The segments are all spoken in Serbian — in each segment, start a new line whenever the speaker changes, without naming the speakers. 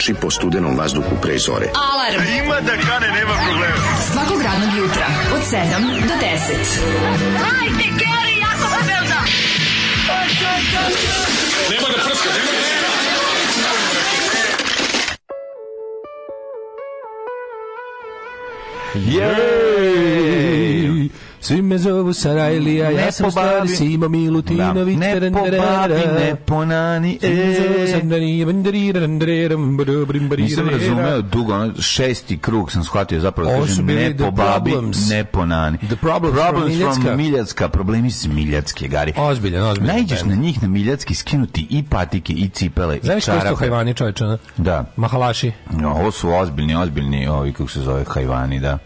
kotači po studenom vazduhu pre zore. Alarm!
A ima da kane, nema problema. Svakog radnog
jutra, od 7 do 10. Hajde, Geri, jako se belda! Nema da prska, nema da prska! Jej!
Svi me zovu Sarajlija, ja sam stari Simo Milutinović. Da. Ne po babi, ne po nani. E. Nisam razumeo dugo, šesti krug sam shvatio zapravo. Da ovo su bili ne po babi, ne po nani. The problems, problems from, from Miljacka. Problemi s Miljacke, Gari. Ozbiljan, ozbiljan. Najđeš na njih na Miljacki skinuti i patike, i cipele, i čarape. Znaš koji su hajvani čovječana? Da. Mahalaši. No, ovo su ozbiljni, ozbiljni, ovi kako se zove hajvani, da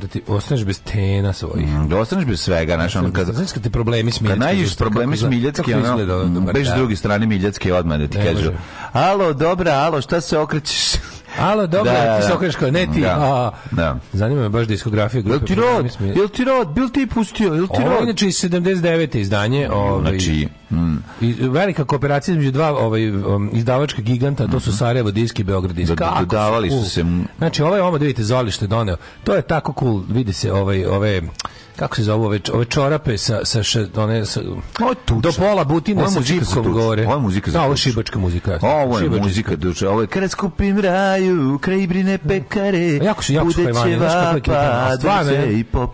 da ti ostaneš bez tena svojih. Mm, da ostaneš bez svega, znaš, ono kad... Znaš kad ti problemi s Miljacke... Kad nađeš problemi s Miljacke, ono, beš s da. druge strane Miljacke odmah da ti kažu, alo, dobra, alo, šta se okrećeš? Alo, dobro, da, ti da, da. se okreš kao, ne ti. Da, a, da. Zanima me baš diskografija grupe. Jel ti rod? Jel ti rod? Bil ti pustio? Jel ti rod? inače 79. izdanje. Mm, ovaj, znači, mm. i, velika kooperacija između dva ovaj, um, izdavačka giganta, to su mhm. Sarajevo diski i Beograd diski. Da, da, davali su se... Znači, ovaj ovo, da vidite, zalište doneo. To je tako cool, vidi se ovaj, ove... Ovaj, kako se zove ove, ove čorape sa sa š, one sa, do pola butine sa čipkom gore. Ova muzika za. Da, šibačka muzika. Ovo je šibačka. muzika duče. Ovo je kad skupim raju kraj brine pekare. Mm. Jako su jako pevani, znači kako je pa, stvarno.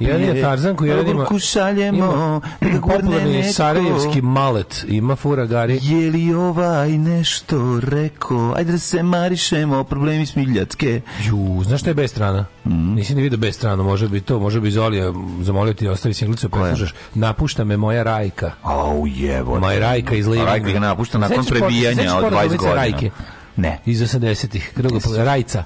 Jedan je Tarzan koji jedan ima kušaljemo da popularni sarajevski malet ima gari Je li ovaj nešto rekao? Ajde da se marišemo problemi smiljatske. Ju, znaš šta je bez strana? Mm. Nisi ni video bez strana, može bi to, može bi Zolija zamolio ti ostavi singlicu, preslušaš, pa napušta me moja Rajka. Au oh, jebote. Moja Rajka iz Living. Rajka ga napušta nakon prebijanja od 20 godina. Rajke. Ne. Iz 80-ih. Kako Rajca.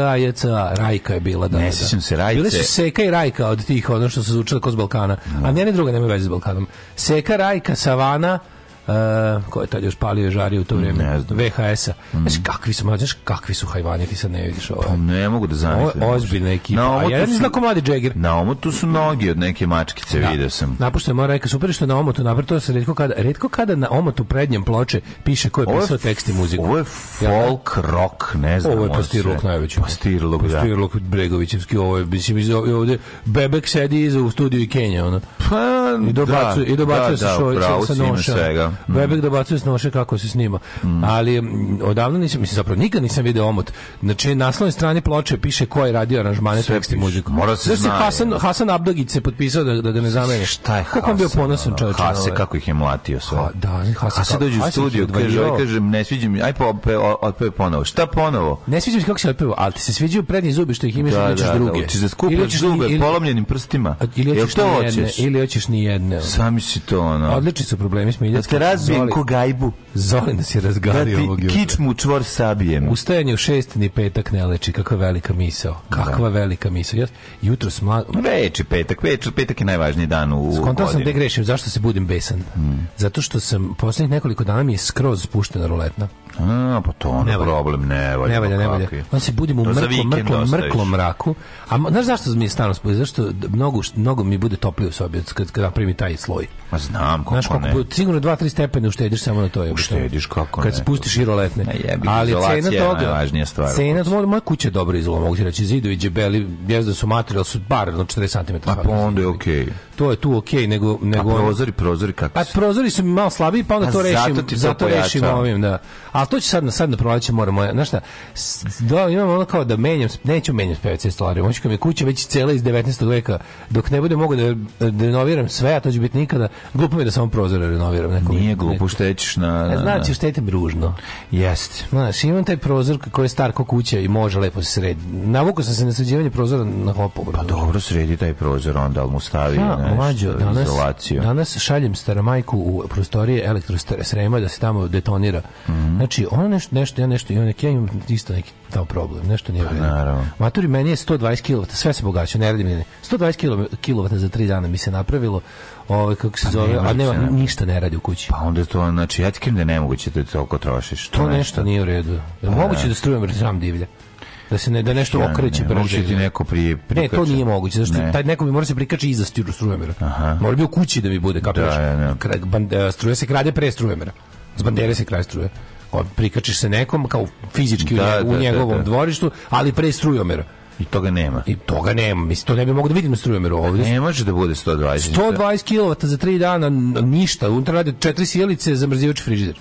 Rajca, Rajka je bila. Da, ne da, da. sjećam se Rajce. Bile su Seka i Rajka od tih, ono što su zvučile kroz Balkana. Mm. A njene da. druga nema veze s Balkanom. Seka, Rajka, Savana, uh, ko je tad još palio žari u to vrijeme VHS-a mm. znaš kakvi su mlađi kakvi su hajvani ti sad ne vidiš ovo pa ne mogu da zamislim ovo je ozbiljna ekipa na omotu a jedan izlako mladi Jagger na omotu su noge od neke mačkice da. video sam napušteno mora reka super što na omotu napravo to se redko kada redko kada na omotu prednjem ploče piše ko je pisao je, tekst i muziku ovo je folk ja, rock ne znam ovo je pa rock najveći pa rock, da Pastirluk Bregovićevski ovo je mislim ovde Bebek sedi iza u studiju i Kenja ono pa I dobacuje, da, i dobacuje da, sa, šo, da, sa noša. Svega. Mm. Bebek dobacuje sa noše kako se snima. Mm. Ali odavno nisam, mislim, zapravo nikad nisam video omot. Znači, na naslovnoj strani ploče piše ko je radio aranžmane tekst i muziku. Mora se znači, Hasan, da. Hasan Abdagić se potpisao da, da ga ne zameni. Šta je Kako on bio ponosan čovječ? Hase, ovaj? kako ih je mlatio sve. Ha, da, Hasan, Hase dođe u studio, kaže, ovaj kaže, ne sviđa mi, aj otpeve ponovo. Šta ponovo? Ne sviđa mi kako se otpeve, al ti se sviđaju prednji zubi što ih imaš da, da, da, druge. Da, hoćeš da skupaš zube polomljenim prstima. Ili hoćeš to hoćeš? Ili hoćeš nijedne. Sami si to, ono. Odlični su problemi smo iljacki. Da te razbijem ko gajbu. Zoli nas je razgalio da ovog jutra. mu čvor sabijem. Ustajanje u šest ni petak ne leči. Kakva velika misao. Da. Kakva da. velika misao. Ja, jutro sma... Reči petak. Več, petak je najvažniji dan u Skontao godini. sam gde grešim. Zašto se budim besan? Mm. Zato što sam poslednjih nekoliko dana mi je skroz spuštena ruletna. A, pa to ono problem, ne valja. Ne valja, ne pa valja. On se budimo u mrklom, mrklom, mrklom mraku. A znaš zašto mi je stano spod? Zašto mnogo, mnogo mi bude toplije u sobi kad, kad napravim taj sloj? Ma znam kako, znaš, kako ne. Bude, sigurno 2-3 stepene uštediš samo na to. Je, uštediš kako ne. Kad spustiš iroletne. Ne, jebi, Ali cena toga, najvažnija stvar. Cena toga, moja kuća je dobro izgleda, mogu ti reći, zidovi, i džebeli, jezda su materijal, su bar no 40 cm. Pa, pa onda je okej. Okay. To je tu okej, okay, nego... Pa nego a prozori, prozori kako su? Pa prozori su mi malo slabiji, pa onda pa to rešim, zato, zato rešim ovim, da. A to će sad, sad na proleće moramo, znaš šta, da, imam ono kao da menjam, neću menjam spevce stvari, moću kad mi kuća već cela iz 19. veka, dok ne bude mogu da, da renoviram sve, a to će biti nikada, glupo mi da samo prozore renoviram. Neko, Nije glupo, štećeš na... na, e, na. Znači, štete ružno. Jeste. Znaš, imam taj prozor koji je star ko kuća i može lepo se sredi. Navukao sam se na sređivanje prozora na hopu. Pa dobro sredi taj prozor onda, ali mu stavi ja, nešto, mlađo, danas, izolaciju. Danas šaljem staromajku u prostorije Srema da se tamo detonira. Mm -hmm. Znači, Znači, ono nešto, nešto, ja nešto imam, neki, ja imam isto neki taj problem, nešto nije vredno. Pa naravno. Maturi, meni je 120 kW, sve se bogaće, ne radi mi 120 kW za 3 dana mi se napravilo, ovaj kako se pa zove, a nema ne ništa ne radi u kući. Pa onda to znači ja ti da ne nemoguće da toliko trošiš. To, to nešto, nešto nije u redu. Pa, da. moguće da, strujem vrtam divlja da se ne da nešto ja, okreće ne, brže. Da ti neko pri prikače. Ne, to nije moguće, zato ne. taj neko mi mora se prikači iza stiru strujomera. Aha. Mora bi u kući da mi bude, da, kapiraš. Da, ja, ja. Krad, band, e, struje se krađe pre strujemera S bandere se kraj struje prikačiš se nekom kao fizički da, u, da, da, njegovom da, da, dvorištu, ali pre strujomera. I toga nema. I toga nema. Mislim, to ne bi mogao da vidim na strujomeru ovdje. Ne može da bude 120. 120 kW za 3 dana, ništa. Unutra radi 4 sjelice, zamrzivač frižider.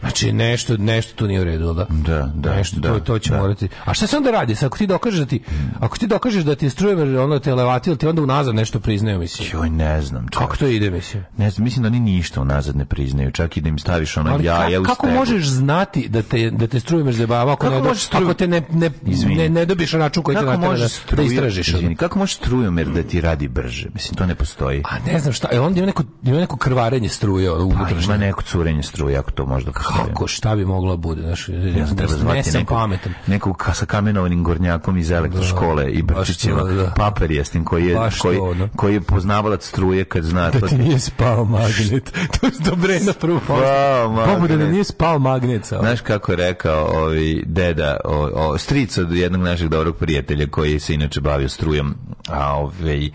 Znači nešto nešto tu nije u redu, da? Da, da. Nešto da, to, to će da. morati. A šta se onda radi? Sa, ako ti dokažeš da ti ako ti dokažeš da ti je strujemer ono televatil, ti onda unazad nešto priznaju, mislim. Joj, ne znam. Čak. Kako to ide, mislim? Ne znam, mislim da oni ništa unazad ne priznaju, čak i da im staviš ono Ali ja, ka, Kako stegu. možeš znati da te da te strujemer zabava ako, kako ne, struj... ako te ne ne, ne, ne dobiš račun koji kako te da- možeš struj... da istražiš? Izvini, kako možeš strujomer da ti radi brže? Mislim to ne postoji. A ne znam šta, e, onda ima neko ima neko krvarenje struje u pa, Ima neko curenje struje, ako to možda Kako, šta bi moglo da bude? znači ja sam treba zvati ne sam neko, pametan. Nekog sa kamenovanim gornjakom iz elektroškole da, i Brčićeva, da. da. papir jestim, koji je, baš koji, to, da. koji je poznavalac struje kad zna. Da ti nije spao magnet. to je dobre na prvu Bogu da nije spao magnet. Sa Znaš kako je rekao ovi deda, o, o, stric od jednog našeg dobrog prijatelja koji se inače bavio strujom, a ovaj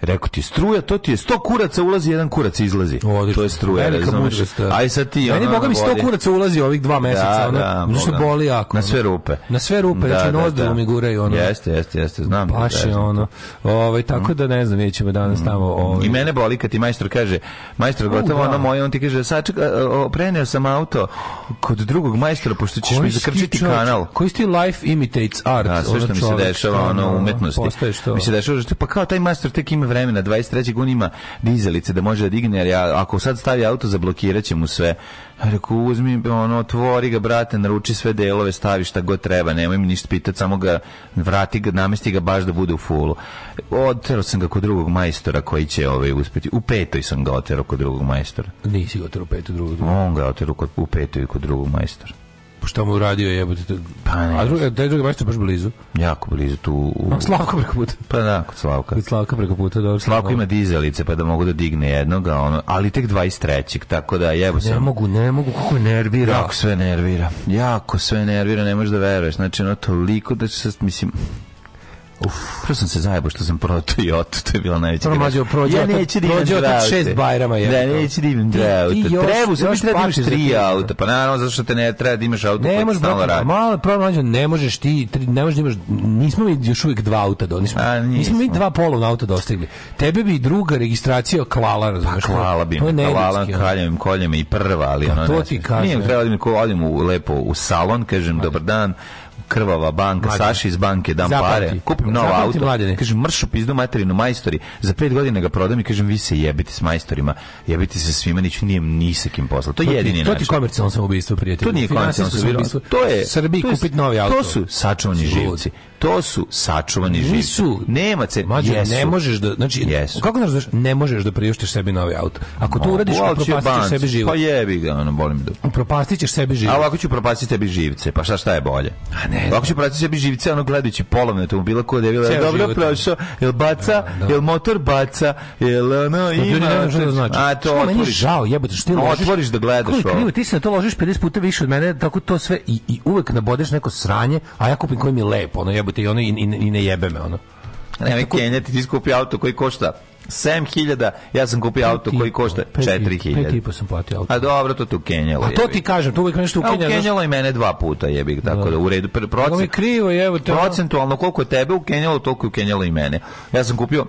Rekao ti struja, to ti je 100 kuraca ulazi, jedan kurac izlazi. O, to je struja, Velika mudrost. Da. Aj sad ti Meni boga mi 100 kuraca ulazi ovih dva da, meseca, da, ona, da, što boli jako. Na sve rupe. Na sve rupe, da, znači da, da. mi guraju ono. Jeste, jeste, jeste, znam. Baš da, je ono. Ovaj tako da ne znam, vidjet danas mm. tamo. Ovaj. I mene boli kad ti majstor kaže, majstor gotovo ono moje, on ti kaže, sad preneo sam auto kod drugog majstora pošto ćeš mi zakrčiti kanal. Koji ti life imitates art? sve što mi se dešava ono umetnosti. Mi se dešava pa kao taj majstor tek ima vremena 23. gun ima dizelice da može da digne, jer ja, ako sad stavi auto zablokirat će mu sve. Ja reku, uzmi, ono, otvori ga, brate, naruči sve delove, stavi šta god treba, nemoj mi ništa pitati, samo ga vrati, ga, namesti ga baš da bude u fulu. Otero sam ga kod drugog majstora koji će ovaj, uspeti. U petoj sam ga otero kod drugog majstora. Nisi ga otero u petu drugog. On ga otero kod, u petoj kod drugog majstora šta mu uradio jebote. Pa ne. A druga, da je druga baš blizu. Jako blizu tu. U... No, Slavka preko puta. Pa da, kod Slavka. Kod Slavka preko puta, dobro. Slavko ima dizelice pa da mogu da digne jednog, a ono, ali tek 23. Tako da jebo se. Ne mogu, ne mogu, kako nervira. Jako sve nervira. Jako sve nervira, ne možeš da veruješ. Znači, ono, toliko da se, mislim, Uf, prvo sam se zajebao što sam pro Toyota, to je bila najveća Prvo mlađe, prođe ja neće da prođe od šest bajrama. Je, da, neće da imam dva sam još treba da imaš tri auta, pa naravno, zato što te ne treba da imaš auto pa ne, koji stalno radi. Malo, prvo mlađe, ne možeš ti, ne možeš da imaš, nismo mi još uvijek dva auta do, nismo, A, nismo. mi dva polovna auta dostigli. Tebe bi druga registracija klala, razumiješ? Pa klala bi me, klala kaljem, koljem i prva, ali pa ono... To ti kažem. Nije, treba da mi odim lepo u salon, kažem, pa da. dobar dan, krvava banka, Mladen. Saši iz banke, dam Zapamti. pare, kupim novo auto, mladene. kažem mršu pizdu materinu majstori, za pet godina ga prodam i kažem vi se jebite s majstorima, jebite se svima, niću nijem ni kim posla. To, je jedini način. To ti komercijalno samoubistvo, prijatelj. To nije komercijalno samoubistvo. To je Srbiji kupiti novi auto. To su sačuvani živci. To su sačuvani živci. Nisu. Nema se. ne možeš da, znači, jesu. kako znaš, da- ne možeš da priuštiš sebi novi auto. Ako to uradiš, propastićeš sebi život. Pa jebi ga, ono, bolim da. Propastićeš sebi život. A ovako ću propastiti sebi živce, pa šta šta je bolje? ne. Kako će pratiti sebi živce ono gledajući polovne automobila koja je bila dobro prošao, jel baca, da, da. jel motor baca, jel ono ima. Ne, znači. A to meni žao, jebote, što ti no, ložiš. Otvoriš da gledaš ovo. Krivo, ti se na to ložiš 50 puta više od mene, tako to sve i, i uvek nabodeš neko sranje, a ja kupim koji mi je lepo, ono jebote, i ono i, i, i ne jebe me, ono. Nemoj tako... kenjati, ti skupi auto koji košta 7000, ja sam kupio auto koji košta 4000. 5,5 sam platio auto. A dobro, to tu ukenjalo. A to ti kažem, to uvijek nešto u ukenjalo. A ukenjalo i mene dva puta, jebi tako da. da u redu. Procent, je krivo, evo te. Procentualno koliko je tebe ukenjalo, toliko je ukenjalo i mene. Ja sam kupio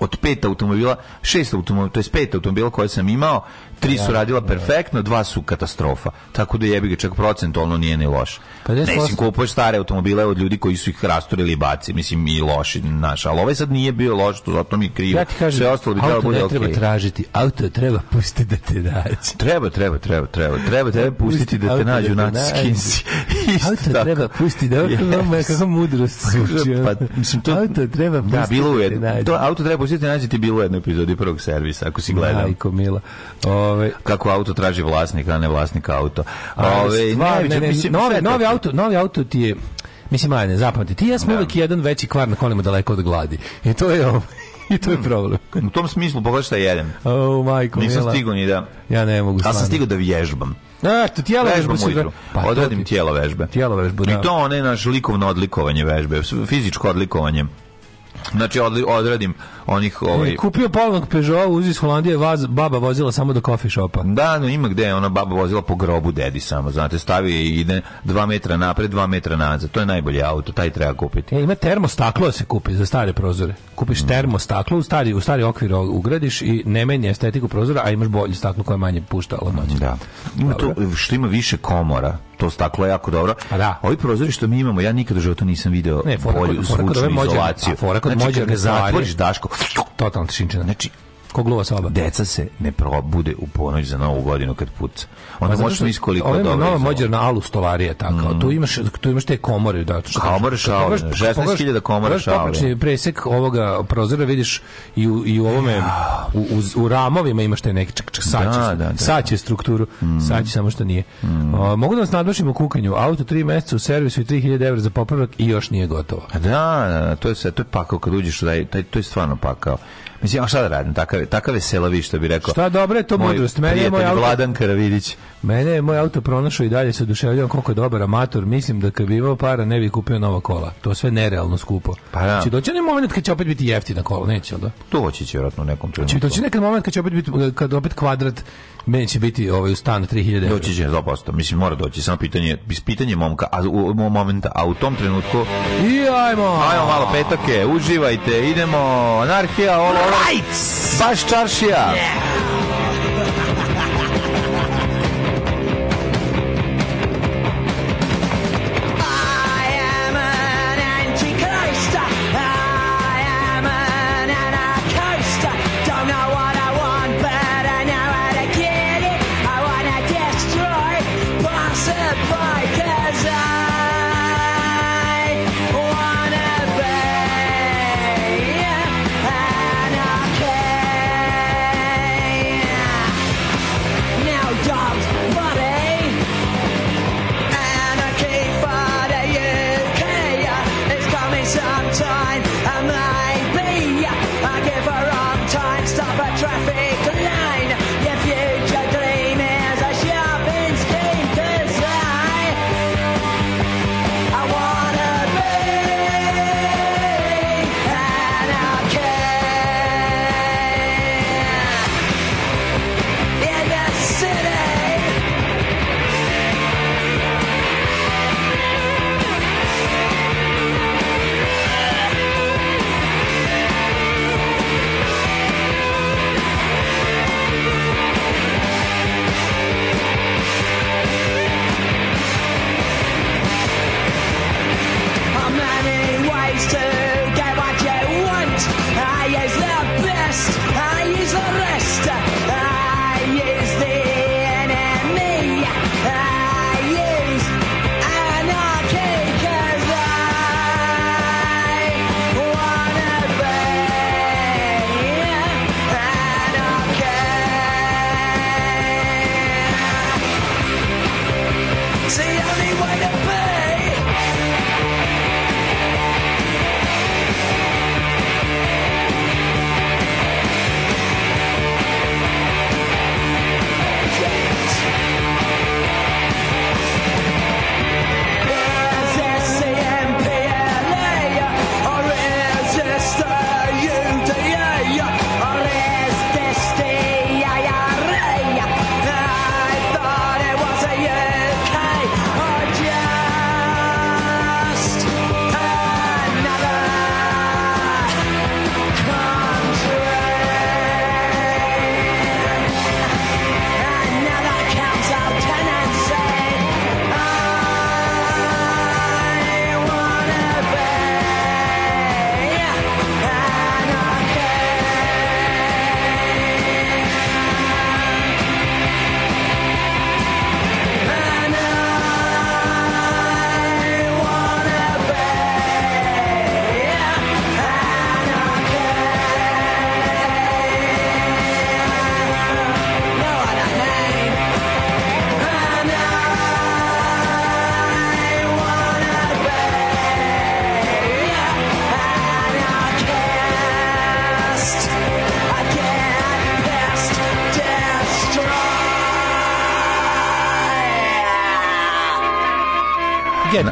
od pet automobila, šest automobila, to je pet automobila koje sam imao, Tri su da, radila da. perfektno, dva su katastrofa. Tako da jebi ga čak procentualno nije ni loš. 50%... Mislim, kupuješ stare automobile od ljudi koji su ih rasturili i baci, mislim i loši naš, ali ovaj sad nije bio loš, to zato mi je krivo. Ja ti kažem, Sve ostalo bi da bude okej. Auto ne treba okay. tražiti, auto treba pustiti da te nađe. Treba, treba, treba, treba, treba tebe pustiti da te nađu na skinsi. Auto treba pustiti da yes. kako mudrost pa, zvuči. Pa, mislim, to, auto treba pustiti da, bilo u jedno, to, auto treba pustiti da nađe ti bilo u jednoj epizodi prvog servisa, ako si gledao. Majko, mila. O, Ove, kako auto traži vlasnik, a ne vlasnik auto. Ove, stvar, ne, ne, ne, mislim, novi, novi, auto, novi auto ti je mislim, ajde, zapamti, ti ja smo da. uvijek jedan veći kvar na kolima daleko od gladi. I to je ovo. I to je mm. problem. U tom smislu pogledaj šta jedem. Oh, majko, Nisam stigao ni da... Ja ne mogu stvarno. Ja sam stigao da vježbam. A, to tijelo vežbe sutra. Pa, Odradim ti... tijelo vežbe. Tijelo vežbe, da. I to one naš likovno odlikovanje vežbe, fizičko odlikovanje. Znači, odli, odradim onih e, ovaj kupio polovnog Peugeot uzi iz Holandije vaz, baba vozila samo do coffee shopa. Da, no ima gde ona baba vozila po grobu dedi samo, znate, stavi i ide 2 metra napred, 2 metra nazad. To je najbolji auto, taj treba kupiti. E, ima termostaklo da se kupi za stare prozore. Kupiš mm. staklo u stari u stari okvir ugradiš i ne menja estetiku prozora, a imaš bolje staklo koje manje pušta hladnoću. Da. Ima to što ima više komora to staklo je jako dobro. Pa da. Ovi prozori što mi imamo, ja nikad u životu nisam video ne, bolju zvučnu izolaciju. A fora kod znači, mođe zatvoriš Daško, totalno tešinčina. Znači, Kogluva soba. Deca se ne probude u ponoć za novu godinu kad puca. Onda pa možeš misli koliko dobro. Ovo je nova mođerna alus tovarija tako. Mm. Tu imaš tu imaš te komore da što komore šale. 16.000 komore šale. Znači presek ovoga prozora vidiš i u, i u ovome u, u, u ramovima imaš te neki čak, čak saće, da, da, da, da. saće strukturu, mm. saće samo što nije. Mm. O, mogu da nas nadmašim u kukanju. Auto 3 meseca u servisu i 3000 € za popravak i još nije gotovo. Da, da, da to je sve, to je pakao kad uđeš, taj, taj, to je stvarno pakao. Mislim, a šta da radim? Takav, takav je selavi, što bi rekao. Šta dobro je to moj mudrost. Meni je moj auto... Vladan Karavidić. Mene je moj auto pronašao i dalje se oduševljavam koliko je dobar amator. Mislim da kad bi imao para ne bi kupio nova kola. To sve nerealno skupo. Pa da. Znači, doći onaj moment kad će opet biti jeftina kola, neće, da? To hoće će verovatno nekom trenutku. Znači, doći nekad moment kad će opet biti, kad opet kvadrat neće biti ovaj u stan 3000 €. Doći će 100%. Mislim mora doći samo pitanje, bis pitanje momka, a u momenta, a u tom trenutku i ajmo. Ajmo malo petoke, uživajte, idemo anarhija, ovo. Baš čaršija. Yeah.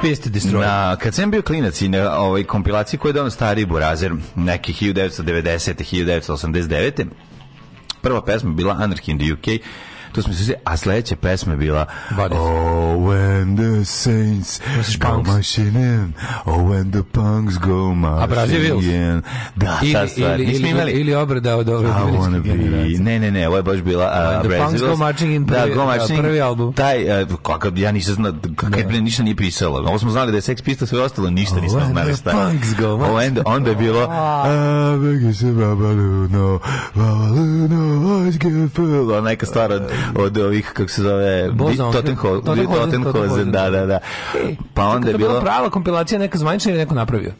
piste destroy. Na, kad sam bio klinac i na ovoj kompilaciji koju je donao stari burazer, neki 1990. 1989. Prva pesma bila Anarchy in the UK, To smo se a sledeća pesma je bila Bodies. Oh when the saints go machine oh when the punks go machine. A Brazil Da, ili, ta stvar. Ili, ili, imali... ili obrada od ove be... Ne, ne, ne, ovo je baš bila uh, Brazil. The punks go marching in da, prvi, da, go uh, marching, prvi album. Taj, uh, kakav, ja nisam znao, kakav, ne. Da. ništa nije pisalo. Ovo smo znali da je Sex Pistols sve ostalo, ništa oh, nismo znali šta. Punks go marching. Oh, and, onda je bilo... Oh. Ona neka stara uh, od ovih, kako se zove, Tottenhozen, da, da, da. da. E, pa onda je bilo... prava kompilacija neka zvanična ili neko napravio?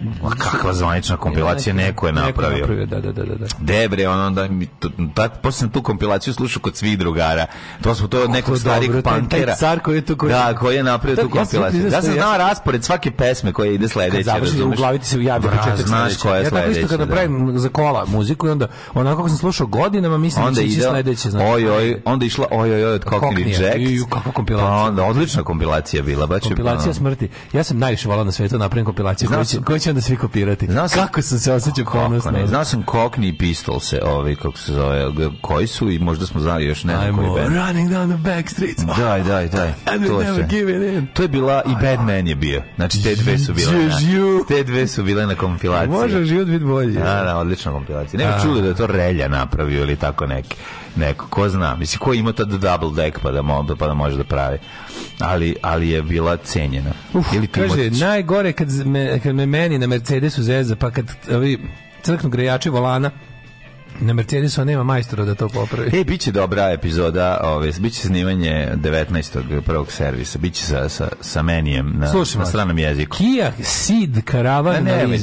Ma kakva zvanična kompilacija neko je napravio. Neko je napravio, da, da, da, da. Debre, ono da mi tad posle sam tu kompilaciju slušao kod svih drugara. To smo to od nekog starih pankera. Car koji je tu koji Da, koji je napravio tu kompilaciju. Ja sam znao raspored svake pesme koja ide sledeće. Završi u glavi ti se javi početak znaš koja je sledeća. Ja isto kada pravim za kola muziku i onda onako kako sam slušao godinama mislim da će sledeće, znači. Oj, oj, onda išla oj, oj, od Cockney Reject. Kako kompilacija. onda odlična kompilacija bila, baš kompilacija smrti. Ja sam najviše volao na svetu napravim kompilaciju koja će onda svi kopirati. Znao sam, kako sam se osjećao ponosno. Ne, znao sam Kokni i Pistol se, ovaj, kako se zove, koji su i možda smo znali još ne znam koji band. running down the back streets. Daj, daj, daj. And to, never give in. to je bila, i Batman je bio. Znači, te dve su bile. Na, te dve su bile na kompilaciji. Može život biti bolji. Da, da, odlična kompilacija. Ne bi čuli da je to Relja napravio ili tako neki neko, ko zna, misli, ko ima tad double deck pa da, mo, pa da može da pravi. Ali, ali je bila cenjena. Uf, Ili kaže, najgore kad me, kad me meni na Mercedesu zeza, pa kad ovi crknu grejači volana, na Mercedesu nema majstora da to popravi. E, bit će dobra epizoda, ove, bit će snimanje 19. prvog servisa, bit će sa, sa, sa menijem na, Slušaj, na stranom jeziku. Kia Ceed Caravan ne, ne,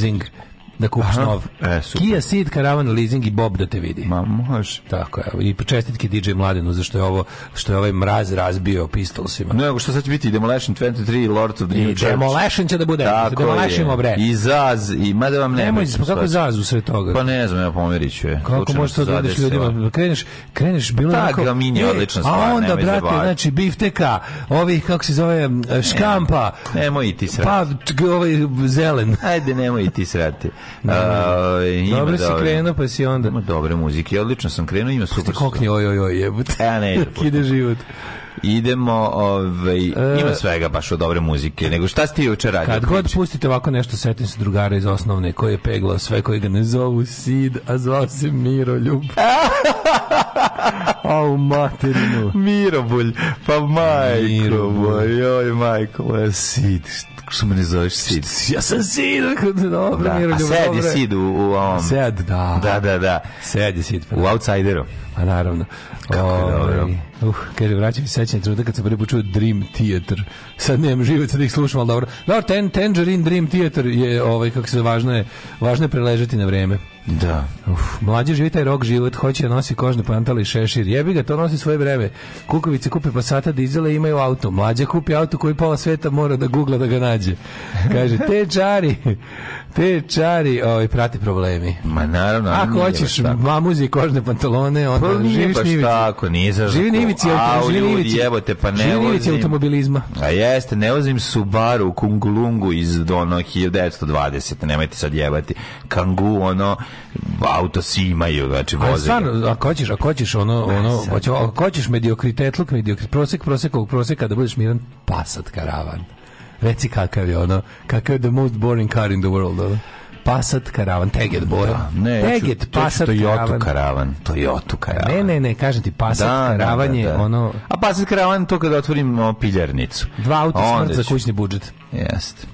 da kupiš Aha, nov. E, super. Kia Ceed, Karavan, Leasing i Bob da te vidi. Ma, može. Tako je. I čestitke DJ Mladenu za što je ovo što je ovaj mraz razbio pistolsima. No, nego što sad će biti Demolition 23 Lords of the New I Church. Demolition će da bude. Tako Demolition je. bre. I Zaz, i mada vam ne. Nemoj, pa kako Zaz u sve toga? Pa ne znam, ja pomerit ću je. Kako možeš to da ljudima? Pa kreneš, kreneš bilo Ta pa, onako... gaminja je odlična stvar, A onda, brate, zabavati. znači, bifteka, ovih, kako se zove, škampa. Nemoj i ti pa, srati. Pa, ovaj, zelen. Ajde, nemoj i ti srati. Mm. Uh, dobro si dobro, krenuo, pa si onda. Ima dobre muzike, odlično sam krenuo, ima super. Kokni, oj, oj, oj, jebut. Ja e, ne, Ide život. Idemo, ovaj, e, ima svega baš od dobre muzike, nego šta ste juče radili? Kad god pustite ovako nešto, setim se drugara iz osnovne, koji je peglao sve, koji ga ne zovu Sid, a zvao se Miro Ljub. Au materinu. Mirobulj, pa majko, Mirobulj. joj majko, Sid, Što me ne zoveš Sid? Ja sam Sid, da dobro, da. Miroljub, dobro. A Sead je Sid u, u ovom... Sead, da. Da, da, da. Sead je Sid. Pa u da. Outsideru. A pa naravno. Kako je ovaj, dobro. Uh, kaže, vraćam se sećanje truda kad sam prvi počuo Dream Theater. Sad nemam živaca da ih slušam, ali dobro. Dobro, da, ten, Tangerine Dream Theater je, ovaj, kako se važno je, važno je preležati na vreme. Da. Uf, mlađi živi taj rok život, hoće da nosi kožne pantale i šešir. Jebi ga, to nosi svoje vreme. Kukovice kupe pasata, dizele imaju auto. Mlađa kupi auto koji pola sveta mora da googla da ga nađe. Kaže, te čari, te čari, ovaj, prati problemi. Ma naravno. Ako hoćeš mamuzi i kožne pantalone, onda pa, živiš baš nivici. Tako, nije za živi nivici, auto, živi nivici. Jebote, pa ne živi nivici automobilizma. A jeste, ne vozim Subaru u Kungulungu iz ono 1920, nemojte sad jebati. Kangu, ono, auto si imaju, znači voze. Stvarno, ako hoćeš, ako hoćeš ono, ono, hoćeš, ako hoćeš mediokritet, mediokritet, prosek, prosek, proseka, da budeš miran, pasat karavan. Reci kakav je ono, kakav je the most boring car in the world, ono. Passat karavan, Teget boja. Da, ne, Teget, ja ću, Passat Toyota karavan. Toyota karavan. Ne, ne, ne, kažem ti, Passat da, da, da karavan je da, da, da. ono... A Passat karavan to kada otvorim o, piljarnicu. Dva auta smrt za kućni budžet. Jeste.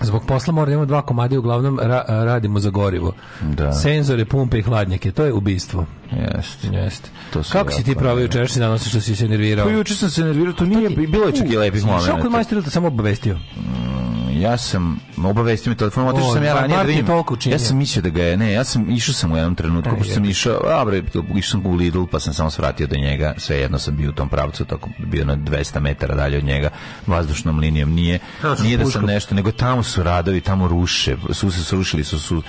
Zbog posla moramo da dva komade, uglavnom ra radimo za gorivo. Da. Senzore, pumpe i hladnjake, to je ubistvo. Jeste. Jeste. To su Kako si ti pravo juče što danas što si se nervirao? Pa juče sam se nervirao, to nije bilo je čak i lepih koji Šta kod majstora da samo obavestio? Mm ja sam obavestio me telefonom, otišao sam ja ranije da vidim. Ja sam mislio da ga je, ne, ja sam išao sam u jednom trenutku, pošto sam išao, a bre, išao sam u Lidl, pa sam samo svratio do njega, svejedno sam bio u tom pravcu, tako da bio na 200 metara dalje od njega, vazdušnom linijom nije, nije da sam nešto, nego tamo su radovi, tamo ruše, su se srušili, su, su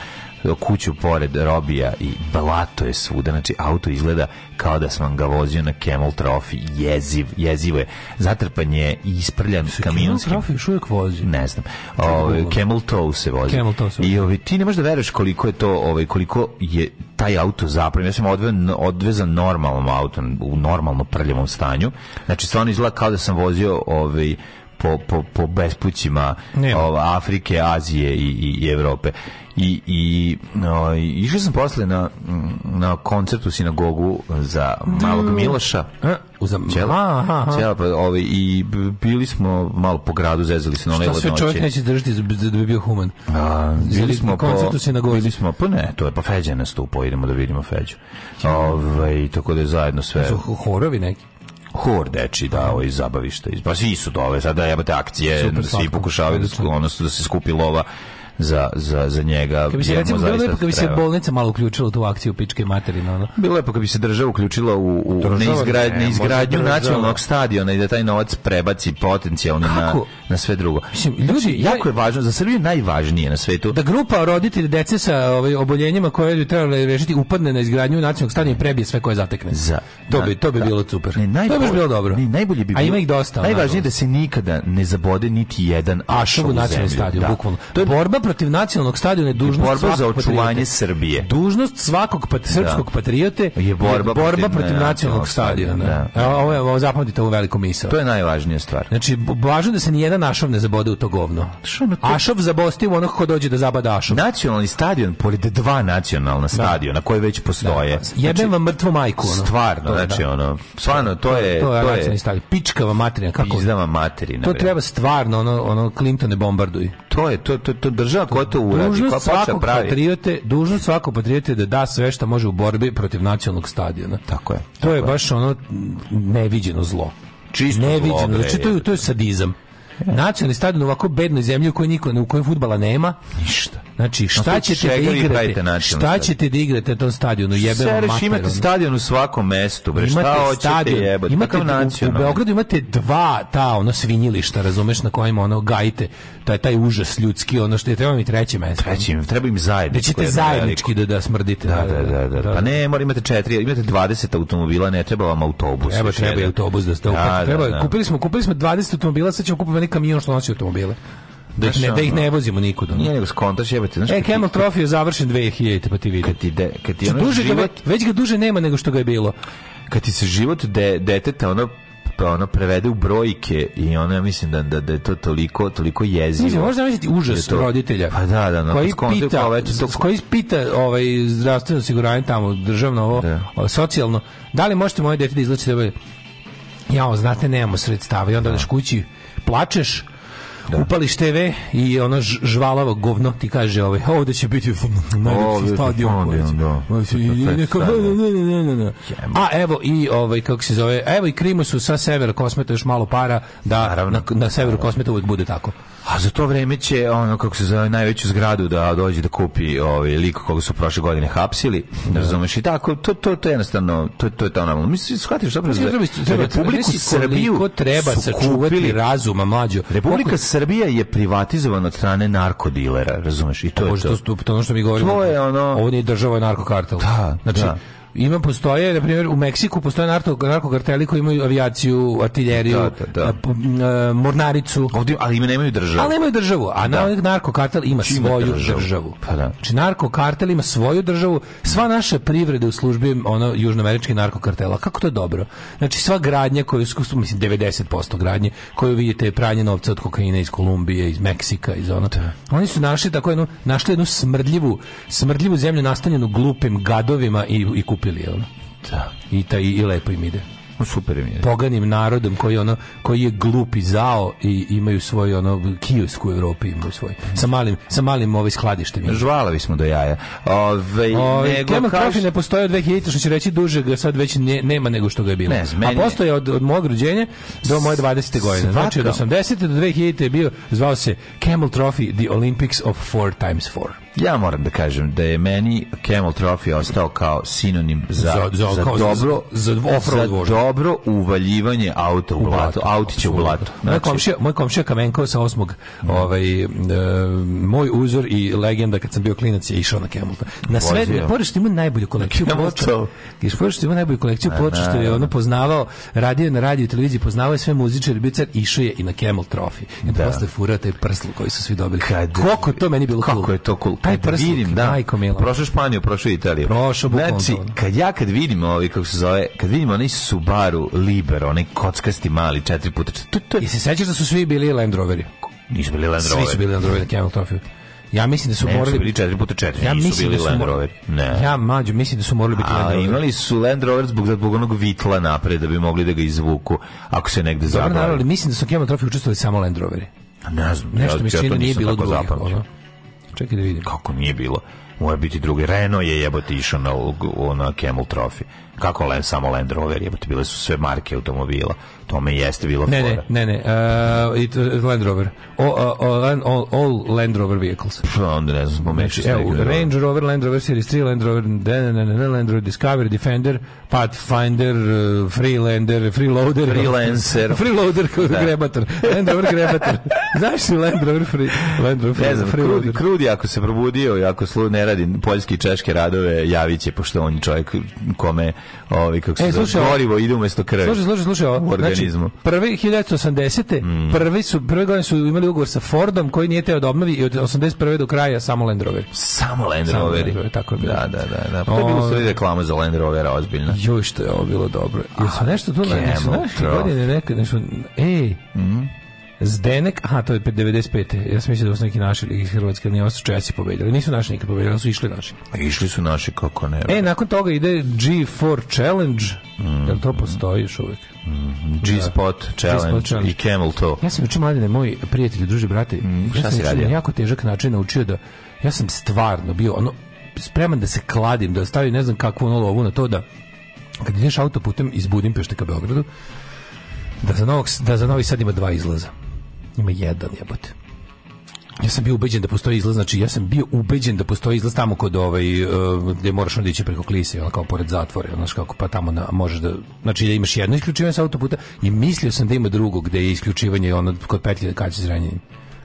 kuću pored robija i blato je svuda, znači auto izgleda kao da sam ga vozio na Camel Trophy, jeziv, jezivo je. Zatrpan je i isprljan kamionski. Camel Trophy još uvijek vozi? Ne znam. O, Camel Toe se vozi. Camel Toe se vozi. I ovi, ti ne možeš da veruješ koliko je to, ovaj, koliko je taj auto zapravo. Ja sam odvezan, odvezan normalnom autom, u normalno prljavom stanju. Znači, stvarno izgleda kao da sam vozio ovaj, po, po, po bespućima ova, Afrike, Azije i, i, Evrope. I, i no, išao sam posle na, na koncert u sinagogu za malog mm. Miloša. Uza Čela, Čela, pa, ovaj, i bili smo malo po gradu, zezali se na one ladnoće. Šta sve čovjek neće držati da bi bio human? A, bili smo po, koncertu sinagogu. Bili smo, pa ne, to je pa Feđa nastupo, idemo da vidimo Feđu. Ovaj, tako da je zajedno sve. To su horovi neki? hor deči dao iz zabavišta. Pa svi su dole, sada jebate akcije, Super, svi pokušavaju da, da se skupi lova za, za, za njega. Kad bi se, recimo, bilo lepo kad bi se bolnica malo uključila u tu akciju pičke materine. Ono. Bilo lepo kad bi se država uključila u, u na izgradnju nacionalnog stadiona i da taj novac prebaci potencijalno na, na sve drugo. Mislim, ljudi, znači, jako je važno, za Srbiju najvažnije na svetu. Da grupa roditelja dece sa ovaj, oboljenjima koje bi trebali rešiti upadne na izgradnju nacionalnog stadiona i prebije sve koje zatekne. Za, to bi, da, to bi da. bilo super. Ne, najbolje, to bi bilo dobro. Ne, najbolje bi bilo, A ima ih dosta. Najvažnije da se nikada ne zabode niti jedan ašov u zemlju. Nacionalni stadion, da. bukvalno. To je borba protiv nacionalnog stadiona je dužnost borba za očuvanje patriote. Srbije. Dužnost svakog pat, da. srpskog da. patriote je borba, borba protiv, protiv nacionalnog stadiona. Da. ovo je ovo zapamtite ovu veliku misao. To je najvažnija stvar. Znači važno da se ni jedan Ašov ne zabode u to govno. Ašov zabosti onog ko dođe da zabada Ašov. Nacionalni stadion pored dva nacionalna da. stadiona koje već da. postoje. Da. Jebem vam znači, mrtvu majku ono. Stvarno, je, znači ono, stvarno to je to je, to je, to je pičkava materina kako. Pizdava materina. To treba stvarno ono ono Clintone bombarduj. To je to to, to drži država ko to uradi, koja počne pravi. Patriote, dužnost svakog patriote da da sve što može u borbi protiv nacionalnog stadiona. Tako je. Tako to je baš ono neviđeno zlo. Čisto neviđeno. zlo. Znači, to je, to je sadizam. Nacionalni stadion ovako bednoj zemlji u kojoj niko u kojoj fudbala nema, ništa. Znači, šta ćete da igrate? Šta ćete da igrate na tom stadionu? Jebe vam mater. imate stadion u svakom mestu, bre. Šta hoćete jebati? Imate u, Beogradu imate dva ta ono svinjilišta, razumeš, na kojima ono gajite taj taj užas ljudski, ono što je treba mi treće mesto. Treće im, treba im zajednički. Da ćete zajednički da, da smrdite. Da, da, da, da, da. Pa ne, mora imate četiri, imate 20 automobila, ne treba vam autobus. Treba, treba autobus da ste da, Treba, da, kupili smo, kupili smo 20 automobila, sad ćemo kupiti neki kamion što nosi automobile da ih ne, da ih ne vozimo nikud. Ono. Nije nego skontaš jebate. Znaš, e, Camel ti... Trophy je završen 2000, pa ti vidi. Kad
ti, de, kad ti znači, ono
duže život... ga, već ga duže nema nego što ga je bilo.
Kad ti se život de, deteta ono pa ono prevede u brojke i ono ja mislim da da, da je to toliko toliko jezivo. Mislim,
možda misliti da užas to, roditelja.
Pa da, da,
no, koji pita, već to koji pita ovaj zdravstveno osiguranje tamo državno ovo, da. ovo socijalno. Da li možete moje dete da izlečite? Da ja, znate, nemamo sredstava i onda da. kući plačeš, Da. Upališ TV i ono žvalavo govno ti kaže ovaj, ovde će biti najlepši stadion. Da. A evo i ovaj, kako se zove, evo i Krimo su sa sever kosmeta još malo para da na, na severu kosmeta uvijek bude tako.
A za to vreme će ono kako se zove najveću zgradu da dođe da kupi ovaj lik koga su prošle godine hapsili. Da. Razumeš i tako to to to jednostavno to to je ta normalno. Mislim shvatiš dobro pa treba
Republiku Srbiju treba sačuvati
razuma mlađo.
Republika
Srbija je privatizovana od strane narkodilera, razumeš? I to je
to. To ono što mi govorimo. To je da. ono. Ovo nije država narkokartel.
Da,
znači da. Ima postoje, na primjer, u Meksiku postoje narko narkokarteli koji imaju avijaciju, artiljeriju, da, da, da. E, mornaricu.
Ovdje, ali ima nemaju državu.
Ali imaju državu, a
da.
na narkokartel ima Čima svoju državu. državu. Pa
da.
Znači narkokartel ima svoju državu, sva naša privreda u službi ono južnoamerički narkokartela. Kako to je dobro? Znači sva gradnja koju su mislim 90% gradnje koju vidite je pranje novca od kokaina iz Kolumbije, iz Meksika, iz ono. Da. Oni su našli tako jednu našli jednu smrdljivu, smrdljivu zemlju nastanjenu glupim gadovima i i kup kupili, jel?
Da.
I, ta, i, i lepo im ide.
Super im je.
Poganim narodom koji ono koji je glup i zao i imaju svoj ono kiosk u Evropi imaju svoj. Sa malim sa malim ovaj skladištem.
Žvalavi smo do jaja.
Ove, ovaj, Ove ovaj,
nego tema
kaš... ne postoji od 2000 što će reći duže ga sad već ne, nema nego što ga je bilo. Ne, meni... A postoje od, od mog rođenja do moje 20. godine. Znači od 80. do 2000 je bio zvao se Camel Trophy The Olympics of 4 Times 4
ja moram da kažem da je meni Camel Trophy ostao kao sinonim za, za, za, za kao dobro za, za dobro uvaljivanje auta u, u blato, autića u blato.
Znači, moj komšija, moj komšija Kamenko sa osmog, mm. ovaj e, moj uzor i legenda kad sam bio klinac je išao na Camel. Na sve pored što ima najbolju kolekciju
ploča.
ti pored što ima najbolju kolekciju ploča što je ono poznavao, radio na radiju i televiziji, poznavao je sve muzičare, bio car išao je i na Camel Trophy. I da. posle fura taj prsl koji su svi dobili. Kad, Koliko to meni bilo
kako je to cool? taj da prst vidim, da. Prošao Španiju, prošao Italiju.
Prošao Znači, da.
kad ja kad vidim ovaj kako se zove, kad vidim oni Subaru Libero, oni kockasti mali 4x4. To, to... I
se sećaš da su svi bili Land Roveri?
Nisu bili Land Roveri.
Svi su bili Land Roveri na Camel Toffee. Ja mislim da su ne, morali
biti 4x4, ja nisu da bili da Land Rover.
Ne. Ja mađo, mislim da su morali biti A, Land Rover.
imali su Land Rover zbog zbog onog vitla napred da bi mogli da ga izvuku ako se negde zabrali. Dobro, naravno,
mislim da su Camel Toffee učestvovali samo Land Roveri.
A Ne znam, nešto ja, mi čini nije bilo drugih.
Čekaj da vidim.
Kako nije bilo? Mora biti drugi. Reno je jebote išao na, na Camel Trophy kako len samo Land Rover, jebote, bile su sve marke automobila. Tome jeste bilo
ne, fora. Ne, ne, ne, uh, it, uh, Land Rover. o, uh, o, all, all Land Rover vehicles. Što
pa, onda ne znam,
spomeću znači, evo, Range Rover, Land Rover Series 3, Land Rover, ne, ne, ne, Land Rover Discovery, Defender, Pathfinder, uh, Freelander, Freeloader,
Freelancer,
Freeloader, da. grebator, Land Rover grebator. Znaš li Land Rover, free, Land Rover free, ne znam,
Krudi, krudi ako se probudio i ako slu ne radi poljski i češke radove, javit će, pošto on je čovjek kome ovaj kako se e, slušaj, zove, gorivo ide umesto krvi.
Slušaj, slušaj, slušaj, u znači, organizmu. Znači, prvi 1980. Mm. Prvi su prve godine su imali ugovor sa Fordom koji nije teo da obnovi i od 81. do kraja samo Land Rover.
Samo Land Rover, tako je bilo. Da, da, da, da. Pa to je bilo sve reklama za Land Rovera ozbiljno.
Joj što je ovo bilo dobro. Jesu nešto tu na nešto godine neke nešto da ej. Mhm. Zdenek, aha, to je 95. Ja sam mislio da su neki naši iz Hrvatske, ali nije, su Česi pobedili. Nisu naši nikad pobedili, su išli naši.
A išli su naši, kako ne.
E, nakon toga ide G4 Challenge, mm. jel to postoji još uvijek?
Mm. Da. G-Spot challenge, challenge, i Camel Toe.
Ja sam učin mladine, moj prijatelj, druži, brate, mm. ja sam učin na jako težak način naučio da ja sam stvarno bio ono, spreman da se kladim, da stavim ne znam kakvu ono lovu na to da kad ideš autoputem iz Budimpešte ka Beogradu, da za, novog, da za Novi Sad ima dva izlaza. Ima jedan jebote. Ja sam bio ubeđen da postoji izlaz, znači ja sam bio ubeđen da postoji izlaz tamo kod ovaj uh, e, gdje moraš onda ići preko klise, al kao pored zatvora, znači kako pa tamo na, možeš da znači da imaš jedno isključivanje sa autoputa i mislio sam da ima drugo gdje je isključivanje ono kod petlje kad se zranje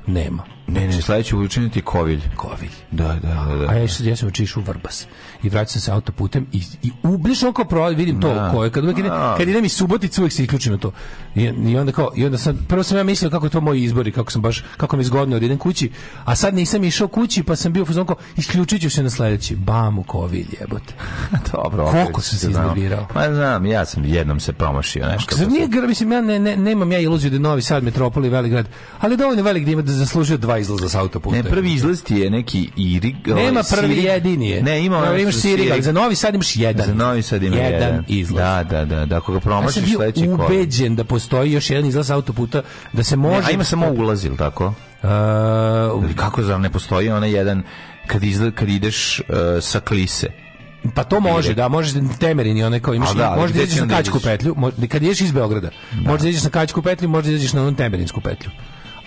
Nema.
Ne, ne, sledeće učiniti kovilj.
Kovilj.
Da, da, da. da.
A ja, ja sam očišu u Vrbas. I vraćam se autoputem i, i ubliš oko pro, vidim to da. koje. Kad, uvek idem, da. kad idem iz Subotice, uvek se isključim na to. I, I, onda kao, i onda sam, prvo sam ja mislio kako je to moj izbor i kako sam baš, kako mi zgodno od da idem kući. A sad nisam išao kući pa sam bio fuzon kao, isključit ću se na sledeći. Bam, u kovilj, jebote.
Dobro.
Koliko sam se iznervirao. Pa
znam, ja sam jednom se promašio nešto.
Zar pa nije, mislim, ja ne, ne, nemam ja iluziju da je Novi Sad, Metropoli, Veligrad, ali dovoljno velik da ima da zaslužio dva izlaza sa autoputa.
Ne, prvi izlaz ti je neki Irig.
Ovaj, Nema prvi, Sirig. jedini je. Ne, ima ono imaš Sirig, ali za Novi Sad imaš jedan.
Za Novi Sad ima jedan.
Jedan izlaz.
Da, da, da, da ako ga promašiš sledeći korak. Ja sam bio
ubeđen da postoji još jedan izlaz sa autoputa, da se može... Ne, a
ima samo ulaz, ili tako? Uh, kako zar ne postoji onaj jedan kad, izla, kad ideš uh, sa klise
Pa to može, da, može Temerin i onaj kao imaš, da, možeš da ideš da, da na Kačku petlju, kad ideš iz Beograda, možeš da ideš na Kačku petlju, možeš da ideš na onu Temerinsku petlju.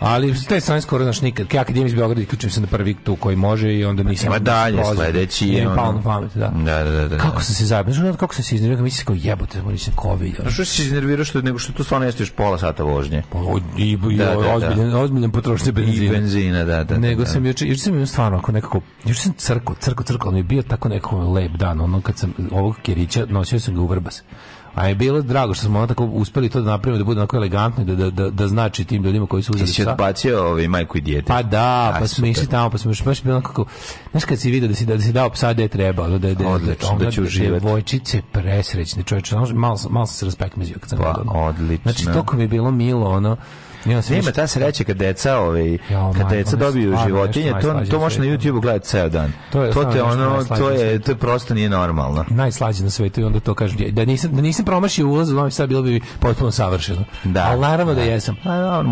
Ali s te strane skoro znaš nikad. Ja kad idem iz Beograda i se na prvi tu koji može i onda nisam...
Ma
da dalje, sledeći je
ono... Palo pamet, da. Da, da, da.
da kako da. se se znači Kako sam se iznervirao? Mislim kao jebote, mori se kovid.
A što se iznervirao što nego što tu stvarno jeste pola sata vožnje?
pa i, i da, da, ozbiljan, da. ozbiljan potrošnje
benzina. benzina, da, da.
Nego sam juče, juče sam stvarno ako nekako, juče sam crko, crko, crko, ali bio tako neko lep dan, ono kad sam ovog kerića nosio sam ga u Vrbas. A je bilo drago što smo tako uspeli to da napravimo da bude onako elegantno da, da, da, da znači tim ljudima koji su
uzeli psa. Jesi odbacio ovaj majku
i dijete? Pa da, Aj, pa smo išli tamo, pa smo još baš bilo kako znaš kad si vidio da si, da,
da
si dao psa gde je trebalo, da, da, da- odlično,
da, da, da će uživati. Devojčice presrećne, čovječe, malo, malo sam se raspekmezio kad sam pa,
odlično. Znači, toko mi je bilo milo, ono,
Nema svišta. ta sreća kad deca, ovaj, kad deca dobiju životinje, to, to može na YouTube gledati ceo dan. To, je, to ono, to je, to je prosto nije normalno.
Najslađe na svetu i onda to kaže da nisam, da nisam promašio ulaz u Novi Sad, bilo bi potpuno savršeno.
Da.
Ali naravno da, da. jesam. A,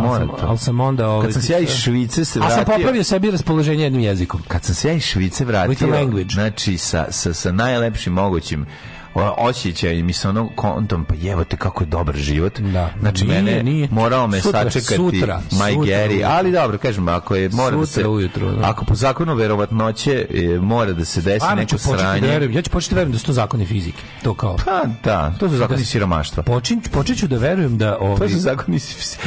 pa,
da, sam onda...
Ovaj, kad sam se ja iz Švice se
vratio...
A
sam popravio sebi raspoloženje jednim jezikom.
Kad sam se ja iz Švice vratio, znači sa, sa, sa najlepšim mogućim osjećajem i sa onom kontom, pa jevo kako je dobar život. Da. Znači, nije, mene nije. morao me sutra, sačekati sutra, my sutra, Gary, ali dobro, kažem, ako je mora da se, ujutru, da. ako po zakonu verovatnoće e, mora da se desi pa, neko da sranje.
Da verujem, ja ću početi da verujem da su to zakoni fizike. To kao.
Pa da, to su zakoni da, siromaštva. Počin,
počeću da verujem da ovi...
To su zakoni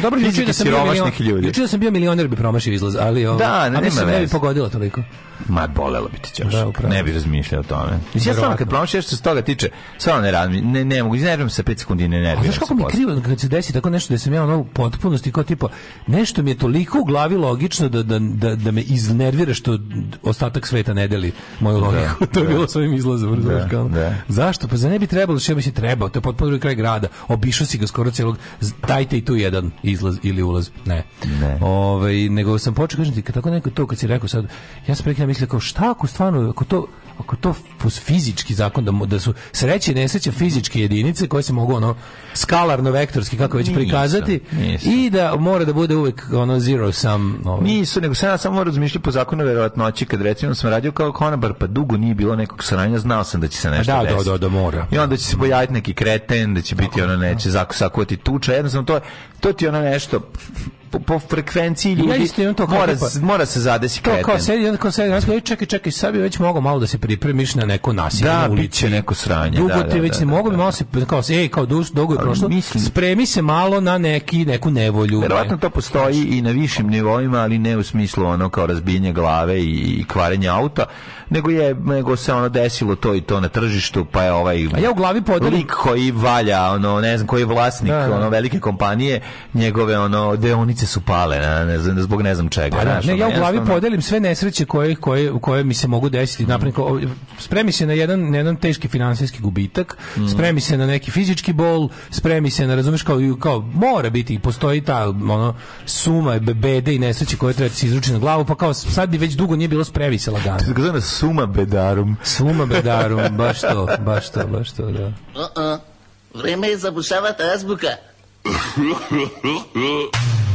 dobro, da fizike da sam siromašnih milion, ljudi. Juče da sam bio milioner bi promašio izlaz, ali ovo, da, ne, nema ne pogodilo toliko.
Ma bolelo bi ti ćeš. Da, ne bi razmišljao o tome. Mislim, ja stvarno kad promašio što se toga tiče, stvarno ne radim, ne, ne mogu, iznervim se 5 sekundi ne nerviram.
Znaš kako mi je krivo kad se desi tako nešto da sam ja ono u potpunosti kao tipa, nešto mi je toliko u glavi logično da, da, da, da me iznervira što ostatak sveta ne deli moju da, logiku. Da, to je da. bilo svojim izlazom, da, kao. Da. Zašto? Pa za ne bi trebalo, što bi se trebao, to je potpuno drugi kraj grada, obišao si ga skoro celog, dajte i tu jedan izlaz ili ulaz, ne.
ne. Ove,
ovaj, nego sam počeo, kažem ti, kad tako neko to kad si rekao sad, ja sam prekina mislio kao šta ako stvarno, ako to, ako to fizički zakon da, da su sreće nesreće fizičke jedinice koje se mogu ono skalarno vektorski kako već prikazati nisu, nisu. i da mora da bude uvek ono zero sum
ovaj. nisu nego sam ja samo razmišljao po zakonu verovatnoći kad recimo sam radio kao konobar pa dugo nije bilo nekog sranja znao sam da će se nešto pa da, da, desiti
da, da, da, mora
i onda će se pojaviti neki kreten da će biti ono neće da. zakusakovati tuča jednostavno to, to ti ono nešto po, po frekvenciji ljudi ja to mora, kao, mora
se
zadesi kreten. Kao, kao
sedi, onda kao sedi, onda kao, čekaj, čekaj, sad bi već mogao malo da se pripremiš na neko nasilje da, na ulici.
Da, neko sranje. Dugo
da, te da, već da, ne da, mogu, da. malo se, kao, ej, kao duš, dugo je prošlo, mislim, spremi se malo na neki, neku nevolju.
Verovatno to postoji i na višim nivoima, ali ne u smislu ono kao razbijenje glave i, i kvarenje auta, nego je, nego se ono desilo to i to na tržištu, pa
je
ovaj...
A ja u glavi
podelim... Lik koji valja, ono, ne znam, koji je vlasnik, ono, velike kompanije, njegove, ono, deonice bolnice su pale, ne, ne, znam, zbog ne znam čega.
Pa, da,
ne, ja
u glavi da. podelim sve nesreće koje, koje, koje mi se mogu desiti. Mm. Napravo, spremi se na jedan, na jedan teški finansijski gubitak, mm. spremi se na neki fizički bol, spremi se na, razumeš, kao, kao mora biti, postoji ta ono, suma bede i nesreće koje treba da se izruči na glavu, pa kao sad bi već dugo nije bilo sprevi se lagano.
Zgazana suma bedarum.
Suma bedarum, baš to, baš to, baš to, da. Uh
-uh. Vreme je zabušavata azbuka.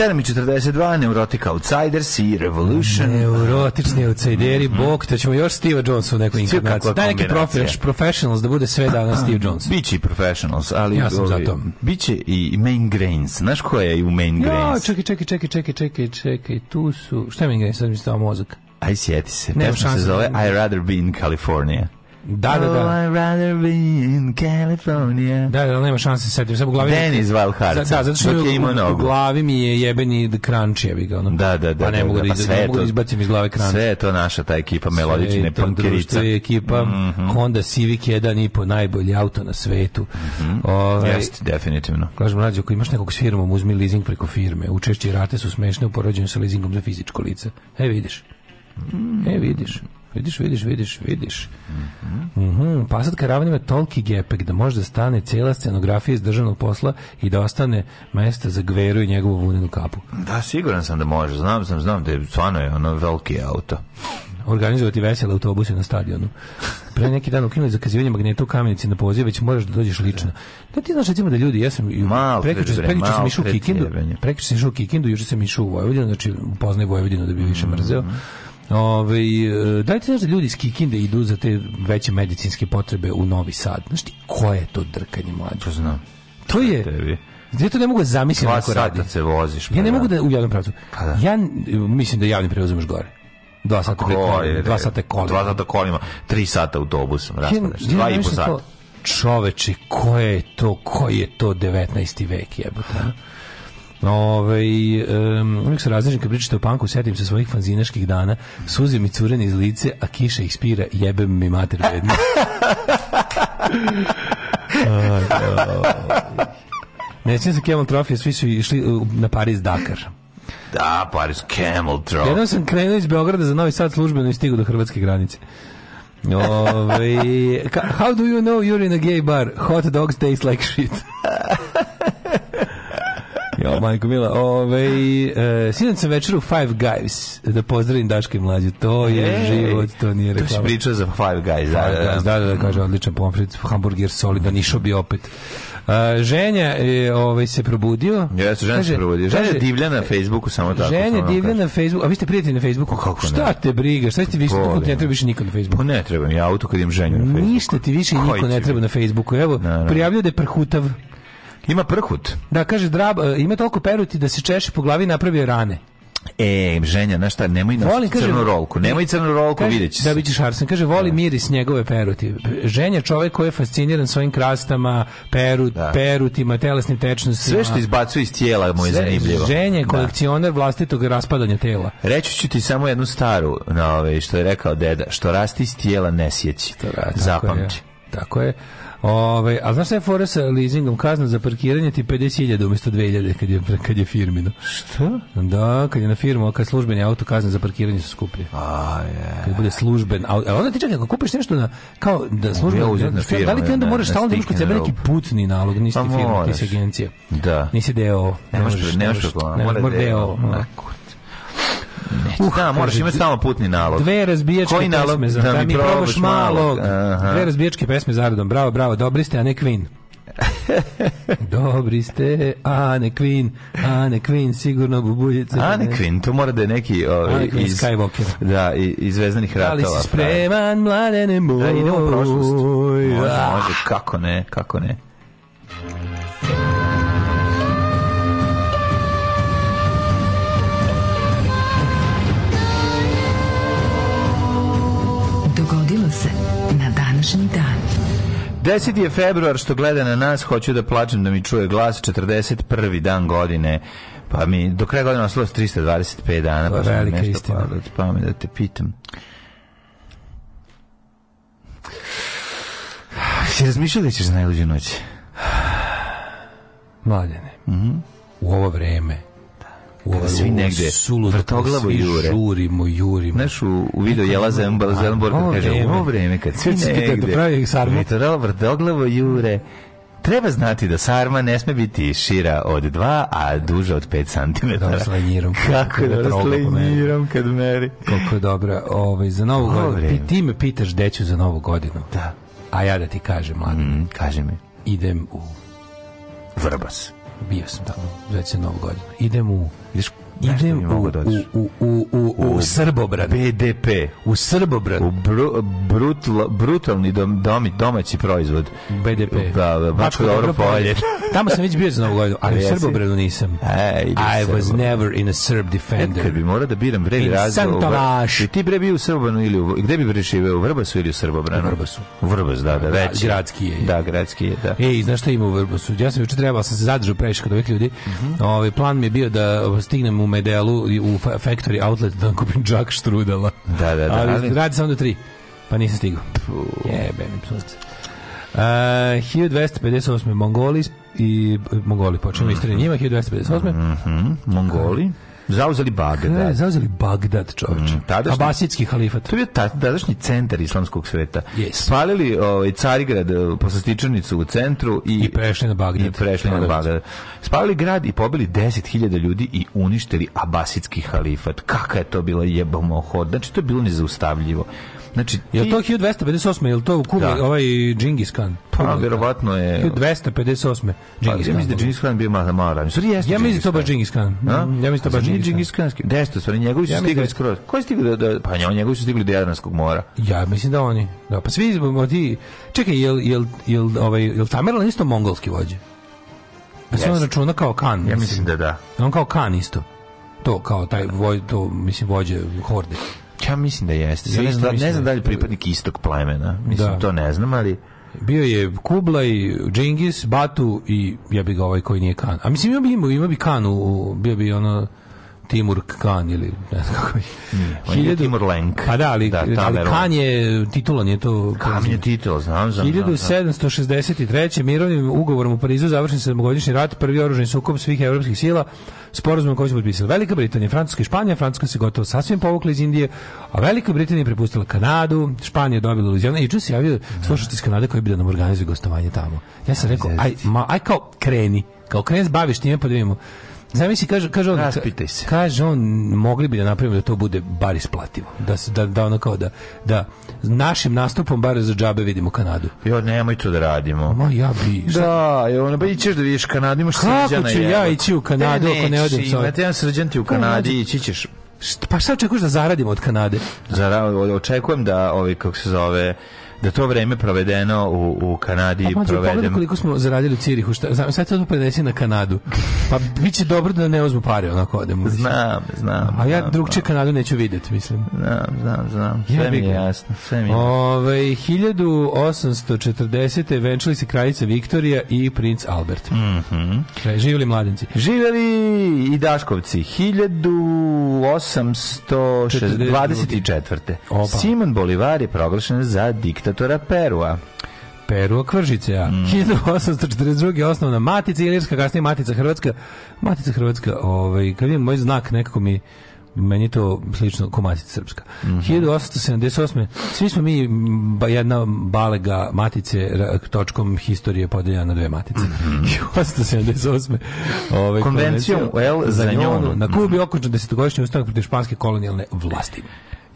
7.42, Neurotic Outsiders i Revolution.
Neurotični outsideri, mm -hmm. bok, da ćemo još Steve Jones u nekoj inkarnaciji. Daj neki profes, professionals, da bude sve danas Steve Jones.
Biće i professionals, ali...
Ja sam ovi, za to.
Biće i main grains. Znaš ko je u main grains? Ja,
čekaj, čekaj, čekaj, čekaj, čekaj, čekaj, tu su... Šta je main grains? Sad mi stava mozak.
Aj, sjeti se. Pesma se da zove I Rather Be in California.
Da, da, da. Oh, da.
I'd rather be in
California. Da, da, nema šanse se setim. Sam u glavi... Denis Valharca. Da, zato što je u, u glavi mi je jebeni kranč, je bih ga
ono.
Da,
da,
da. Pa ne da, mogu da, da, da, mogu da izbacim iz glave kranč.
Sve je to naša ta ekipa melodične
punkirice. Sve je ekipa mm -hmm. Honda Civic 1.5, najbolji auto na svetu. Mm
-hmm. Ove, ovaj- definitivno.
Kažem, mlađe, ako imaš nekog s firmom, uzmi leasing preko firme. Učešće rate su smešne u poređenju sa leasingom za fizičko lice. E, vidiš. Mm. E, vidiš. Vidiš, vidiš, vidiš, vidiš. Mm -hmm. Mm -hmm. Pa sad karavan ima toliki gepek da može da stane cijela scenografija iz državnog posla i da ostane mesta za gveru i njegovu vunenu kapu.
Da, siguran sam da može. Znam sam, znam da je stvarno je ono veliki auto
organizovati vesele autobuse na stadionu. Pre neki dan ukinuli zakazivanje magneta u kamenici na poziv, već moraš da dođeš lično. Da ti znaš recimo da ljudi, ja sam prekjuče sam išao u Kikindu, prekjuče sam išao u Kikindu, juče sam išao u Vojvodinu, znači upoznaj Vojvodinu da bi više mrzeo. Mm -hmm. Ove, ovaj, dajte znaš da ljudi iz Kikinde idu za te veće medicinske potrebe u Novi Sad. Znaš ti, koje je to drkanje
mlađe? Znam.
To je... Tebi. Ja to ne mogu da zamisliti
kako radi. Dva se voziš.
Pa ja ne pa mogu da. da u jednom pravcu. Pa da. Ja mislim da javni prevoz imaš gore. Dva pa sata, pre, dva sata kolima. Dva
sata kolima, tri sata autobusom, raspadeš. Dva ja i po sata.
Čoveče, koje je to, koji je to 19. vek jebote? Ove, ovaj, um, uvijek se različim kad pričate o panku, setim se svojih fanzinaških dana, suze mi curene iz lice, a kiša ih spira, jebem mi mater bedno. ne sjećam se Kemal Trophy, svi su išli na Paris Dakar.
Da, Paris Camel Trophy.
Jednom sam krenuo iz Beograda za Novi Sad službeno i stigu do hrvatske granice. Ove, ovaj, how do you know you're in a gay bar? Hot dogs taste like shit jo, majko mila. ovej, e, sinac sam večer u Five Guys da pozdravim Daške mlađe, To je Ej, život, to nije
reklama. To si pričao za Five Guys. Five da da da.
da, da, da, kaže, odličan pomfrit, hamburger solidan, išao bi opet. Uh, ženja je ovaj se probudio.
Jeste, ženja se probudio. Ženja kaže, divlja na Facebooku samo
tako. Ženja divlja na Facebooku. A vi ste prijatelji na Facebooku? Pa kako Šta ne? te briga? Šta ti više tako ne treba više niko na Facebooku?
Pa ne treba mi auto kad im ženju na Facebooku.
Ništa ti više niko ne treba na Facebooku. Evo, prijavljuje da je prhutav.
Ima prhut.
Da, kaže, drab, e, ima toliko peruti da se češe po glavi i napravi rane.
E, ženja, na šta, nemoj na voli, crnu kaže, rolku, nemoj crnu rolku, vidjet će Da,
bićeš Harsan, kaže, voli da. miris njegove peruti. Ženja čovjek koji je fasciniran svojim krastama, perut, da. perutima, telesnim tečnostima.
Sve što izbacuje iz tijela mu je sve, zanimljivo.
Ženja je da. kolekcionar da. vlastitog raspadanja
tela. Reći ću ti samo jednu staru, na ove, ovaj, što je rekao deda, što rasti iz tijela ne sjeći.
Zapamći. Tako je. Tako je. Ovaj, a znaš šta je fora sa leasingom? Kazna za parkiranje ti 50.000 umjesto 2.000 kad je, kad je firmino. Šta? Da, kad je na firmu, kad službeni auto kazna za parkiranje su skuplje. A, je. Kad bude služben auto. A e, onda ti čekaj, ako kupiš nešto na, kao da služben auto, šta, da li ti onda moraš stalno da imaš kod sebe neki putni nalog, nisi ti pa firma, ti si agencija.
Da.
Nisi deo. Ne možeš, ne možeš, ne možeš, ne možeš, ne možeš,
Ne, uh, da, moraš imati samo putni nalog.
Dve razbijačke Koji nalog? pesme za da, da mi probaš malo. Aha. Dve razbijačke pesme zaradom. Bravo, bravo, dobri ste, a ne Queen. Dobri ste, Ane Queen, Ane Queen, sigurno bubuljica.
Ane Queen, to mora da je neki
o, ovaj, iz, Skywalker.
Da, iz Zvezdanih da ratova. Ali
si pa. spreman, mladene moj.
Da, idemo u prošlost. Može, ah. može, kako ne, kako ne. 10. je februar što gleda na nas, hoću da plačem da mi čuje glas, 41. dan godine. Pa mi do kraja godine ostalo 325 dana, pa mi nešto istina. Pa, pa da te pitam. Si razmišljali da ćeš za najluđu noć?
Mladene,
mm -hmm.
u ovo vreme
u ovaj, svi negde sulu, vrtoglavo jure.
Žurimo, jurimo.
Znaš, u, u video Jela Zembal, Zelborg kaže, u ovo vreme kad svi negde,
da pravi sarmu.
vrtoglavo jure, Treba znati da sarma ne sme biti šira od 2, a duža od 5 cm. Da,
da
dobro s lenjirom. Kako da s lenjirom kad
meri. Koliko je dobra. Ovaj, za novu Dobre. godinu. Ti, ti me pitaš deću za novu godinu.
Da.
A ja da ti kažem,
mladen. Mm, kaži
mi. Idem u...
Vrbas.
Bio sam tamo, već se novu godinu. Idem u This idem u, u, u, u, u, Srbobran.
BDP.
U Srbobran. U
bru, brutal, brutalni dom, domi, domaći proizvod.
BDP.
Da, da, ba, Bačko dobro polje.
Tamo sam već bio za Novu godinu, ali u Srbobranu nisam.
E,
I was never in a Serb defender.
Kad bi morao da biram vrevi razlog. I ti bre bio u Srbobranu ili u... Gde bi bre živeo? U Vrbasu ili u Srbobranu? U Vrbasu. U Vrbasu, da, da, da, već.
Gradski je.
Da, gradski je, da.
Ej, znaš šta ima u Vrbasu? Ja sam juče trebao, sam se zadržao previše kod ovih ljudi. Mm -hmm. Ovaj plan mi je bio da stignem u medelu u Factory Outlet da kupim džak štrudala.
Da, da, da. Ali,
ali... radi samo do tri. Pa nisam stigao. Jebe, mi sunce. Uh, 1258. Mongoli i Mongoli počinju mm -hmm. istoriju njima 1258. Mm
-hmm. Mongoli Zauzeli Bagdad.
zauzeli Bagdad, čovječe. Mm, tadašnji, Abasijski halifat.
To je bio tadašnji centar islamskog sveta. Yes. Spalili ovaj, Carigrad, eh, poslastičarnicu u centru i,
I prešli na Bagdad.
I prešli na Bagdad. Spalili grad i pobili 10.000 ljudi i uništili Abasijski halifat. Kaka je to bila jebamo hod. Znači, to je bilo nezaustavljivo. Znači, je
to 1258? Je li to u kume da.
ovaj
Džingis Khan? Pa,
vjerovatno je...
258. Pa,
da da Džingis Khan. Ja mislim da Džingis Khan bio malo malo ranije. Ja
mislim da to
baš
Džingis Khan. Ja mislim da
baš Džingis Khan. Desto, stvari, njegovi su stigli skroz. Ko stigli da... Pa njegovi su stigli do Jadranskog mora.
Ja mislim da oni. Da, pa svi ti... Čekaj, jel, jel, jel, ovaj, jel Tamerlan isto mongolski vođe? Pa se on računa kao Khan.
Ja mislim da da.
On kao Khan isto. To, kao taj voj, to, mislim, vođe horde.
Ja mislim da jeste. ja da ne, znam, ne znam da li pripadnik istog plemena. Mislim, da. to ne znam, ali...
Bio je Kublaj, Džingis, Batu i ja bih ga ovaj koji nije Kan. A mislim, ima bi, ima bi Kan, u, bio bi ono Timur Khan ili ne znam kako je. Nije,
on
je
Timur Lenk.
Pa da, ali, da, ali Khan je titulan, je to... Khan
je titul, znam, znam.
1763. mirovnim ugovorom u Parizu završen sedmogodišnji rat, prvi oruženi sukob svih evropskih sila, sporazum koji su potpisali Velika Britanija, Francuska i Španija, Francuska se gotovo sasvim povukla iz Indije, a Velika Britanija je prepustila Kanadu, Španija je dobila Luzijana i e, ču se javio slušati iz Kanade koji bi da nam organizuje gostovanje tamo. Ja sam rekao, aj, ma, aj kao kreni, kao kreni, baviš time pa da vidimo
Zamisli, kaže, kaže on, Raspitaj se.
kaže on, mogli bi da napravimo da to bude bar isplativo. Da, da, da ono kao da, da našim nastupom bar za džabe vidimo Kanadu.
Jo, nemoj to da radimo.
Ma ja bi.
Da, je ono, ba pa ićeš da vidiš Kanadu, imaš
Kako ću ja ići u Kanadu ne, ako ne odem
sa... Imate jedan srđan ti u pa, Kanadi, ići ćeš
pa šta očekuješ da zaradimo od Kanade?
Zara, očekujem da, ovi, kako se zove, da to vreme provedeno u, u Kanadi A,
mađu,
provedem...
koliko smo zaradili u Cirihu, šta, znam, sad to prenesi na Kanadu. Pa bit će dobro da ne uzmu pare onako odemo.
Znam, znam.
A ja drugčije Kanadu neću videti, mislim.
Znam, znam, znam. Sve ja, mi je jasno. Sve mi
je Ove, 1840. venčali se kraljica Viktorija i princ Albert.
Mm -hmm.
Živjeli mladenci.
Živjeli i Daškovci. 1824. Opa. Simon Bolivar je proglašen za diktator diktatora Perua.
Perua Kvržice, ja. Mm. 1842. osnovna matica Ilirska, kasnije matica Hrvatska. Matica Hrvatska, ovaj, kad vidim moj znak, nekako mi meni to slično Matica srpska. Mm -hmm. 1878. Svi smo mi jedna balega matice točkom historije podeljena na dve matice. Mm -hmm. 1878. Ovaj,
konvencijom, konvencijom za, za njonu.
Na Kubi mm -hmm. okončan desetogodišnji ustanak protiv španske kolonijalne vlasti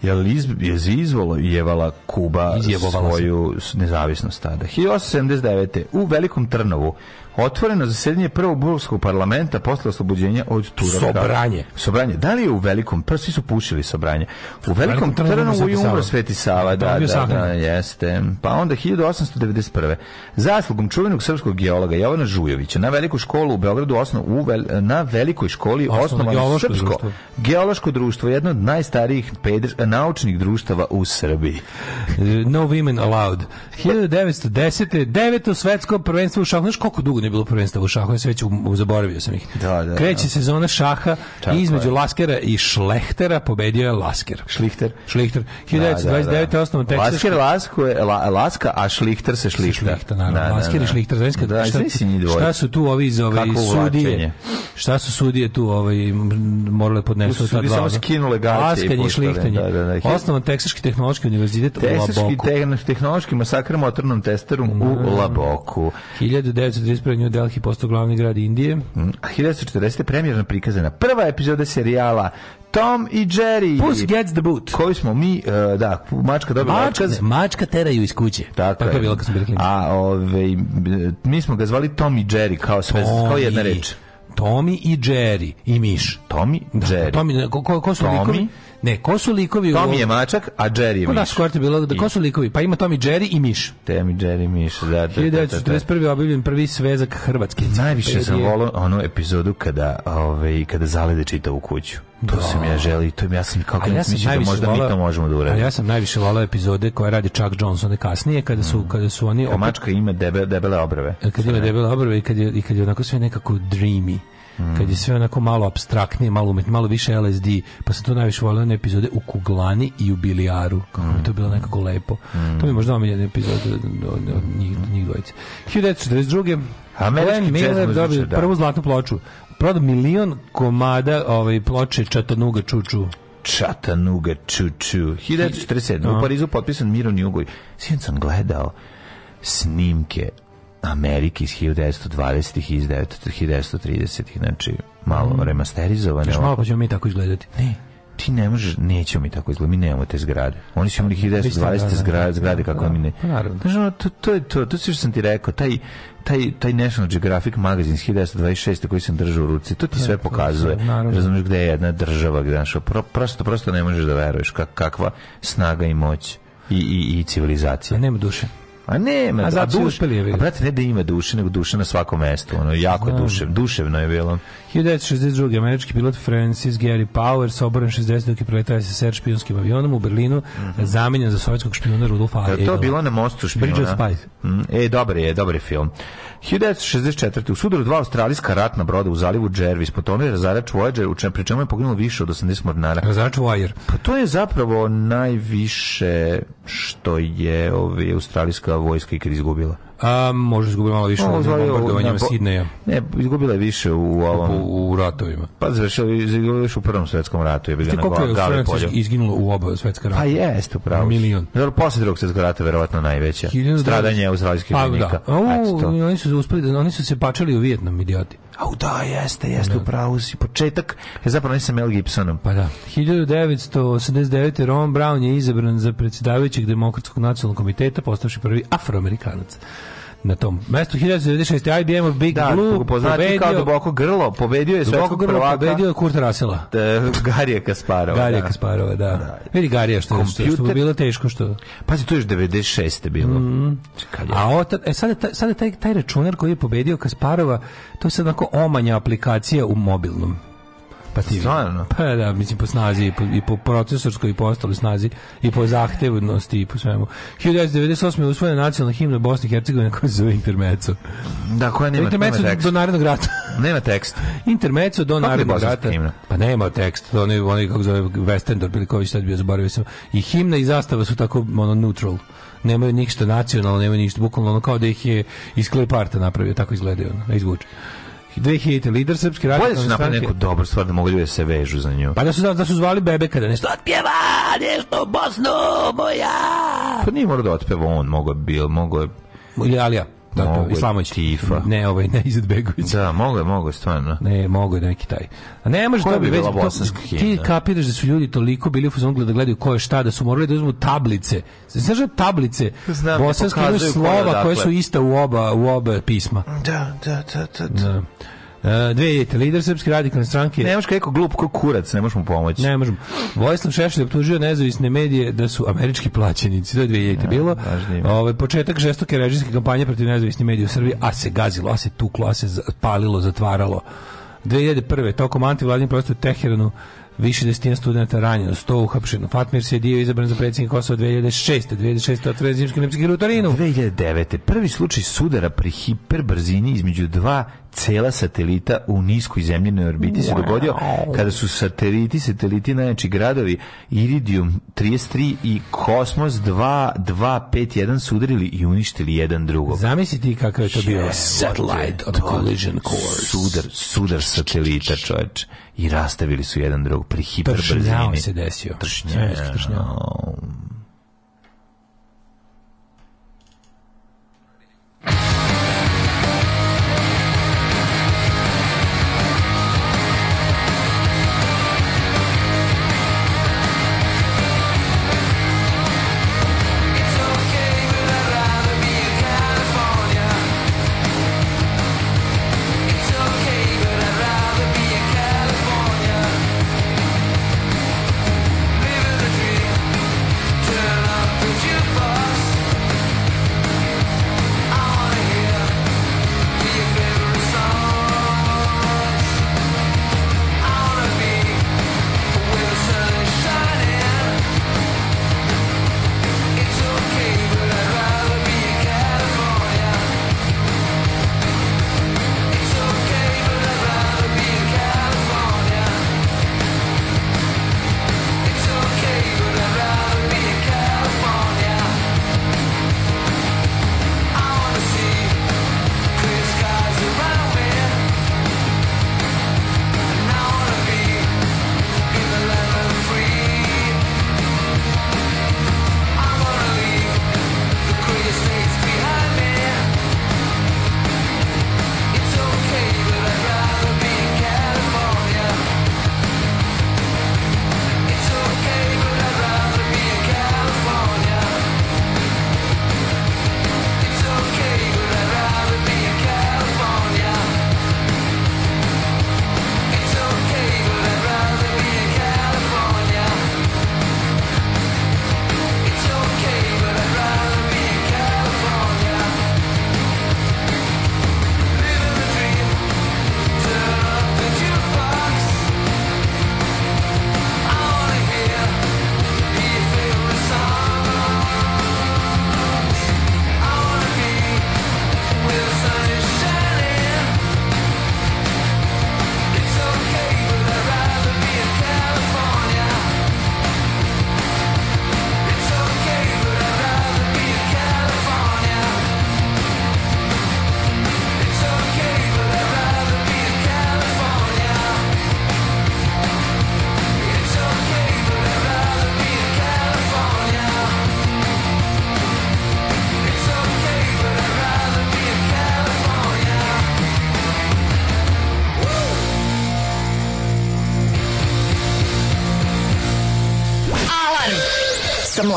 je li iz, je izvolo jevala Kuba Izjevovala svoju se. nezavisnost tada. 1879. u Velikom Trnovu otvoreno zasedanje prvog burovskog parlamenta posle oslobođenja od Turaka. Sobranje. Sobranje. Da li je u Velikom, prvo pa svi su pušili sobranje. U Velikom, Velikom Trnovu i umro Sveti Sava, da, da, da, jeste. Pa onda 1891. Zaslugom čuvenog srpskog geologa Jovana Žujovića na Veliku školu u Beogradu osno, u vel, na Velikoj školi osnovano, osnovano Srpsko društvo. geološko društvo, jedno od najstarijih peder, naučnih društava u Srbiji.
No women allowed. 1910. deveto svetsko prvenstvo u šahu. Znaš koliko dugo nije bilo prvenstva u šahu? Ja se već u, u, zaboravio sam ih.
Da, da,
Kreće
da.
sezona šaha i između Laskera i Šlehtera pobedio je Lasker. Šlihter. Šlihter. 1929. Da, da, da, osnovan
Texas. Lasker Lasko je, la, Laska, a Šlihter se
šlihta. Šlihta, naravno. Da, da, Lasker i da. Šlihter.
Znaš kad, da,
šta, šta su tu ovi iz ove sudije? Šta su sudije tu ovaj, morale
podnesu? Sudije samo
skinule gaće. Laskanje i šlihtanje. Da, da, da, da. Osnovan Teksaški tehnološki univerzitet Teksaški
u Laboku. Teksaški tehnološki masakr motornom testeru mm. u Laboku.
1931. New Delhi postao glavni grad Indije. Mm. A
1940. premjerno prikazana prva epizoda serijala Tom i Jerry.
Puss gets the boot.
Koji smo mi, uh, da, mačka dobila mačka, otkaz.
Mačka teraju iz kuće.
Tako, pa Tako
je. bilo kad smo bili klinici.
A ove, mi smo ga zvali Tom i Jerry, kao, sve, kao jedna reč.
Tomi i Jerry i Miš.
Tomi, da, Jerry.
Tomi, ko, ko su Tommy, likovi? Ne, ko su likovi?
Tom je mačak, a Jerry je pa da, miš. Da,
skoro bilo da ko su likovi? Pa ima Tommy Jerry i Miš.
Tommy Jerry Miš, da, da.
1941. Da, da, objavljen prvi svezak hrvatski.
Najviše sam volao onu epizodu kada, ovaj, kada zalede čita u kuću. To sam ja želi, to ja sam kako ja sam da možda mi to možemo da uradimo.
Ja sam najviše volao epizode koje radi Chuck Johnson i kasnije kada su mm. kada su oni
mačka ima debele obrve.
Kad ima debele obrve i kad je i kad je onako sve nekako dreamy mm. kad je sve onako malo abstraktnije, malo umet, malo više LSD, pa sam to najviše volio na epizode u Kuglani i u Bilijaru, kako mm. je to bilo nekako lepo. Mm. To mi je možda omiljena epizoda od, od njih, njih dvojice. 1942. Američki Miller dobio da. prvu zlatnu ploču. Prodao milion komada ovaj, ploče Čatanuga Čuču.
Čatanuga Čuču. 1947. U Parizu potpisan mirovni ugovor. Sinoć sam gledao snimke Amerike iz 1920-ih i iz 1930-ih, znači malo mm. remasterizovane. Još
malo pa ćemo mi tako izgledati.
Ne, ti ne možeš, nećemo mi tako izgledati, mi nemamo te zgrade. Oni su imali 1920 da, da, da, zgrade, zgrade kako da, mi ne... Pa
naravno.
Znaš, to, to je to, to si što sam ti rekao, taj, taj, taj National Geographic magazin iz 1926. koji sam držao u ruci, to ti sve pokazuje. Razumiješ gde je jedna država, gde je pro, prosto, prosto ne možeš da veruješ kak, kakva snaga i moć i, i, i civilizacija.
Nema duše.
A nema, a, a duš, a brate, ne da ima duše, nego duša na svakom mestu, ono, jako Znam. dušev, duševno je bilo.
1962. američki pilot Francis Gary Powers, oboran 60. dok je preletao SSR špijunskim avionom u Berlinu, mm -hmm. zamenjen za sovjetskog špijuna Rudolfa Adela.
Je to bilo na mostu špijuna? Bridge of
Spies.
Mm, e, dobar je, dobar je film.
1964. U sudoru dva australijska ratna broda u zalivu Jervis je razarač Voyager, u čem, pri čemu je poginulo više od 80 mornara. Razarač Voyager.
Pa to je zapravo najviše što je ove australijska da vojska ikad izgubila?
A, možda
izgubila
malo više no, u bombardovanjima Sidneja.
Ne, izgubila je više u
ovom... U, u ratovima.
Pa završila je više u prvom svetskom ratu.
Je Ste koliko je Francija izginulo u oba svetska rata? Pa
jeste, upravo.
Milion.
Dobro, posle drugog svetskog rata verovatno najveća. Stradanje uzrajskih vojnika.
Pa
da.
oni su uspeli, da, oni su se pačali u Vijetnam, idioti.
Au da, jeste, jeste, da. upravo si. Početak je zapravo nisam Mel Gibsonom.
Pa da. 1989. Ron Brown je izabran za predsjedavajućeg demokratskog nacionalnog komiteta, postavši prvi afroamerikanac na tom mestu
1996. IBM of
Big
da, Blue pobedio kao duboko
grlo, pobedio je svetskog grlo, prvaka. Pobedio je Kurt Rasela. Da, Garija Kasparova. Garija da. Kasparova, da. da. Vidi Garija što, Computer... što, što bi bilo teško što. Pazi, to je još 96. bilo. Mm. Čekaj, A ota, e, sad je, taj, sad je taj, taj računar koji je pobedio Kasparova, to je sad onako omanja aplikacija u mobilnom kompatibilni. Stvarno? Pa da, mislim po snazi i po, i po procesorskoj i po ostaloj snazi i po zahtevnosti i po svemu. 1998. je usvojena nacionalna himna Bosne i Hercegovine koja se zove Intermeco.
Da, koja nema, Intermeco nema tekst. do narednog
rata.
nema tekst.
Intermeco do Kako narednog rata. Himna? Pa nema tekst, oni, oni kako zove Westendor, Biliković, sad bio zaboravio sam. I himna i zastava su tako ono, neutral nemaju ništa nacionalno, nemaju ništa, bukvalno ono kao da ih je iz Kleparta napravio, tako izgledaju, ono, da izvuče. 2000 lider srpske radio. Bolje su napravili neku dobru
stvar da mogu ljudi da se vežu za nju.
Pa da su da, da su zvali bebe kada nešto otpjeva, nešto Bosnu moja.
Pa nije morao da otpeva on, mogao je bil, mogao
je ili Alija. Da, mogu Islamović.
Tifa.
Ne, ovaj, ne Izetbegović.
Da, mogo je, mogo je, stvarno.
Ne, mogo je neki taj. A ne može da bi već
bosanska himna.
Ti kapiraš da su ljudi toliko bili u fazonu da gledaju ko je šta, da su morali da uzmu tablice. Znaš da tablice?
Znam, bosanske
slova koje su dakle. ista u oba, u oba pisma.
Da, da, da, da. da. da.
2000, e, lider Srpske radikalne stranke.
Ne možeš kako glup ko kurac, ne možeš mu pomoći.
Ne možemo. Vojislav Šešelj optužio nezavisne medije da su američki plaćenici. To je 2000 ja, bilo. Da ovaj početak žestoke režijske kampanje protiv nezavisnih medija u Srbiji, a se gazilo, a se tuklo, a se palilo, zatvaralo. 2001. tokom antivladnih prosto u Teheranu više desetina studenta ranjeno, sto uhapšeno. Fatmir se dio izabran za predsjednika Kosova 2006. 2006. otvore zimske nemske u
2009. Prvi slučaj sudara pri hiperbrzini između dva cela satelita u niskoj zemljenoj orbiti wow. se dogodio kada su sateliti, sateliti najjači gradovi Iridium 33 i Kosmos 2251 sudarili i uništili jedan drugog.
Zamisli ti kakav je to bio satellite on
collision course. Sudar, sudar satelita, čoveč. I rastavili su jedan drugog pri hiperbrzini.
se desio. Tršnjao. Tršnjao.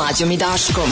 Mlađom i Daškom.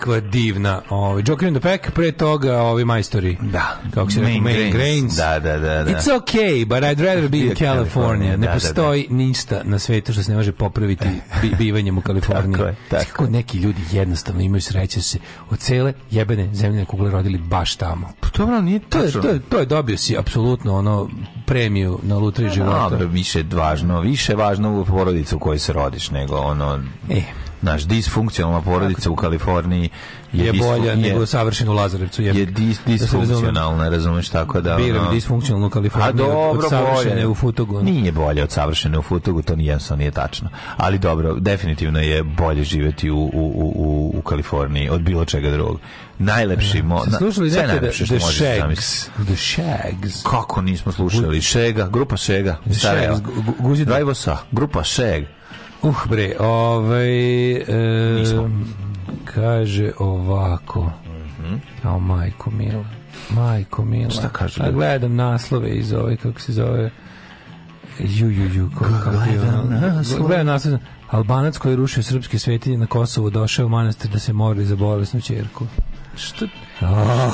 kakva divna. Ovaj Joker in the Pack, pre toga ovi majstori.
Da.
Kako se
rekao, Main Grains.
Da, da, da, da. It's okay, but I'd rather be in California. Ne da, da, da. postoji ništa na svetu što se ne može popraviti bi, bivanjem u Kaliforniji. tako je, tako. Kako neki ljudi jednostavno imaju sreće se od cele jebene zemljene kugle rodili baš tamo.
Pa dobro, nije to, je, to, je, to je dobio si apsolutno ono premiju na lutri pa života. Dobro, više važno, više važno u porodicu u kojoj se rodiš nego ono... E, naš disfunkcionalna porodica u Kaliforniji
je, je bolja nego savršena u Lazarevcu
je, je dis, da disfunkcionalna da razumeš tako da
biram ono, disfunkcionalnu Kaliforniju a dobro, od savršene bolje. u
Futogu nije bolje od savršene u Futogu to nije jednostavno nije tačno ali dobro definitivno je bolje živeti u, u, u, u Kaliforniji od bilo čega drugog najlepši da. mo na, slušali sve najlepše
što možeš
zamisliti The Shags kako nismo slušali Šega grupa Šega Shags, Guzi Drajvosa grupa Šeg
Uh bre, ovaj... E, kaže ovako. Mhm. Mm oh, majko mila. Majko mila.
Šta kaže?
A gledam naslove iz ove, kako se zove... Ju, ju, ju,
kako gledam naslove.
Gledam naslove. Albanac koji je rušio srpske svetinje na Kosovu došao u manastir da se mori za bolesnu čerku.
Što?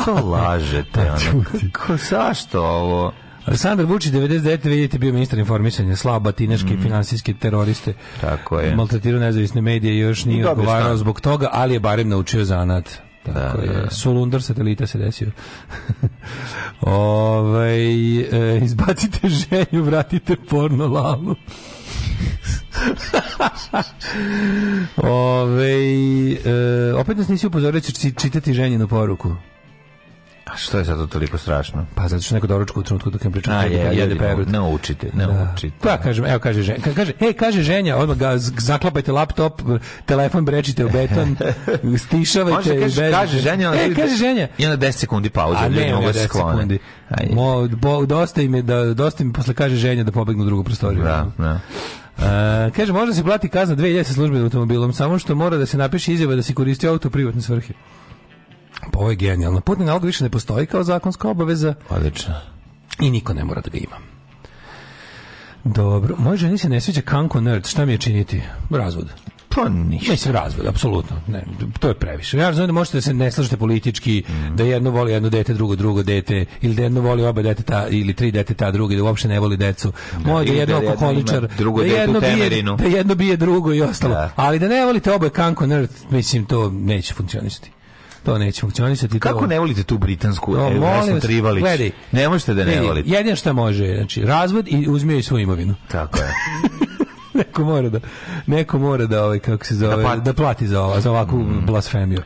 Što lažete? Pa ko, Kako, zašto ovo?
Aleksandar Vučić 99. vidite bio ministar informisanja, slaba tineške mm. finansijske teroriste.
Tako je.
Maltretirao nezavisne medije još nije Dobre, odgovarao šta? zbog toga, ali je barem naučio zanat. Da, Tako da, je. Da. da. Solundar satelita se desio. Ove, ovaj, e, izbacite ženju, vratite porno lalu. Ove, ovaj, e, opet nas nisi upozorio, da ćeš čitati ženjenu poruku.
A što je zato toliko strašno?
Pa zato što neko doručku u trenutku dok im pričam. A
je,
jede
perut. Naučite, da. naučite. Pa kažem,
evo kaže ženja. Kaže, ej, kaže ženja, odmah ga zaklapajte laptop, telefon brečite u beton, stišavajte. Može,
kaže, kaže ženja.
E, kaže ženja.
I onda 10 sekundi pauze. A da ne, mogu se skloniti.
Mo, bo, dosta im
je da,
dosta im posle kaže ženja da pobegnu u drugu prostoriju.
Da, da.
Uh, kaže, možda se plati kazna 2000 službenim automobilom, samo što mora da se napiše izjava da se koristi auto u privatne svrhe. Pa ovo je genijalno. Putni nalog više ne postoji kao zakonska obaveza.
Odlično.
I niko ne mora da ga ima. Dobro, moj ženi se ne sviđa kanko nerd, šta mi je činiti? Razvod.
Pa ništa.
Mislim razvod, apsolutno. Ne, to je previše. Ja razumijem da možete da se ne slažete politički, mm. da jedno voli jedno dete, drugo drugo dete, ili da jedno voli oba deteta, ili tri deteta, drugi da uopšte ne voli decu. Da, Moj da, da jedno da alkoholičar, drugo da jedno, bije, da jedno bije drugo i ostalo. Da. Ali da ne volite oboje kanko nerd, mislim, to neće funkcionisati. To neće funkcionisati.
Kako
to...
ne volite tu britansku no, e, molim Trivalić? Gledaj, ne možete da ne volite.
Jedino što može, znači razvod i uzme i svoju imovinu.
Tako je.
neko mora da neko mora da ovaj kako se da zove da plati, da plati za ovo, za ovakvu mm. blasfemiju.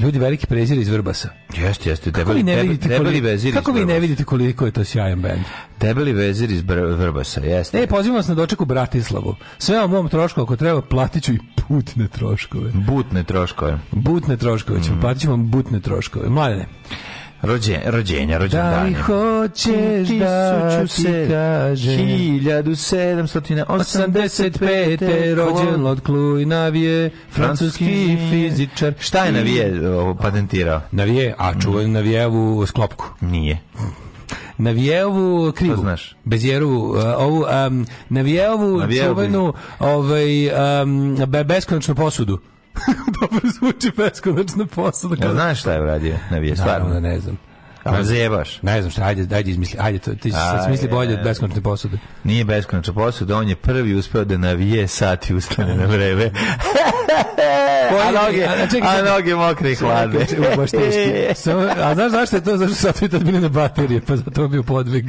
Ljudi veliki prezir iz Vrbasa.
Jeste, jeste.
Kako debeli, vi ne vidite, debeli, debeli kako vi ne vidite koliko je to sjajan bend?
Debeli vezir iz Br Vrbasa, jeste.
E, pozivam vas na doček u Bratislavu. Sve o mom trošku, ako treba, platit ću i putne troškove.
Butne troškove.
Butne troškove ćemo, mm. platit ću vam butne troškove. Mladene,
rođen, rođenja,
rođendan. Da li hoćeš da ti kažem? 1785. rođen Lord Cluj Navije, francuski fizičar.
Šta je Navije patentirao?
Navije, a mm. čuvan Navijevu sklopku.
Nije.
Navijevu krivu.
To znaš.
Bezjerovu, eh, ovu, um, Navijevu, čuvenu, ovaj, um, beskonačnu posudu. Dobro zvuči beskonačna posada. Kada...
Ja, znaš šta je uradio na vije,
stvarno? Da, ne znam.
A zebaš.
Ne znam šta, ajde, ajde izmisli, ajde, to, ti sad smisli bolje od beskonačne posude.
Nije beskonačna posuda, on je prvi uspeo da navije sati ustane na vreme. a noge, a, čekaj, a noge mokre i hladne.
Baš teški. Samo, a znaš zašto je to? Zašto su satovi tad bili na baterije? Pa zato bio podvig.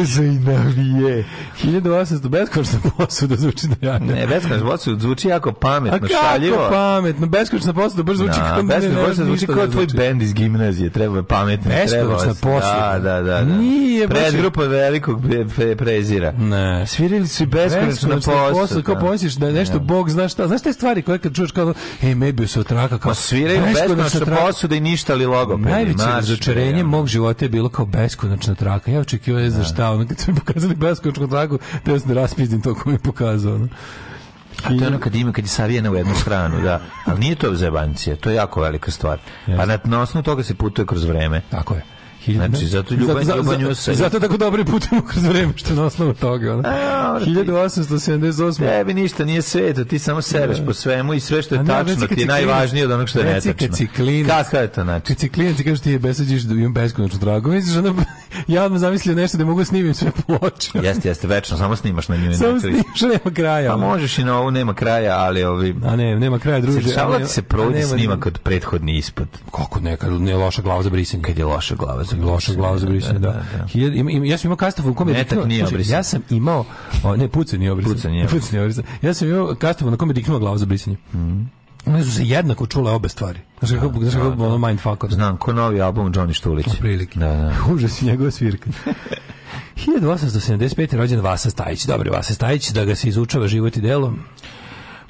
Uzo i navije. 1800 beskonačna posuda zvuči da
ja ne. Ne, beskonačna posuda zvuči jako pametno, šaljivo. A kako šaljivo.
pametno? Beskonačna posuda brzo zvuči no, da, kao mene. Beskonačna
posuda zvuči kao tvoj bend iz gimnazije. Treba je pametno.
Beskonačna posuda.
Da, da,
da, da. Nije
baš... Predgrupa velikog prezira.
Ne. Svirili su i beskonačna posuda. Kao pomisliš da je nešto, Bog zna šta. Znaš te stvari koje kad čuješ kao Hey, maybe su otraka
kao... Ma sviraju beskonačno traka. posude i ništa li logo.
Najveće razočarenje mog života je bilo kao beskonačna traka. Ja očekivao je za da. šta, ono kad su mi pokazali beskonačnu traku, te ja sam raspizdim to ko mi je pokazao. No.
A to je ono kad ima, kad je savijena u jednu stranu, da. Ali nije to zebancija, to je jako velika stvar. Pa na, na osnovu toga se putuje kroz vreme.
Tako je.
Znači, zato ljubav, zato, nju
se... Zato tako dobro putimo kroz vreme što je na osnovu toga. Ono. 1878.
Tebi ništa nije sveto, ti samo sereš da. po svemu i sve što je tačno ti je najvažnije od onog što je netačno.
Reci kad
Kako je to znači? Kad
ti klinac i kažeš ti je besađiš da imam beskonačnu dragu. Misliš, ono, ja odmah zamislio nešto da mogu da snimim sve ploče.
Jeste, jeste, večno, samo snimaš na nju. Samo
snimaš, nema kraja.
Pa možeš i na ovu, nema kraja, ali ovi...
A ne, nema kraja, druže.
Sečavala da ti se provodi snima kod prethodni ispod.
Kako nekad,
ne loša glava za brisanje. Kad je
loša glava za lošeg, lošeg glavu brisanje, da. Hiljad, im, im, ja sam imao kastavu u kom je diknuo, nije slušaj, ja sam imao, o, ne, puca nije
obrisan. Puca nije, puca nije
Ja sam imao kastavu na kom je diknula glavu za brisanje. Mm. One su se jednako čule obe stvari. Znaš kako, da, znaš kako da, da. ono mindfucker.
Znam, ko novi album Johnny Štulić.
Oprilike. Da, da. Užas je njegova svirka. 1875. rođen Vasa Stajić. Dobar Vasa Stajić, da ga se izučava život i delom.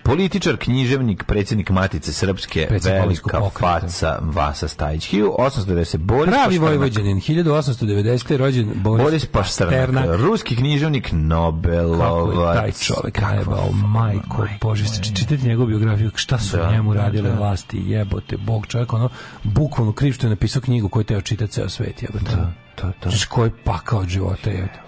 Političar, književnik, predsjednik Matice Srpske, velika faca Vasa Stajić.
1890. Boris Pravi Vojvođanin, 1890. rođen Boris, Boris Pašternak,
Ruski književnik Nobelovac.
Kako je taj čovjek jebao, majko, majko, bože, čitati njegovu biografiju, šta su da, njemu da, radile da. vlasti, jebote, bog, čovjek, ono, bukvalno kriv što je napisao knjigu koju te očita ceo svet, jebote. Da, da,
da.
Koji pakao od života, jebote.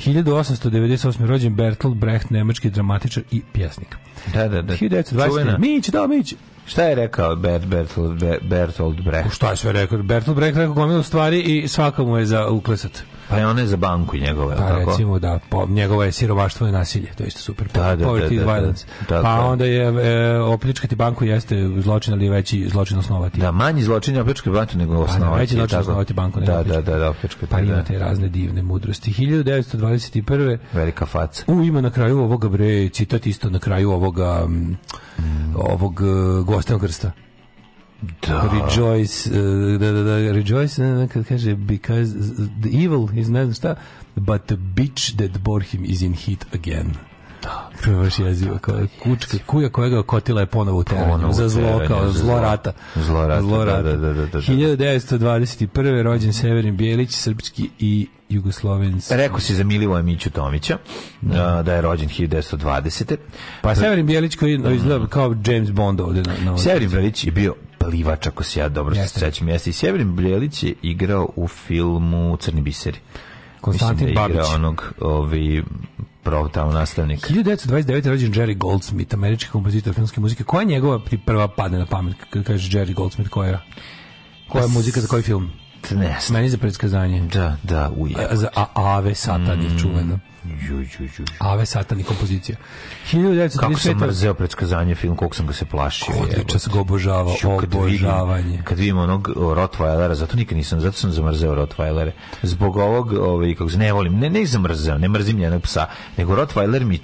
1898. rođen Bertolt Brecht, nemački dramatičar i pjesnik.
Da, da, da.
1920. Mić, da, Mić.
Šta je rekao Bert, Bertolt, Bertolt Brecht? U
Šta
je
sve rekao? Bertolt Brecht rekao gomilu stvari i svaka mu je za uklesat.
Pa je ona za banku njegova, pa, tako? recimo
da, po, njegova je siromaštvo i nasilje, to je isto super. Pa, da, da, poverty da, da, Da, pa onda je e, opljačkati banku jeste zločin, ali veći zločin osnovati.
Da, manji zločin
je
opljačkati banku nego pa da, osnovati. Pa,
veći zločin osnovati banku
nego da, da, da, da,
opljačkati. Pa da. ima te razne divne mudrosti. 1921.
Velika faca.
U, ima na kraju ovoga, bre, citat isto na kraju ovoga, mm. ovog uh, e, gostenog krsta da. Rejoice, e, da, da, da, Rejoice, ne, ne, kad kaže, because the evil is ne znam šta, but the bitch that bore him is in heat again. Da, to je baš jezivo. da, kučka, kuja
koja ga kotila
je ponovo u terenju. Za zlo, kao zlo rata. Zlo rata, zlo da, rata. Da, da, da, da, 1921. rođen Severin Bijelić, srpski i jugoslovenski. Rekao si za Milivoja Miću Tomića,
da. da je rođen 1920. Pa Severin Bijelić koji izgleda
da. kao James Bond ovde. Na, na Severin
Bijelić je bio Balivač, ako se ja dobro se sećam. Jeste, Sjeverin Bljelić je igrao u filmu Crni biseri.
Konstantin Mislim
da Babić. onog ovi prov tamo nastavnik.
1929. rođen Jerry Goldsmith, američki kompozitor filmske muzike. Koja je njegova prva padne na pamet, kaže Jerry Goldsmith, koja, koja je pa muzika za koji film?
Ne znam.
Meni za predskazanje.
Da, da, ujebate.
A, za Ave Satan je mm. čuveno. Ju, ju, ju. Ave Satan i kompozicija.
1935. Kako sam mrzeo predskazanje film, koliko sam ga se plašio.
Odliča se ga obožavao,
obožavanje. Kad vidim onog Rottweilera, zato nikad nisam, zato sam zamrzeo Rottweilere. Zbog ovog, ovaj, kako se ne volim, ne, ne zamrzeo, ne mrzim jednog psa, nego Rottweiler mi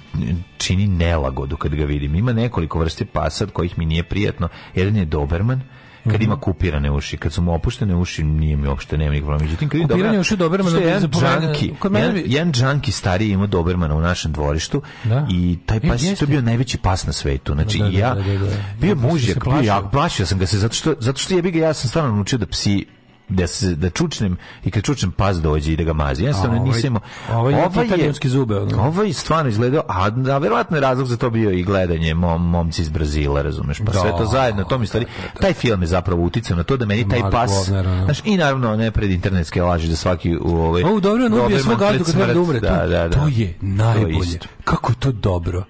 čini nelagodu kad ga vidim. Ima nekoliko vrste pasa od kojih mi nije prijatno. Jedan je Doberman, kad mm -hmm. ima kupirane uši, kad su mu opuštene uši, nije mi uopšte nema nikog problema. Međutim,
kad vidim Dobermana, uši Dobermana,
je jedan džanki, jedan, bi... jedan džanki stariji ima Dobermana u našem dvorištu da. i taj e, pas je to bio najveći pas na svetu. Znači, da, da, ja da, da, da. bio mužjak, bio jak, plašio sam ga se, zato što, zato što je ga, ja sam stvarno naučio da psi da se da čučnem i kad čučnem pas dođe i da ga mazi. Jednostavno ovaj, nisam ovaj,
ovaj je ovaj zube.
Ono. Ovaj stvarno izgledao, a, a verovatno je razlog za to bio i gledanje mom, momci iz Brazila, razumeš? Pa da, sve to da, zajedno, to mi stvari. Da, da, taj film je zapravo uticao na to da meni taj pas, govner, znaš, i naravno ne pred internetske laži da svaki u ovaj.
O, dobro, no, svog kad da umre. Da, da, da. To je najbolje. To Kako je to dobro.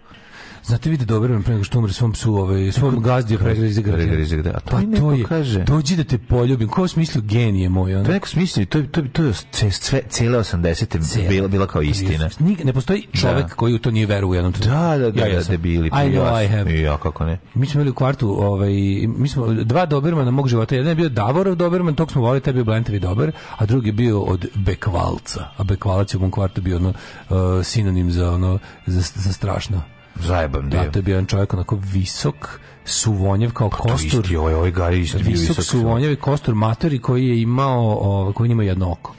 Znate vidi da dobro pre nego što umre svom psu, ovaj svom gazdi pregrize
grede. A
to, pa
to je, kaže.
Dođi da te poljubim. Ko smislio genije moj ona?
To neko smislio, to to to je sve cele 80 bila bila kao istina. Nik,
ne postoji čovjek da. koji u to nije u jednom
trenutku. Da, da, da, ja, ja debili.
I know I have.
Ja kako ne.
Mi smo bili u kvartu, ovaj mi smo dva Dobermana mog života. Jedan je bio Davorov Doberman, tog smo volili, taj bio Blentevi dobar, a drugi je bio od Bekvalca. A Bekvalac je u mom kvartu bio ono uh, sinonim za ono za, za strašno.
Zajebam
bio. Da, to je bio jedan čovjek onako visok, suvonjev kao pa kostur. Isti,
ovaj, ovaj gari isti
visok, visok suvonjev da. i kostur matori koji je imao, o, ovaj, koji ima jedno oko.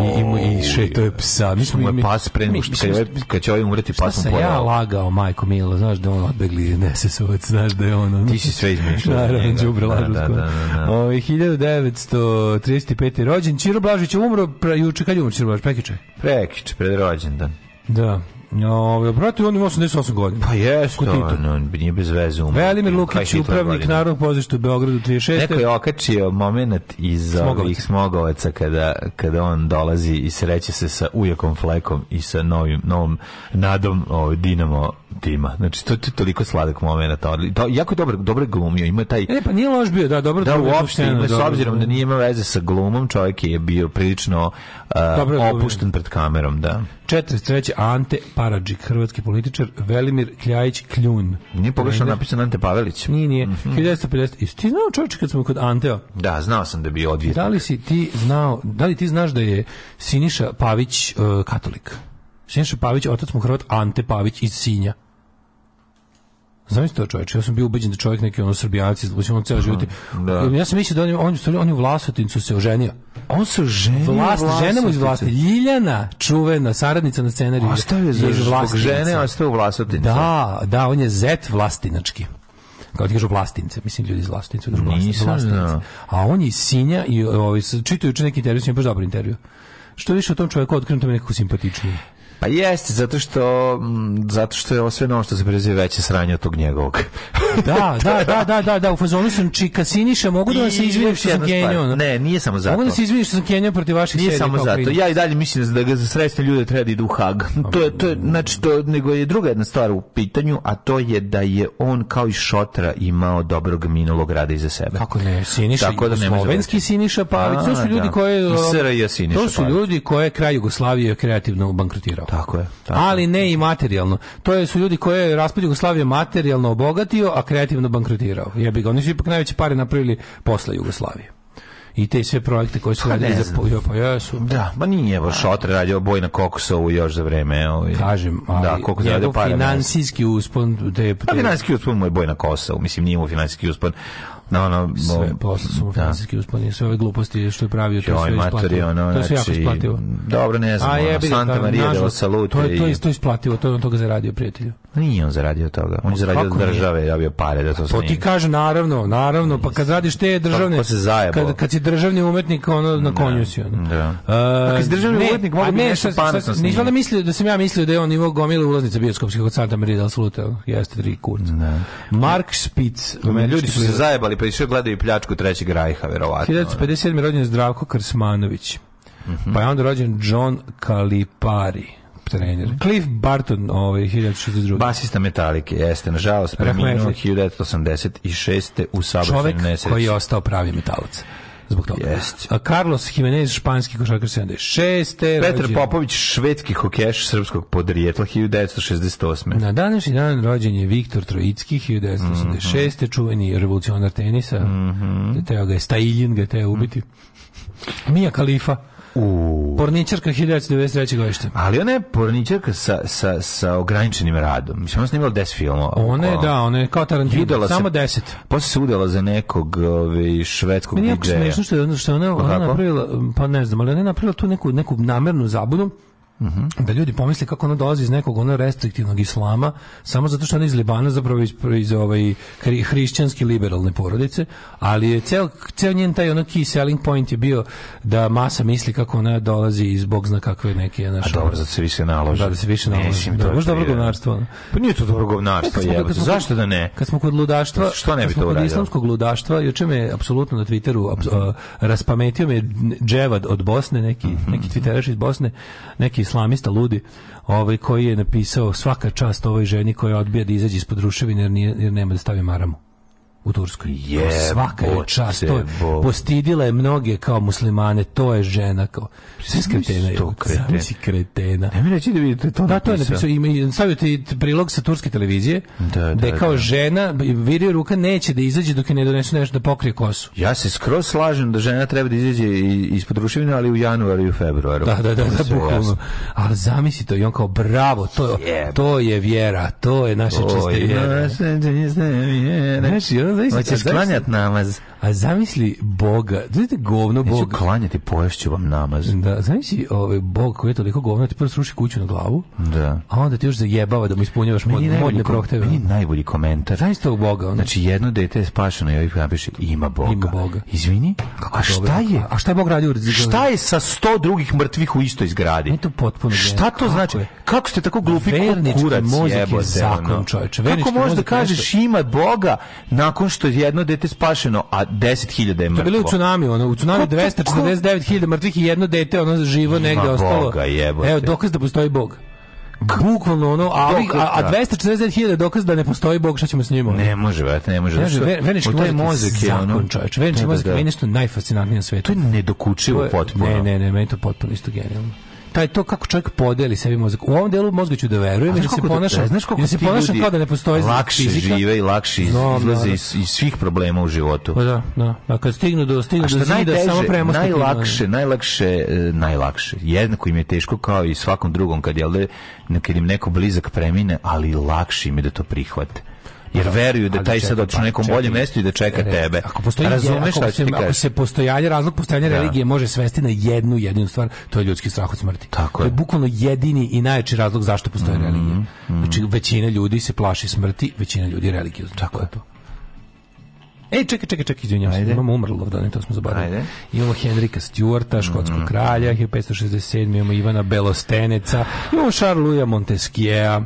I, i, i šeto je psa.
Mi smo mu pas pre nego što
kad će
ovaj umreti pas mu
pojao. Ja lagao majko Milo, znaš da on odbegli nesesovac, znaš da je on.
Da Ti si sve izmišljao.
Naravno, da, đubre lažu. 1935. Ovaj, rođen Čiro Blažić umro, juče kad je umro Ćiro Blažić, prekiče.
Prekiče pred rođendan.
Da. Ovaj brate on ima 88 godina.
Pa jeste, on, on nije bez veze umro. Velimir
Lukić, upravnik Narodnog pozorišta u Beogradu 36.
Neko je okačio momenat iz Smogovac. ovih smogovaca kada, kada on dolazi i sreće se sa ujakom Flekom i sa novim, novom nadom ovaj, Dinamo tima. Znači, to je toliko sladak moment. To, da, jako dobro, dobro glumio. Ima taj...
E, pa nije loš bio, da, dobro.
Da, uopšte, ima, s obzirom da nije imao veze sa glumom, čovjek je bio prilično uh, dobro, opušten pred kamerom, da.
43. Ante Paradžik, hrvatski političar, Velimir Kljajić Kljun.
Nije pogrešno napisan Ante Pavelić.
Nije, nije. Mm -hmm. 1950. Jesi ti znao čovječe kad smo kod Anteo?
Da, znao sam da bi bio Da
li si ti znao, da li ti znaš da je Siniša Pavić uh, katolik? Siniša Pavić, otac mu Hrvat Ante Pavić iz Sinja. Znam to čovječe, ja sam bio ubeđen da čovjek neki ono srbijanac da iz on ceo život. Da. Ja sam mislio da on, on, on,
on
u Vlasotincu se oženio.
On
se oženio vlast, žena mu iz vlasti. Ljiljana, čuvena, saradnica na scenariju.
Ostao je zbog žene, ostao u Vlasotincu.
Da, da, on je zet vlastinački kao ti kažu vlastince, mislim ljudi iz vlastince, kažu vlastince, da. vlastince. A on je Sinja i ovaj, čitajući neki intervju, sam baš dobar intervju. Što više o tom čovjeku otkrenuto mi nekako
simpatičnije. Pa jeste, zato što, m, zato što je ovo sve novo što se prezive veće sranje od tog njegovog.
da, da, da, da, da, da, u fazonu sam čika siniša, mogu da vam se izvinim što sam
kenjao. Ne, nije samo zato. Mogu da
se izvinim što sam kenjao protiv vaših serija. Nije
samo zato. Ja i dalje mislim da ga za sredstvo ljude treba da idu u Hag. To je, to je, znači, to, nego je druga jedna stvar u pitanju, a to je da je on kao i Šotra imao dobrog minulog rada iza sebe. Kako
ne, Siniša, Tako da slovenski Siniša Pavić, to su ljudi da. koje... To su ljudi koje kraj Jugoslavije kreativno bankrotirao. Tako je. Tako. Ali ne i materijalno. To je, su ljudi koje
je
raspad Jugoslavije materijalno obogatio, a kreativno bankrotirao. Jebi ga, oni su ipak najveće pare napravili posle Jugoslavije i te sve projekte koje su
pa
radili za
pa ja jesu. Da, ba nije baš da. otre radio boj na Kokosovu još za vreme. Ovaj.
Kažem, da, ali da, koliko njegov finansijski uspon...
Te, pa te... Pa finansijski uspon mu je boj na Kosovu, mislim nije
mu
finansijski uspon
na da,
ono sve
posle su da. finansijski usponi sve ove gluposti što je pravio to sve isplativo ono, to je sve jako znači, isplativo
dobro ne znam A, ono, je, Santa da, Marija della Salute
to je to isto isplativo to je on toga zaradio prijatelju
Nije on zaradio toga. On je pa zaradio od države, dobio pare da to
snimi. Pa ti kaže naravno, naravno, pa kad radiš te pa državne, pa, se zajebalo. kad kad si državni umetnik ono na da, konju si ono.
Da.
E, a, kad si državni ne, umetnik može da ne, nešto pametno. Nisam da mislio da sam ja mislio da je on imao gomile ulaznice bioskopskih od Santa Maria del da Sluta, jeste tri kurc. Da. Mark Spitz,
ljudi su se zajebali, pa išao gledaju pljačku trećeg Rajha, verovatno.
1957. rođen Zdravko Krsmanović. Mhm. Pa je onda rođen John Kalipari trener. Cliff Barton, ovaj 1962.
Basista Metalike, jeste nažalost preminuo 1986. u
saobraćajnoj nesreći. koji je ostao pravi metalac
zbog toga. Jest. A
Carlos Jimenez, španski košarkaš 76.
Petar rođen... Popović, švedski hokejaš srpskog podrijetla 1968.
Na današnji dan rođen je Viktor Trojicki 1986. Mm -hmm. čuveni revolucionar tenisa. Mm -hmm. Teo ga je Stajiljin, ga je teo ubiti. Mm -hmm. Mija Kalifa, U... Porničarka 1993. godište.
Ali ona je porničarka sa, sa, sa ograničenim radom. Mislim, ona snimala 10 filmova.
Ona je, da, ona je kao Tarantino, samo 10.
Posle se udala za nekog ove, ovaj, švedskog
DJ-a. Meni je jako smiješno što je ona, ona, ona pa napravila, pa ne znam, ali ona je napravila tu neku, neku namernu zabudu -hmm. da ljudi pomisle kako ona dolazi iz nekog ono restriktivnog islama samo zato što ona iz Libana zapravo iz, iz ovaj hri, hrišćanski liberalne porodice ali je cel, cel njen taj ono key selling point je bio da masa misli kako ona dolazi iz bog zna kakve neke
naše a dobro da se više nalože
da, se više naloži da, da, da to možda dobro govnarstvo
pa nije to dobro govnarstvo je zašto da ne
kad smo kod ludaštva što, što ne bi to uradilo kod islamskog ludaštva juče me apsolutno na Twitteru abs, mm -hmm. a, raspametio me Dževad od Bosne neki mm -hmm. neki twitteraš iz Bosne neki islamista ludi, ovaj koji je napisao svaka čast ovoj ženi koja odbija da izađe iz ruševine jer, nije, jer nema da stavi maramu u Turskoj. Je,
svaka
je čast, to je, postidila je mnoge kao muslimane, to je žena kao sve skretena. Sam si kretena. Ne
mi
reći
da vidite to.
Da, to je napisao. Ima, stavio ti prilog sa turske televizije, da, da, da je kao da. žena, vidi ruka, neće da izađe dok je ne donesu nešto da pokrije kosu.
Ja se skroz slažem da žena treba da izađe ispod ruševina, ali u januaru i u februaru. Da, da, da, da,
bukvalno. Ali zamisli to i on kao, bravo, to, je, to je vjera, to je naša to čista vjera.
Naša znam, znam, znam, namaz.
A zamisli Boga, znate govno Bog. Neću
klanjati, poješću vam namaz.
Da, zamisli ovaj, Bog koji je toliko govno, ti prvo sruši kuću na glavu,
da.
a onda ti još zajebava da mu ispunjavaš mod, modne prohteve. Meni
najbolji komentar.
Zamisli
tog Boga.
Onda.
Znači jedno dete je spašeno i ovih napiše ima Boga. Ima
Boga.
Izvini, Kako a šta dobro? je?
A šta je Bog radio?
Šta je sa sto drugih mrtvih u istoj zgradi? Ne to
potpuno.
Šta to Kako znači? Je? Kako ste tako
glupi kurac jebote? Zakon, ono. Kako
možeš da kažeš ima Boga nakon što je jedno dete spašeno, a 10.000 je mrtvo. To bilo
u tsunami, ono, u tsunami 249.000 mrtvih i jedno dete, ono, živo negde Ima ostalo. Boga, Evo, dokaz da postoji Bog. Bukvalno ono, a, a, a 240.000 da. dokaz da ne postoji Bog, šta ćemo s njim?
Ne može, vrat, ne može. Ne može, ve,
venički mozak, mozak je zakon, ono, čovječ. Venički mozak je da- nešto najfascinantnije na svetu.
To je nedokučivo potpuno.
Ne, ne, ne, meni to potpuno isto genijalno taj to kako čovjek podeli sebi mozak. U ovom delu mozga ću da verujem, jer se ponaša, znaš kako se ponaša kao da ne
postoji fizika. lakše fizika. žive i lakše no, izlaze no, da, iz, da. iz, svih problema u životu.
Pa da, da. A da, kad stignu do stignu do
zida, samo prema najlakše, najlakše, e, najlakše. Jednako im je teško kao i svakom drugom kad je kad im neko blizak premine, ali lakše im je da to prihvate jer veruju da taj sad otišao nekom boljem mjestu i da čeka e, tebe.
Ako
postoji razumeš
šta se, ako se postojanje razlog postojanja da. religije može svesti na jednu jedinu stvar, to je ljudski strah od smrti. Tako To je bukvalno jedini i najjači razlog zašto postoji mm-hmm. religija. Znači mm-hmm. većina ljudi se plaši smrti, većina ljudi je religiozna. Tako je to. Ej, čekaj, čekaj, čekaj, izvinjam se, imamo umrlo, da ne, to smo zaboravili. Ajde. Imamo Henrika Stuarta, škotskog mm. kralja, 1567, imamo Ivana Belosteneca, imamo Šarluja Monteskijea,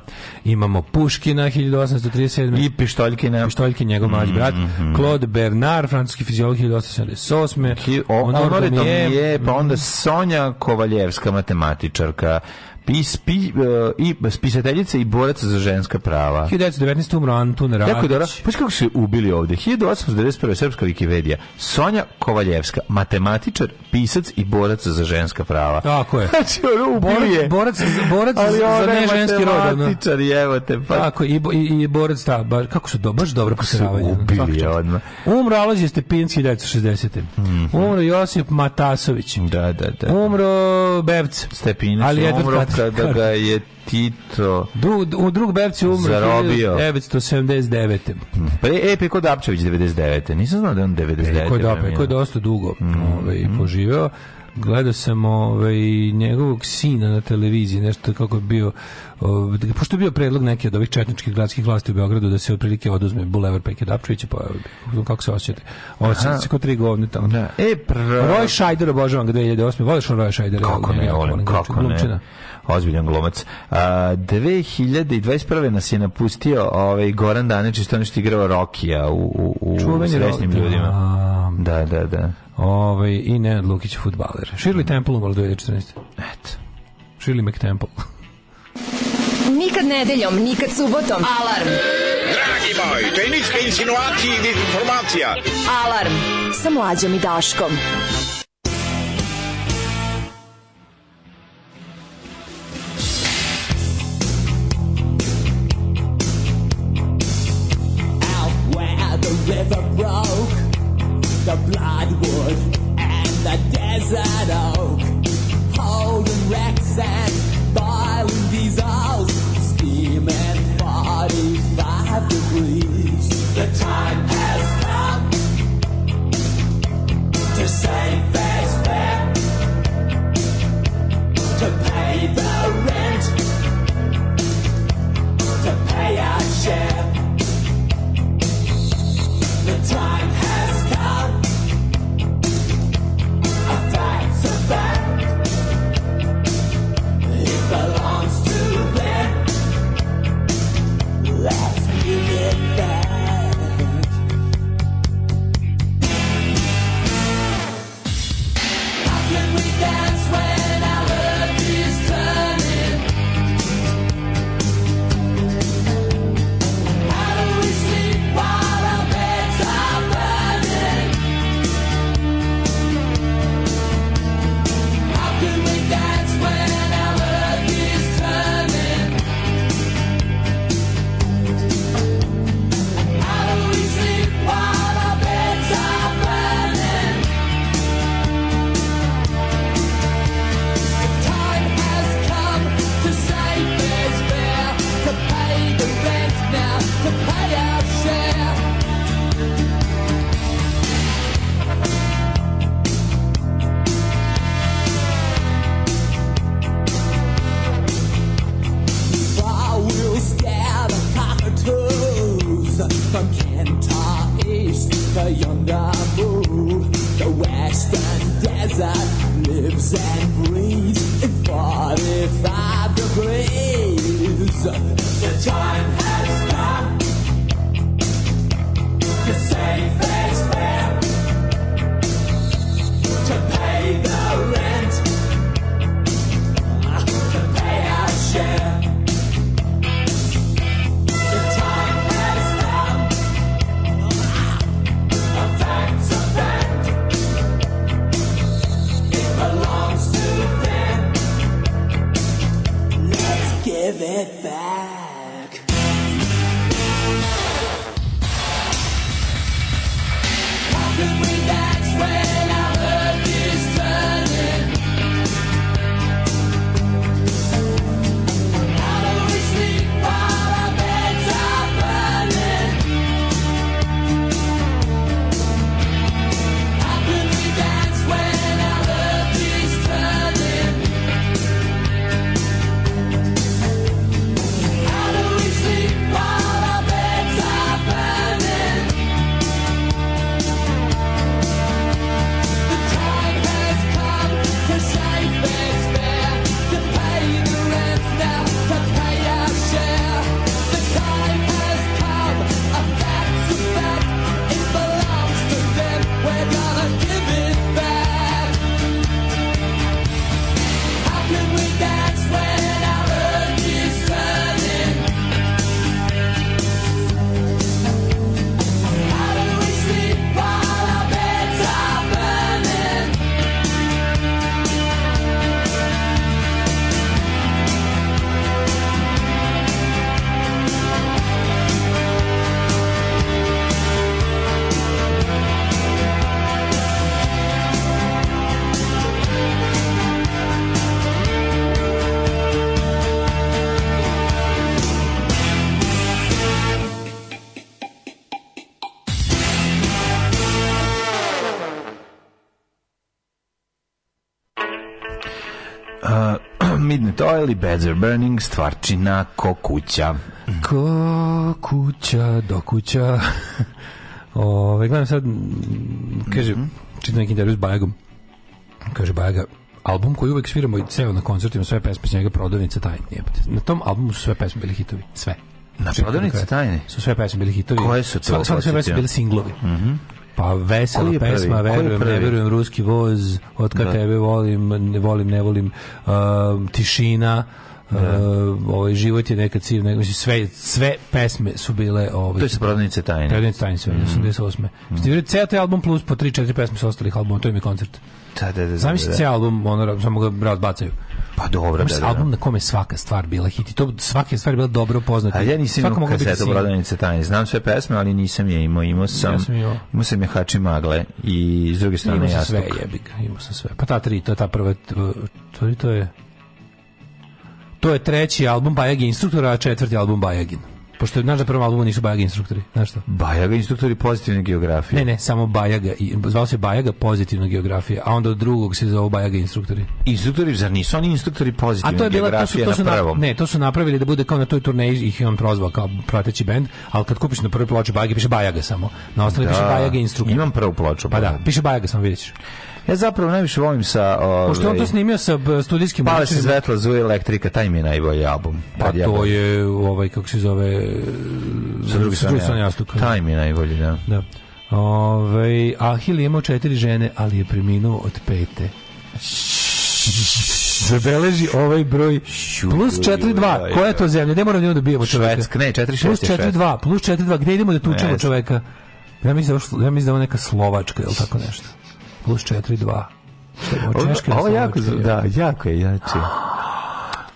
imamo Puškina, 1837.
I Pištoljkina.
Pištoljkin, njegov mlađi brat. Mm -hmm. Claude Bernard, francuski fiziolog, 1878. Hi,
o, Honor Honor je, je, pa onda Sonja Kovaljevska, matematičarka, pis, pi, uh, eh, i spisateljica i borac za ženska prava.
1919. umro Antun Radić. Jako dobro.
Pa kako su ubili ovdje? 1891. Srpska Wikipedia. Sonja Kovaljevska, matematičar, pisac i borac za ženska prava.
Tako je. Znači,
ono ubili
Borac, borac, borac za neženski rod.
Ali matematičar, jevo te.
Pa. Tako, i, i, i borac, da, baš, kako su do, baš dobro
posravanje. Ubili je odmah.
Umro Alojzije Stepinski, 1960. Mm -hmm. Umro Josip Matasović.
Da, da, da. Umro
Bevc.
Stepinac. Ali
Edvard
kada ga da, da je Tito Drug,
u drug Bevci umro zarobio 1979.
Pa je Epe kod 99. Nisam znao da
je
on 99.
Kod Apčević, koji je dosta dugo mm. ovaj, mm. poživeo gledao sam ovaj, njegovog sina na televiziji, nešto kako je bio, ovaj, pošto je bio predlog neke od ovih četničkih gradskih vlasti u Beogradu da se otprilike oduzme Bulevar Peke Dapčevića, pa kako se osjećate? Osjećate se kod tri govne tamo. Da. E, pr... Roj Šajder, obožavam ga 2008. Da voliš on Roj Šajder?
Kako ne, volim, kako
ne ozbiljan glumac.
Uh, 2021. nas je napustio ovaj Goran Danić što nešto igrao Rokija u u u Čuveni
ljudima. Da, da, da. Ovaj i ne Lukić fudbaler. Shirley Temple umrla 2014. Eto. Shirley McTemple. nikad nedeljom, nikad subotom. Alarm. Dragi moji, to je nička insinuacija i informacija. Alarm sa mlađom i Daškom. blood
Charlie Badger Burning, stvarčina ko kuća.
Ko kuća, do kuća. Ove, gledam sad, kaže, mm -hmm. čitam neki intervju s Bajagom. Kaže Bajaga, album koji uvek sviramo i ceo na koncertima, sve pesme s njega prodavnice tajnije. Na tom albumu su sve pesme bili hitovi, sve.
Na prodavnice tajne?
Su sve pesme bili hitovi. Koje su to? Svaki sve pesme bili singlovi. Mm -hmm. A vesela je pesma, prvi? verujem, ne verujem, ruski voz, od kad da. tebe volim, ne volim, ne volim, uh, tišina, Uh, ovaj život je nekad siv, nego sve sve pesme su bile
ovaj. To je prodavnice tajne.
Prodavnice tajne sve, mm. 88. Mm. Ste videli ceo taj album plus po 3 4 pesme sa ostalih albuma, to je mi koncert.
Da, da, da. da
Zamisli da,
ceo
album, ono samo ga brat bacaju.
Pa dobro, da,
da, da. album na kome svaka stvar bila hit i to svake stvar bila dobro poznata. A
ja nisam imao kazetu Brodanice tajne. Znam sve pesme, ali nisam je imao. Imao sam, ja sam imao. sam je Hači Magle i s druge strane
Jastuk. Imao sam sve, jebiga, imao sam sve. Pa ta tri, to je ta prva, to, to je... To je treći album Bajagin instruktora, a četvrti album Bajagin. Pošto znaš da prvom albumu nisu Bajaga
instruktori, znaš šta? Bajaga
instruktori
pozitivne geografije.
Ne, ne, samo Bajaga, zvao se Bajaga pozitivna geografija, a onda od drugog se zove Bajaga instruktori.
Instruktori, zar nisu oni instruktori pozitivne a to je bila, geografije to su, to su na prvom?
Ne, to su napravili da bude kao na toj turneji ih je on prozvao kao prateći bend, ali kad kupiš na prvoj ploči Bajaga, piše Bajaga samo. Na ostali da, piše Bajaga instruktori.
Imam prvu ploču.
Pa da, piše Bajaga samo, vidjet ćeš.
Ja zapravo najviše volim sa... Ove,
ovaj, Pošto on to snimio sa studijskim...
Pale se svetla, zuje elektrika, taj mi je najbolji album.
Pa to album. je, ovaj, kako se zove...
Sa drugi strane jastuka. Taj mi je najbolji, da.
Da. Ove, ovaj, Ahil je imao četiri žene, ali je preminuo od pete. Zabeleži ovaj broj plus 42. Koja je to zemlja? Ne moramo da nju da bijemo
čoveka. Švedsk, ne,
46 Plus 42, plus 42. Gde idemo da tučemo čoveka? Ja mislim, da, ja mislim da je neka Slovačka, je li tako nešto? plus 4, 2.
Češke, ovo, ovo jako, da, jako je jače. Znači.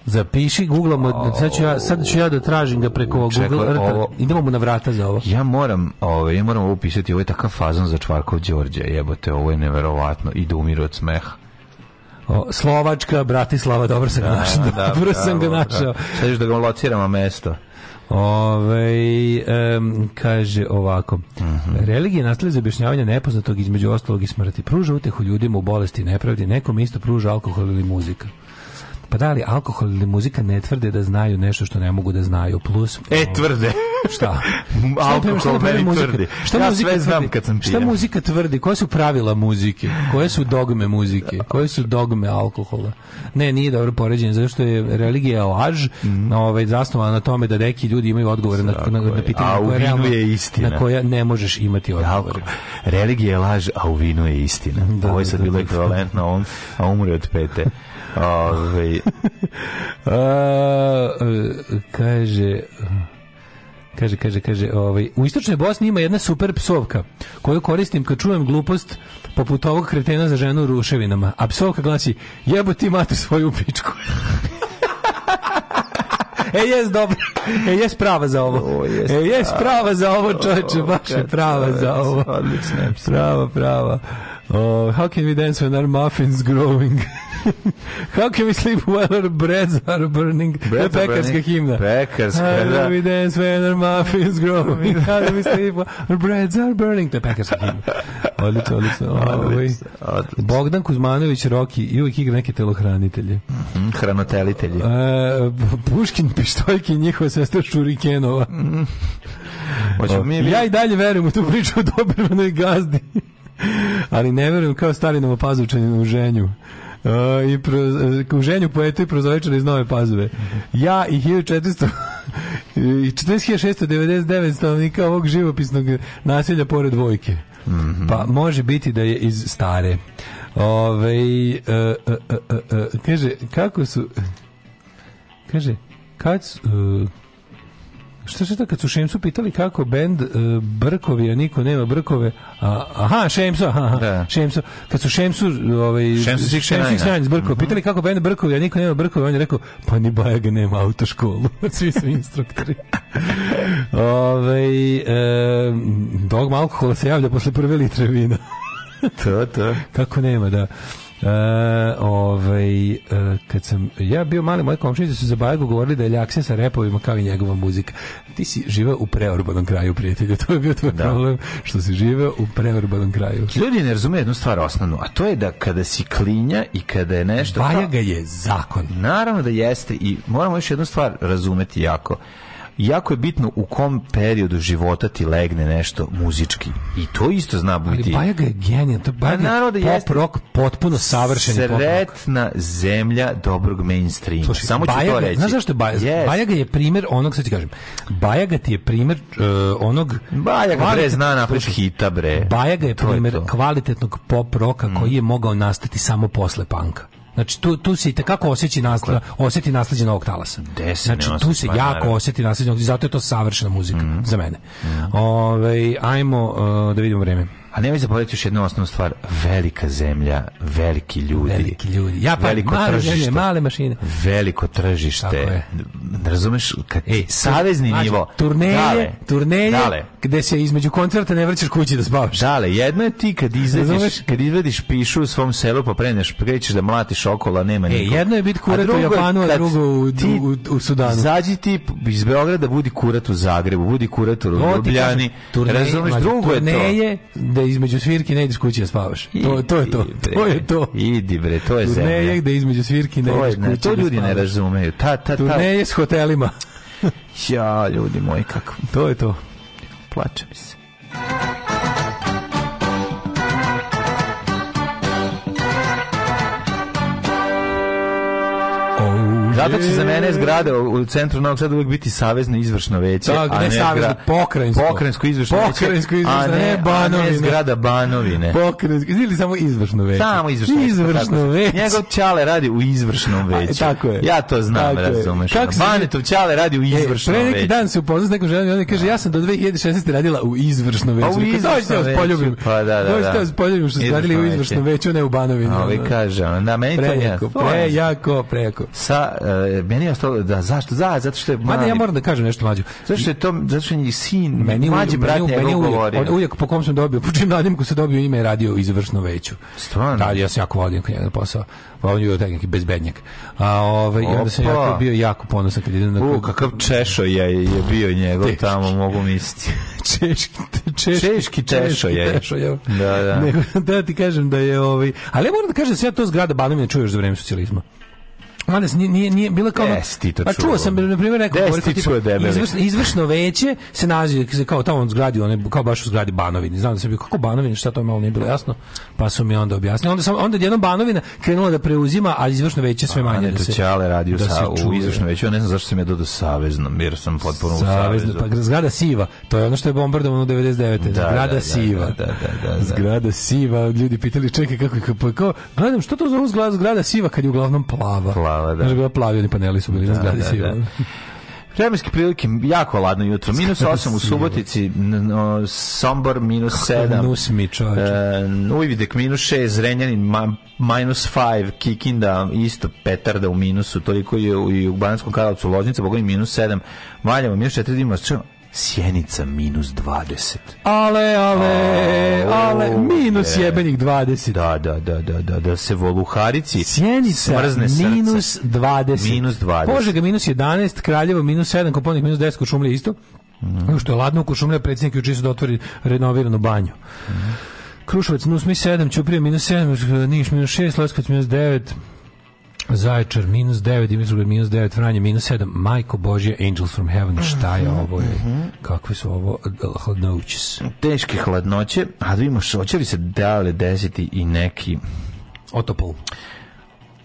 Zapiši, googlamo, sad ću ja, sad ću ja da tražim ga da preko Google Čekaj, Earth. Ovo, idemo mu na vrata za ovo.
Ja moram, ovo, ovaj, ja moram ovo pisati, ovo je takav fazon za Čvarkov Đorđe, jebote, ovo je neverovatno i da umiru od smeha.
O, Slovačka, Bratislava, dobro sam ga da, našao. Da, dobro sam ga da. našao.
Sad da ga lociramo mesto.
Ove, um, kaže ovako. Uh mhm. -huh. Religija nastavlja za objašnjavanje nepoznatog između ostalog i smrti. Pruža utehu ljudima u bolesti i nepravdi. Nekom isto pruža alkohol ili muzika. Pa da li alkohol ili muzika ne tvrde da znaju nešto što ne mogu da znaju, plus...
E, tvrde.
Šta?
alkohol meni tvrdi.
Šta ja sve tvrdi? znam kad sam pijen. Šta muzika tvrdi? Koje su pravila muzike? Koje su dogme muzike? Koje su dogme alkohola? Ne, nije dobro poređenje, zato što je religija laž, mm -hmm. ovaj, zasnovana na tome da neki ljudi imaju odgovore na, na, na pitanje a u vinu je istina. na koja ne možeš imati odgovore.
Religija je laž, a u vinu je istina. Da, Ovo je da, sad da, bilo da. ekvivalentno, on, a umre od pete. Ove,
a, kaže kaže, kaže, kaže, ovaj, u istočnoj Bosni ima jedna super psovka koju koristim kad čujem glupost poput ovog kretena za ženu u ruševinama. A psovka glasi, jebo ti matu svoju pičku. e, jes dobro. E, jes prava za ovo. O, jes e, jes prava za ovo, čovječe, baš je prava za ovo. Odlično. Prava, prava. Oh, how can we dance when our muffins growing? How can we sleep while our breads are burning? Breads to je pekarska burning. himna.
Pekarska,
How da. do we dance when our muffins grow? How do we sleep while our breads are burning? To je pekarska himna. Odlično, odlično. odlično, ovaj, odlično. Bogdan Kuzmanović Roki i uvijek igra neke telohranitelje. Mm
-hmm, hranotelitelje. E,
Puškin, Pištojki i njihova sestra Šurikenova. Mm. O, mi... Ja i dalje verujem u tu priču o Dobermanoj gazdi. Ali ne verujem kao stari novopazovčanin u ženju. Uh, i pro, e, u ženju poetu i prozoričara iz Nove Pazove. Ja i 1400 i 40699 stanovnika ovog živopisnog naselja pored Vojke. Mm -hmm. Pa može biti da je iz stare. Ove, uh, uh, kaže, kako su... Kaže, kad su... Šta se to kad su Šemsu pitali kako bend uh, Brkovi, a niko nema Brkove. aha, Šemsu, aha, da. Šemsu. Kad su Šemsu, ovaj
Šemsu Six Šemsu Six
Brkova, mhm. pitali kako bend Brkovi, a niko nema Brkove, on je rekao pa ni ga nema autoškolu. Svi su instruktori. Ove, ovaj, e, dogma alkohola se javlja posle prve litre vina.
to, to.
Kako nema, da. E, ovaj, uh, kad sam ja bio mali, moji komšnici su za Bajgu govorili da je Ljaksin sa repovima kao i njegova muzika. Ti si živeo u preurbanom kraju, prijatelju. To je bio tvoj da. problem, što si živeo u preurbanom kraju.
Ljudi ne razume jednu stvar osnovnu, a to je da kada si klinja i kada je nešto...
Bajaga kao... je zakon.
Naravno da jeste i moramo još jednu stvar razumeti jako jako je bitno u kom periodu života ti legne nešto muzički. I to isto zna biti. Ali
Bajaga je genijan, to
Bajaga je
pa pop rock, potpuno savršen
pop rock. zemlja dobrog mainstreama. Slušaj, Samo ću Bajaga, to reći. Znaš zašto je Bajaga? Yes. Bajaga je primjer onog, sad ti kažem, Bajaga ti je primjer uh, onog... Bajaga, bre, zna napred hita, bre. Bajaga je primjer kvalitetnog pop roka mm. koji je mogao nastati samo posle panka. Znači tu tu se i kako osjeći nasla, osjeti nasleđe novog talasa. Znači tu se pa jako oseti nasleđe, zato je to savršena muzika mm -hmm. za mene. Mm -hmm. Ove, ovaj, ajmo uh, da vidimo vreme. A se zaboraviti još jednu osnovnu stvar, velika zemlja, veliki ljudi. Veliki ljudi. Ja pa veliko male tržište, zemlje, male mašine. Veliko tržište. Razumeš kad Ej, savezni nivo. Turneje, dale, turneje dale. gde se između koncerta ne vraćaš kući da spavaš. Dale, jedno je ti kad izađeš, kad izvadiš pišu u svom selu pa preneš, krećeš da mlatiš okolo, nema nikog. E, jedno je biti kurat u Japanu, a drugo u, ti, u, u Sudanu. Zađi ti iz Beograda, budi kurat u Zagrebu, budi kurat u Ljubljani. Razumeš, drugo je to. Turneje, da između svirki ne ideš kući da spavaš. To, to je to. Idi, to je to. Idi bre, to je zemlja. Turneje gde da između svirki ne ideš znači kući To da ljudi da ne razumeju. Ta, ta, ta. Turneje s hotelima. ja, ljudi moji, kako. To je to. Plače mi se. Zato će za mene zgrade u centru Novog Sada uvijek biti savezno izvršno veće. Da, a ne, ne savezno, pokrajinsko. Pokrajinsko izvršno veće. Pokrajinsko izvršno, ne, banovine. A ne zgrada banovine. Pokrajinsko, ili samo izvršno veće. Samo izvršno, izvršno veće. Njegov čale radi u izvršnom veću. tako je. Ja to znam, razumeš. Kako Banetov čale radi u e, izvršnom veću. Pre neki dan se upoznao s nekom ženom i ona kaže, ja sam do 2016. radila u izvršno pa veću. A u izvršno veću. Pa da, da, da, da. vas poljubim što ste radili u izvršnom veću, ne u banovini. Ovi ovaj kaže, da, meni to je. Prejako, prejako. Sa E, meni je ostalo da zašto za da, zato što je mali, ja moram da kažem nešto mlađe. Zato što je to zato što je sin meni mlađi brat meni, meni uvijek, uvijek po kom sam dobio, po čim nadimku sam dobio ime radio izvršno veću. Stvarno. Da, ja se jako volim kod njega posao. Pa da on je taj neki bezbednjak. A ovaj Opa. onda sam jako bio jako ponosan kad idem na U, kakav češo je je bio njegov teški. tamo mogu misliti. češki, češki, češki češo je. Češo je. Da, da. Nego, da ti kažem da je ovaj, ali ja moram da kažem da se ja to zgrada Banovine čuješ za vreme socijalizma. Mladen nije, nije, nije bilo kao... Yes, ti to pa čuo sam, na primjer, rekao... Yes, ti čuo izvršno, izvršno veće se nađe kao tamo on zgradi, one, kao baš u zgradi Banovini. Znam da se bio kako Banovini, šta to malo nije bilo jasno, pa su mi onda objasnili. Onda, sam, onda jednom Banovina krenula da preuzima, a izvršno veće sve manje. A, ne, da, da se, Čale radio da sa, u izvršno veće, ja ne znam zašto sam ja dodao saveznom, jer sam potpuno Savezno, u pa savezu. Pa zgrada Siva, to je ono što je bombardovano u 99. Da, zgrada da, da, Siva. Da da, da, da, da, Zgrada Siva, ljudi pitali, čekaj kako, kako, kako, gledam, što to zove zgrada Siva kad je uglavnom plava. plava plava, da. bila plavi oni paneli su bili da, na zgradi da, da. Vremenske prilike jako ladno jutro. Minus 8 u Subotici, Sombor minus 7. Nus mi čovječe. E, Ujvidek minus 6, Zrenjanin minus 5, Kikinda isto petarda u minusu, toliko je i u Bananskom Karlovcu Loznica, boga minus 7. Valjevo minus 4, Dimas, Sjenica minus 20. Ale, ale, o, ale, e. minus je. jebenih 20. Da, da, da, da, da, da se voluharici Sjenica smrzne minus 20. Minus 20. Požega minus 11, Kraljevo minus 7, Koponik minus 10, Kočumlje isto. Mm. Što je ladno, Kočumlje predsjednik juče su da otvori renoviranu banju. Mm. Krušovac minus 7, Ćuprije minus 7, Niš minus 6, Leskovac minus 9, Zaječar minus 9, Dimitrovgrad minus 9, Franje minus 7, Majko Božja, Angels from Heaven, mm -hmm. šta je ovo? Je? Mm -hmm. Kakve su ovo eh, hladnoće? Teške hladnoće, a da vidimo, hoće li se dale desiti i neki... Otopol. Otopol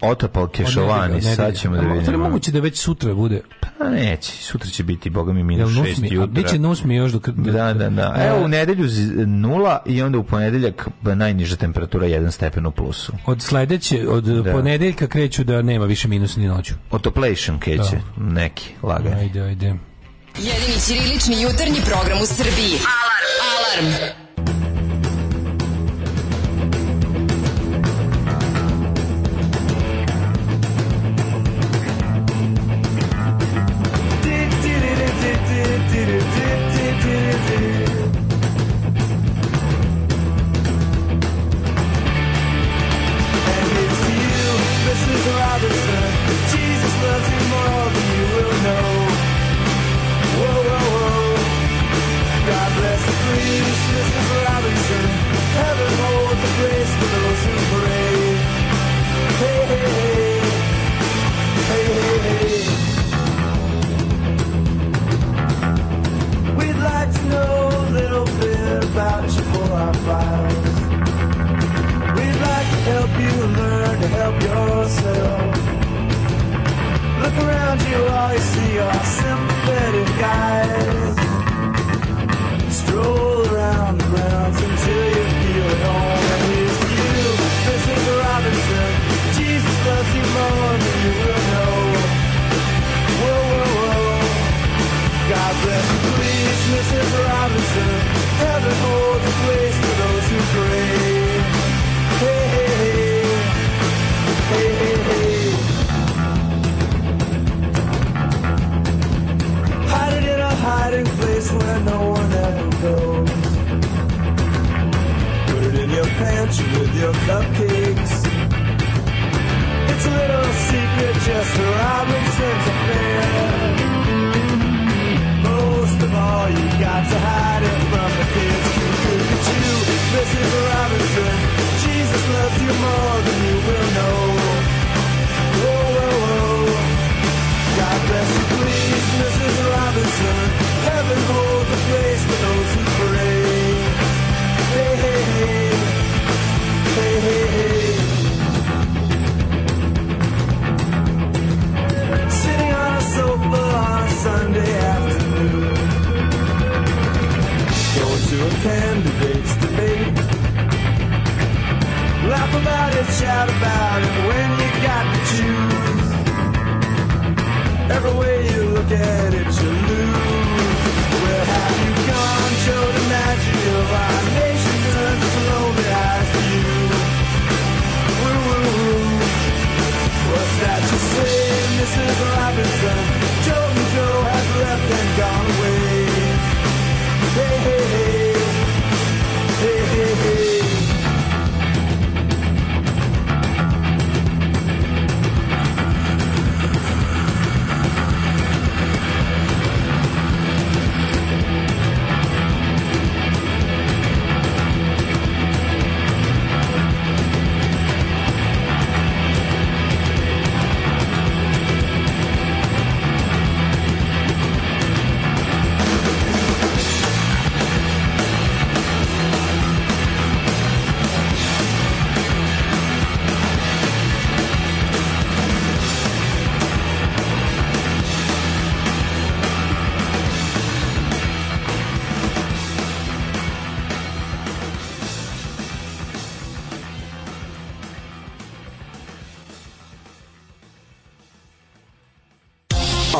otopao kešovani, sad ćemo da vidimo. Ali moguće da već sutra bude. Pa neće, sutra će biti, boga mi, minus Jel, šest jutra. A bit nusmi još dok... Da, da, da. E, Evo, u nedelju nula i onda u ponedeljak najniža temperatura jedan stepen u plusu. Od sledeće, od da. ponedeljka kreću da nema više minus ni noću. Otoplation kreće, da. neki, lagaj. Ajde, ajde. Jedini ćirilični jutarnji program u Srbiji. Alarm! Alarm!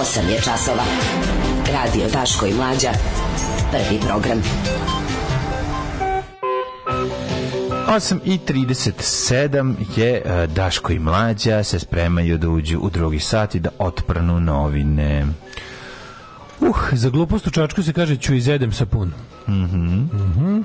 8 je časova. Radio Daško i Mlađa. Prvi program. 8 i 37 je e, Daško i Mlađa se spremaju da uđu u drugi sat i da otprnu novine. Uh, za glupost u čačku se kaže ću izjedem sapun. Mhm. Mm mhm. Mm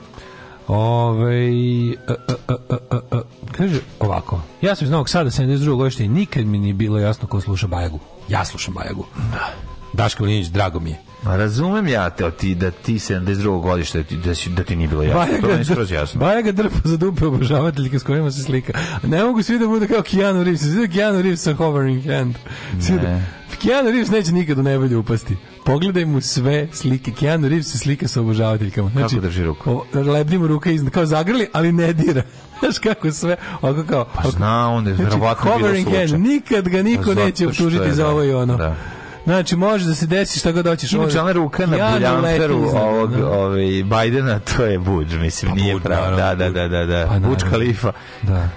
Ove, a, a, a, kaže ovako, ja sam iz Novog Sada 72. godište i nikad mi nije bilo jasno ko sluša Bajagu. Ja slušam Bajagu. Da. Daško Linić, drago mi je. Ma razumem ja te, ti, da ti 72. godište da ti, da, si, da ti nije bilo jasno. Bajaga, to je skroz jasno. Bajaga drpa za dupe obožavateljka s kojima se slika. Ne mogu svi da budu kao Keanu Reeves. Svi da Keanu Reeves sa hovering hand. Svi da... Keanu Reeves neće nikad u nevolju upasti. Pogledaj mu sve slike. Keanu Reeves se slika sa obožavateljkama. Znači, kako drži ruku? Lebdi mu ruka iznad, kao zagrli, ali ne dira. Znaš kako sve, oko kao... Pa zna, on je znači, verovatno bilo can, Nikad ga niko Zato neće optužiti za da, ovo i ono. Da. Znači, može da se desi šta god hoćeš. Inače, ona ruka na buljanferu da, ovog, da. ovaj, Bajdena, to je Budž, mislim, pa nije pravo. Da, da, da, da, da. Pa, Budž Kalifa. Da.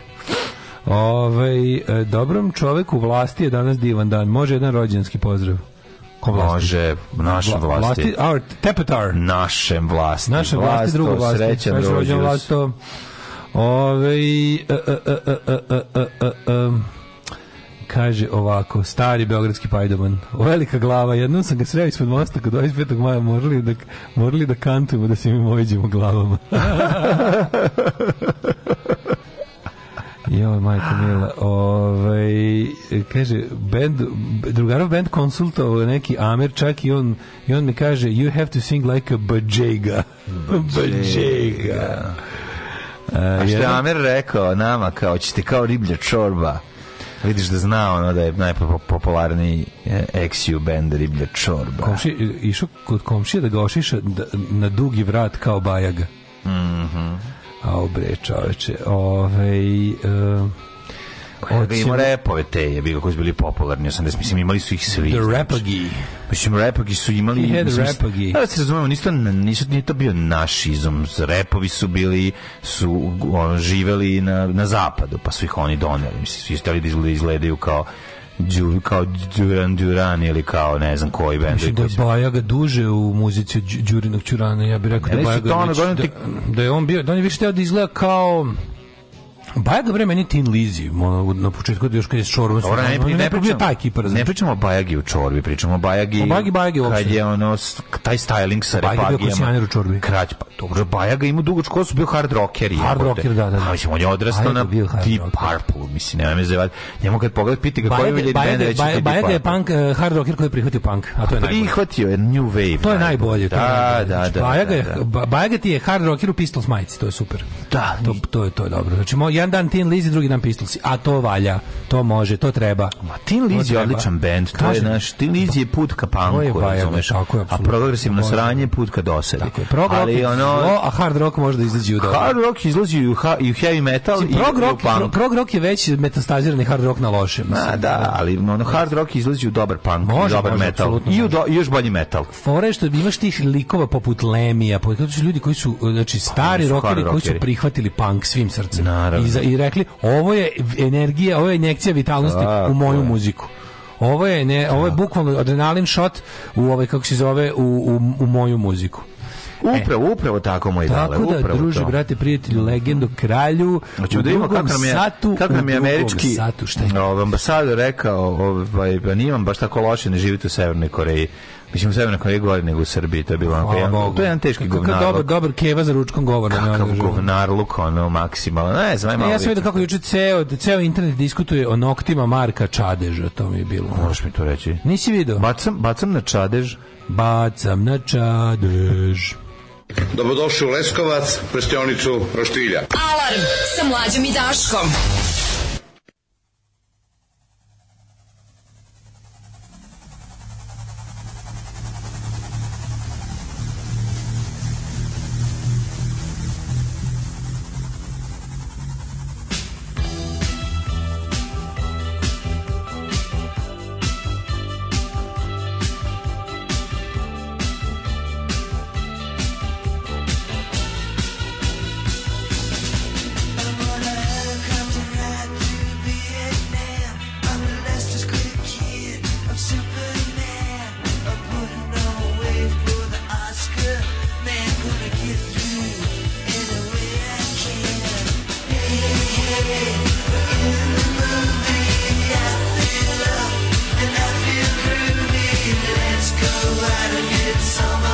Ove, dobrom čoveku vlasti je danas divan dan. Može jedan rođenski pozdrav. Može, našem vlasti. vlasti our, tepetar. Našem vlasti. Našem vlasti, vlasto, drugo vlasti. Srećan rođen vlasto. Ove, a, a, a, kaže ovako, stari beogradski pajdoman, velika glava, jednom sam ga sreo ispod mosta kod 25. maja, morali da, morali da kantujemo da se mi mojiđemo glavama. Jo, majko mila. Ovaj kaže bend drugarov bend konsultovao neki Amir čak i on i on mi kaže you have to sing like a bajega. Bajega. A šta je Amir rekao nama kao ćete kao riblja čorba. Vidiš da zna ono da je najpopularniji ex band riblja čorba. Komši, išao kod komšije da ga ošiša na dugi vrat kao bajaga. Mhm. Mm Au bre, čoveče. Ovej... Uh, e, Oćemo... Ima repove te, je bilo koji su bili popularni, 80, mislim, imali su ih svi. The znači. Rapagi. Mislim, Rapagi su imali... Yeah, the mislim, Rapagi. Da, da se razumemo, nisu, nisu, nije to bio naš izum. Repovi su bili, su ono, živeli na, na zapadu, pa su ih oni doneli. Mislim, su istali da izgledaju kao Đu, kao Đuran Đuran ili kao ne znam koji bend.
Mislim da je Bajaga duže u muzici Đurinog Đurana, ja bih rekao ne, da Bajaga... Ono, da, da, je on bio, da on je više teo da izgleda kao Bajag bre meni Tin Lizi, ono, na početku još kad je Čorba.
Ora ne, ne, ne pričamo taj kipar. Ne pričamo o Bajagi
u Čorbi,
pričamo o Bajagi.
O Bajagi
Bajagi uopšte. Kad je ono taj styling sa repagijama. Bajagi
bio kosjaner u Čorbi.
Krać pa. Dobro, Bajaga ima dugo kosu bio hard rocker
je. Hard rocker, da, da. da.
Mislim on je odrastao na Deep Purple, mislim, nema me zevat. Njemu kad pogled piti ga koji je bend
reći. Bajaga je punk eh, hard rocker koji je prihvatio punk,
a to
je
najbolje. Prihvatio
je
new wave.
To je najbolje.
Da da, znači, da, da,
da, da. Bajaga ti je hard rocker u Pistols majici, to je super.
Da, to
to je to je dobro. Znači moj jedan dan Tin Lizzy, drugi dan Pistolsi. A to valja, to može, to treba.
Ma Tin Lizzy je odličan bend, to je naš Tin Lizzy je put ka panku, razumeš. Tako A progresivno može. sranje put ka dosadi. Tako
je, prog ali ono, o, a hard rock može da izlazi u dobro.
Hard rock izlazi i u, ha, i u heavy metal Sim, i, prog
rock, i u punk. Prog rock je već metastazirani hard rock na loše.
Ma da, ali ono hard rock izlazi u dobar punk, može, dobar može, metal i u do, i još bolji metal.
Fore što imaš tih likova poput Lemija, poput ljudi koji su znači stari pa, rokeri koji su prihvatili punk svim srcem.
Naravno
i rekli ovo je energija, ovo je injekcija vitalnosti A, u moju je. muziku. Ovo je ne, ovo je bukvalno adrenalin shot u ovaj kako se zove u, u, u moju muziku.
Upravo, e. upravo tako, moj
tako
upravo.
Tako da, druže, brate, prijatelju, legendu, kralju, Hoćemo da vidimo kako nam je, satu,
kako nam je američki satu, šta je? Ovaj, ambasador rekao, ovaj, pa nije vam baš tako loše, ne živite u Severnoj Koreji. Mislim, u Severnoj Koreji gore nego u Srbiji, to je bilo onako, jedan, to je jedan teški govnar. Dobar,
dobar keva za ručkom govora.
Kakav govnar luk, ono, maksimalno.
Ne, znam, malo. Ja sam vidio kako juče ceo, ceo internet diskutuje o noktima Marka Čadeža, to
mi
je bilo.
Možeš mi to reći?
Nisi video?
Bacam, bacam na Čadež.
Bacam na Čadež.
Dobrodošli u Leskovac, prestionicu Roštilja.
Alarm sa mlađom i Daškom. summer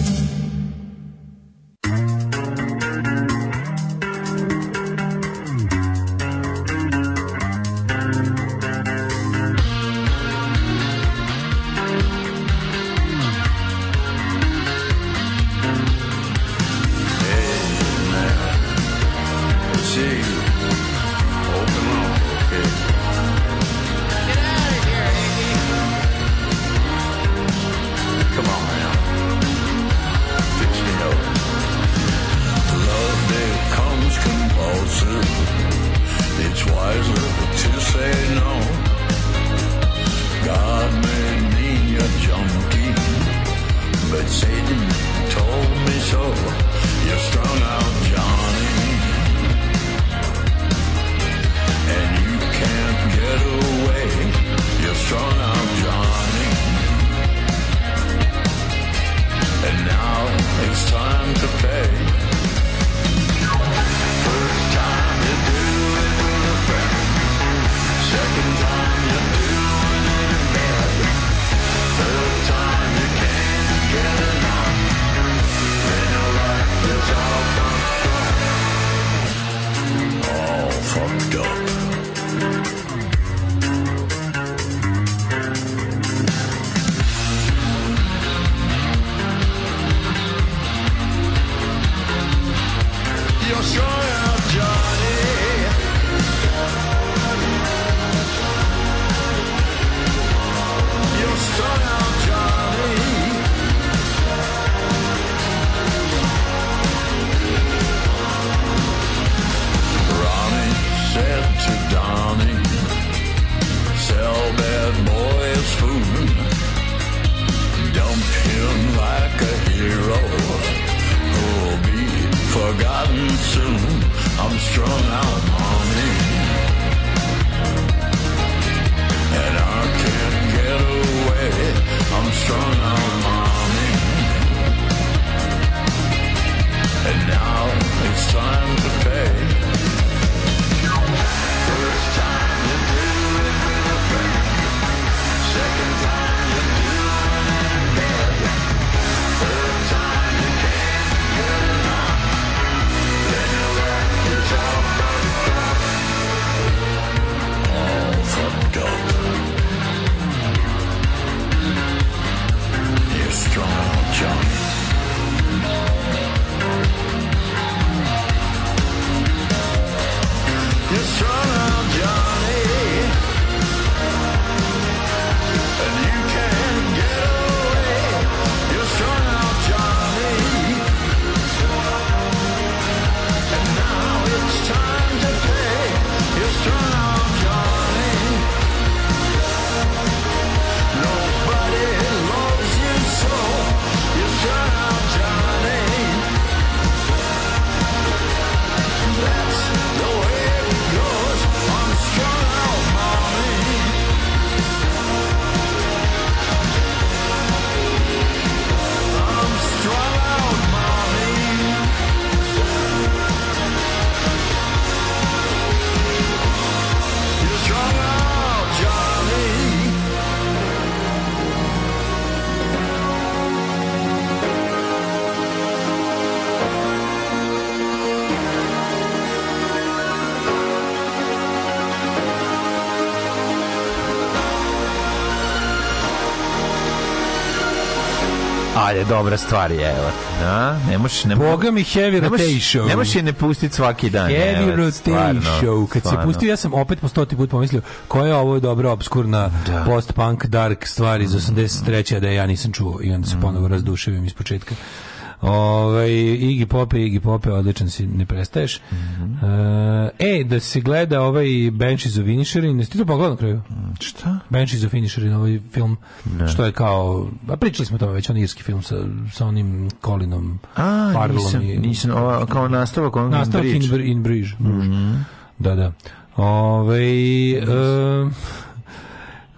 forgotten soon. I'm strung out, mommy. And I can't get away. I'm strung out, mommy. And now it's time to pay. dalje, dobra stvar je, evo. A,
ne moš, ne Boga mi heavy rotation.
Ne moš je ne pustiti svaki dan.
Heavy evo, rotation. Stvarno, Kad stvarno. se pustio, ja sam opet po stoti put pomislio, koja je ovo dobra, obskurna da. post-punk dark stvar iz 83. da ja nisam čuo i onda se mm. ponovo razduševim iz početka. Ovaj Iggy Pop, Iggy Pop, odličan si, ne prestaješ. Mm -hmm. e, da se gleda ovaj Bench of Inisherin, jesi ti to pogledao na kraju?
Mm, šta?
Bench of Inisherin, ovaj film ne. što je kao, a pričali smo o tome već, on irski film sa, sa onim Colinom
a, Farlom. Nisam, i, nisam, ova, kao nastavak on nastavak in
Bridge. In, in Bridge,
mm -hmm.
Da, da. Ovaj yes. Eh,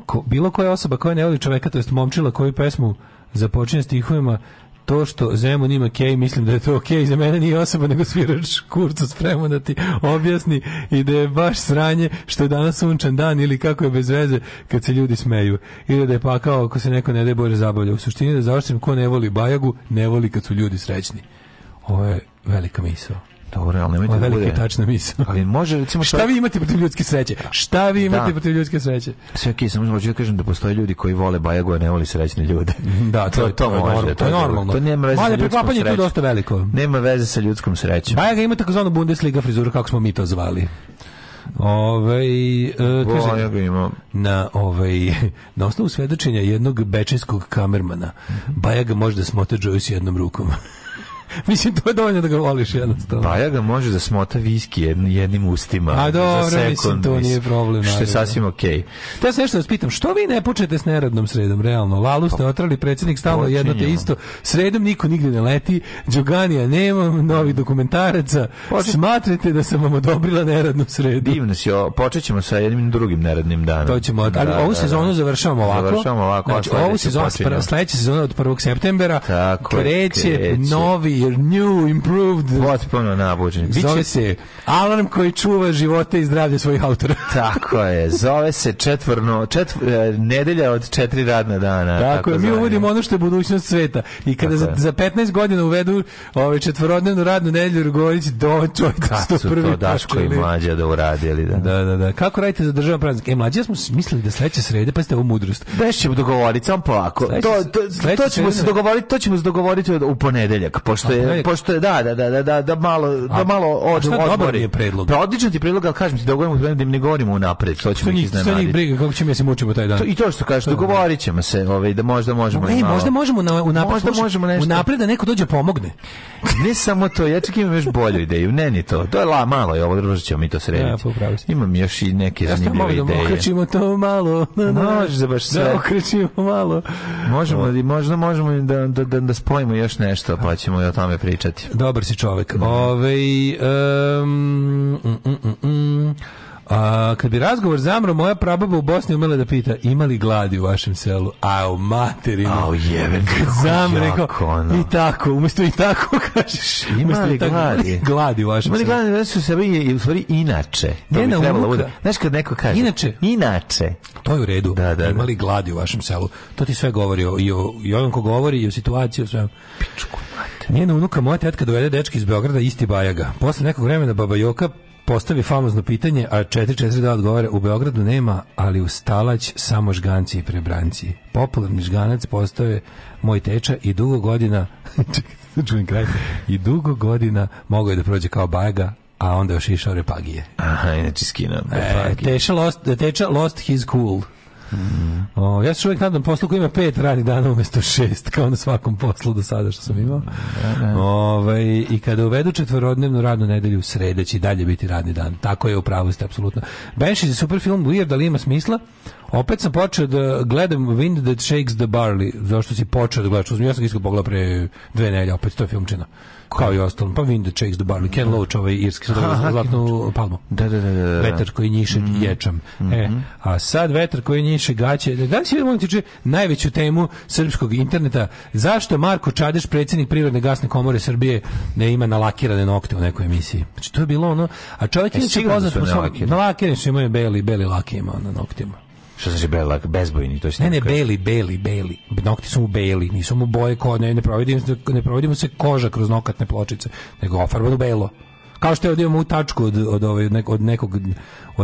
ko, bilo koja osoba koja ne voli čoveka, to jest momčila koju pesmu započinje stihovima to što Zemun ima kej, mislim da je to okej, okay. za mene nije osoba, nego svirač kurcu spremno da ti objasni i da je baš sranje što je danas sunčan dan ili kako je bez veze kad se ljudi smeju. Ili da je pa ako se neko ne daj Bože zabavlja. U suštini da završim, ko ne voli bajagu, ne voli kad su ljudi srećni. Ovo je velika misao. Dobro, ali nemojte da
bude. tačna
misla. Ali može recimo šta, vi imate protiv ljudske sreće? Šta vi da. imate da. protiv ljudske sreće?
Sve okej, okay, samo hoću da kažem da postoje ljudi koji vole Bajago, a ne vole srećne ljude.
Da, to, to, to, to može, normalno.
To
je normalno. To
nema veze. Male preklapanje tu dosta veliko.
Nema veze sa ljudskom srećom. Bajaga ima takozvanu Bundesliga frizuru kako smo mi to zvali. Ovaj
e, kaže, ja ga imam.
Na, ovaj na osnovu svedočenja jednog bečinskog kamermana, Bajaga može da smote s jednom rukom. Mislim, to je dovoljno da ga voliš jednostavno. Pa
ja ga može da smota viski jedn, jednim ustima. A dobro, za mislim,
to nije problem.
Što je da. sasvim
okej. Okay. Te ja se nešto da vas pitam, što vi ne počete s neradnom sredom, realno? Lalu ste pa, otrali, predsjednik stalno jedno te isto. Sredom niko nigde ne leti, Đoganija nema, novi dokumentaraca. Počet... Smatrate da sam vam odobrila neradnu sredu.
Divno si, o, počet ćemo sa jednim drugim neradnim danom.
To ćemo, ali da, ovu sezonu da, da. završavamo ovako.
Završavamo ovako,
znači, ovu sezonu, sledeća sezona od 1. septembera
Tako kreće,
kreće, novi your new improved
potpuno nabuđen.
Biće... Zove se alarm koji čuva živote i zdravlje svojih autora.
tako je. Zove se četvrno, četv... E, nedelja od četiri radna dana.
Tako, tako je. Mi uvodimo ono što je budućnost sveta. I kada za, za 15 godina uvedu ovaj četvorodnevnu radnu nedelju Rugorić do čovjeka što prvi. to
Daško i mlađa da uradili,
da. Da, da, da. Kako radite za državni praznik? E mlađi smo mislili da sledeće srede, pa ste u mudrost. Da
ćemo dogovoriti, sam polako. Sledeće, to, to, to ćemo se dogovoriti, to ćemo se dogovoriti u ponedeljak, pošto je, pošto je, da, da, da, da, da, da malo, da malo od, šta
odmori. je predlog?
Pa odličan ti predlog, ali kažem ti, da dogovorimo da im ne govorimo unapred, to ćemo ih iznenaditi. Što njih briga, kako
ćemo ja se mučimo taj dan? To,
I to što kažeš, dogovorit ćemo se, ovaj, da možda možemo.
Ne, možda možemo na, unapred, možda možemo nešto. Unapred da neko dođe pomogne.
ne samo to, ja čak imam još bolju ideju, ne ni to, to je la, malo je ovo, drugo ćemo mi to srediti. Da, imam još i neke zanimljive da
ideje. Ja okrećimo to malo.
Može baš sve. Da okrećimo
malo.
Možemo, možda možemo da, da, da, spojimo još nešto, pa ćemo i o tome pričati.
Dobar si čovjek. Da. Mm. Ove, um, mm, mm, mm, a, kad bi razgovor zamro, moja prababa u Bosni umela da pita ima li gladi u vašem selu? A u materinu.
Au jeve,
zamre ono. I tako, umjesto i tako kažeš.
Ima li gladi?
gladi u vašem
ima li gladi da sebi, se i u stvari inače.
Njena umuka.
Znaš kad neko kaže?
Inače.
Inače.
To je u redu.
Da, da, da.
Ima li gladi u vašem selu? To ti sve govori o, i o, i ovom ko govori i o situaciji o svem. Pičku. Njena unuka, moja tetka dovede dečki iz Beograda, isti Bajaga. Posle nekog vremena Baba Joka postavi famozno pitanje, a da odgovore u Beogradu nema, ali u Stalać samo žganci i prebranci. Popularni žganac postoje moj teča i dugo godina
da čujem kraj,
i dugo godina mogao je da prođe kao Bajaga, a onda još išao Repagije.
Aha, inači skina.
E, teča, lost, teča lost his cool. O, ja se uvijek nadam poslu koji ima pet radnih dana umjesto šest, kao na svakom poslu do sada što sam imao. Da, da. Ove, ovaj, I kada uvedu četvorodnevnu radnu nedelju, srede će i dalje biti radni dan. Tako je, u pravu ste, apsolutno. Benšić je super film, weird, ali ima smisla. Opet sam počeo da gledam Wind That Shakes the Barley. Zašto si počeo da gledaš? Ja sam iskao pogledao pre dve nelje, opet to je filmčina. Kao i ostalo. Pa Wind That Shakes the Barley. Ken da. Loach, ovaj irski, sa zlatnu palmu.
Da, da, da, da, da.
Vetar koji njiše mm -hmm. ječam. E, mhm. a sad vetar koji njiše gaće. Da li si vidim, tiče najveću temu srpskog interneta? Zašto Marko Čadeš, predsjednik Prirodne gasne komore Srbije, ne ima nalakirane nokte u nekoj emisiji? Znači, to je bilo ono... A čovjek e, je da poznat po svom... Nalakirani su imaju beli, beli
lake
ima na noktima.
Što znači belak, bezbojni, to je
Ne, ne, beli, beli, beli. Nokti su mu beli, nisu mu boje, ko, ne, ne, provodimo, ne provodimo se koža kroz nokatne pločice, nego ofarbano belo. Kao što je ovdje u tačku od, od, ovaj, od, nekog, od,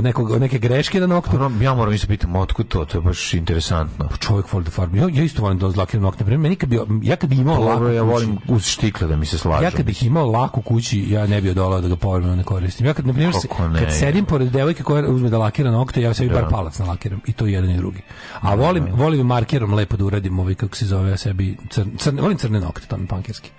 nekog, od neke greške na noktu.
Ja moram isto pitam, otkud to? To je baš interesantno.
Pa čovjek voli da farbi. Ja, ja isto volim da zlake na nokte. Meni kad
bi,
ja kad bi imao Dobro, laku
ja volim uz štikle
da
mi se slažu.
Ja kad bih imao laku kući, ja ne bih odolao da ga povremeno ne koristim. Ja kad, na primjer, kad sedim pored devojke koja uzme da lakira nokte, ja sebi da. bar palac nalakiram. I to jedan i drugi. A volim, da. volim markerom lepo da uradim ovaj, kako se zove, ja sebi, crn, crn, volim crne nokte, to mi pankerski.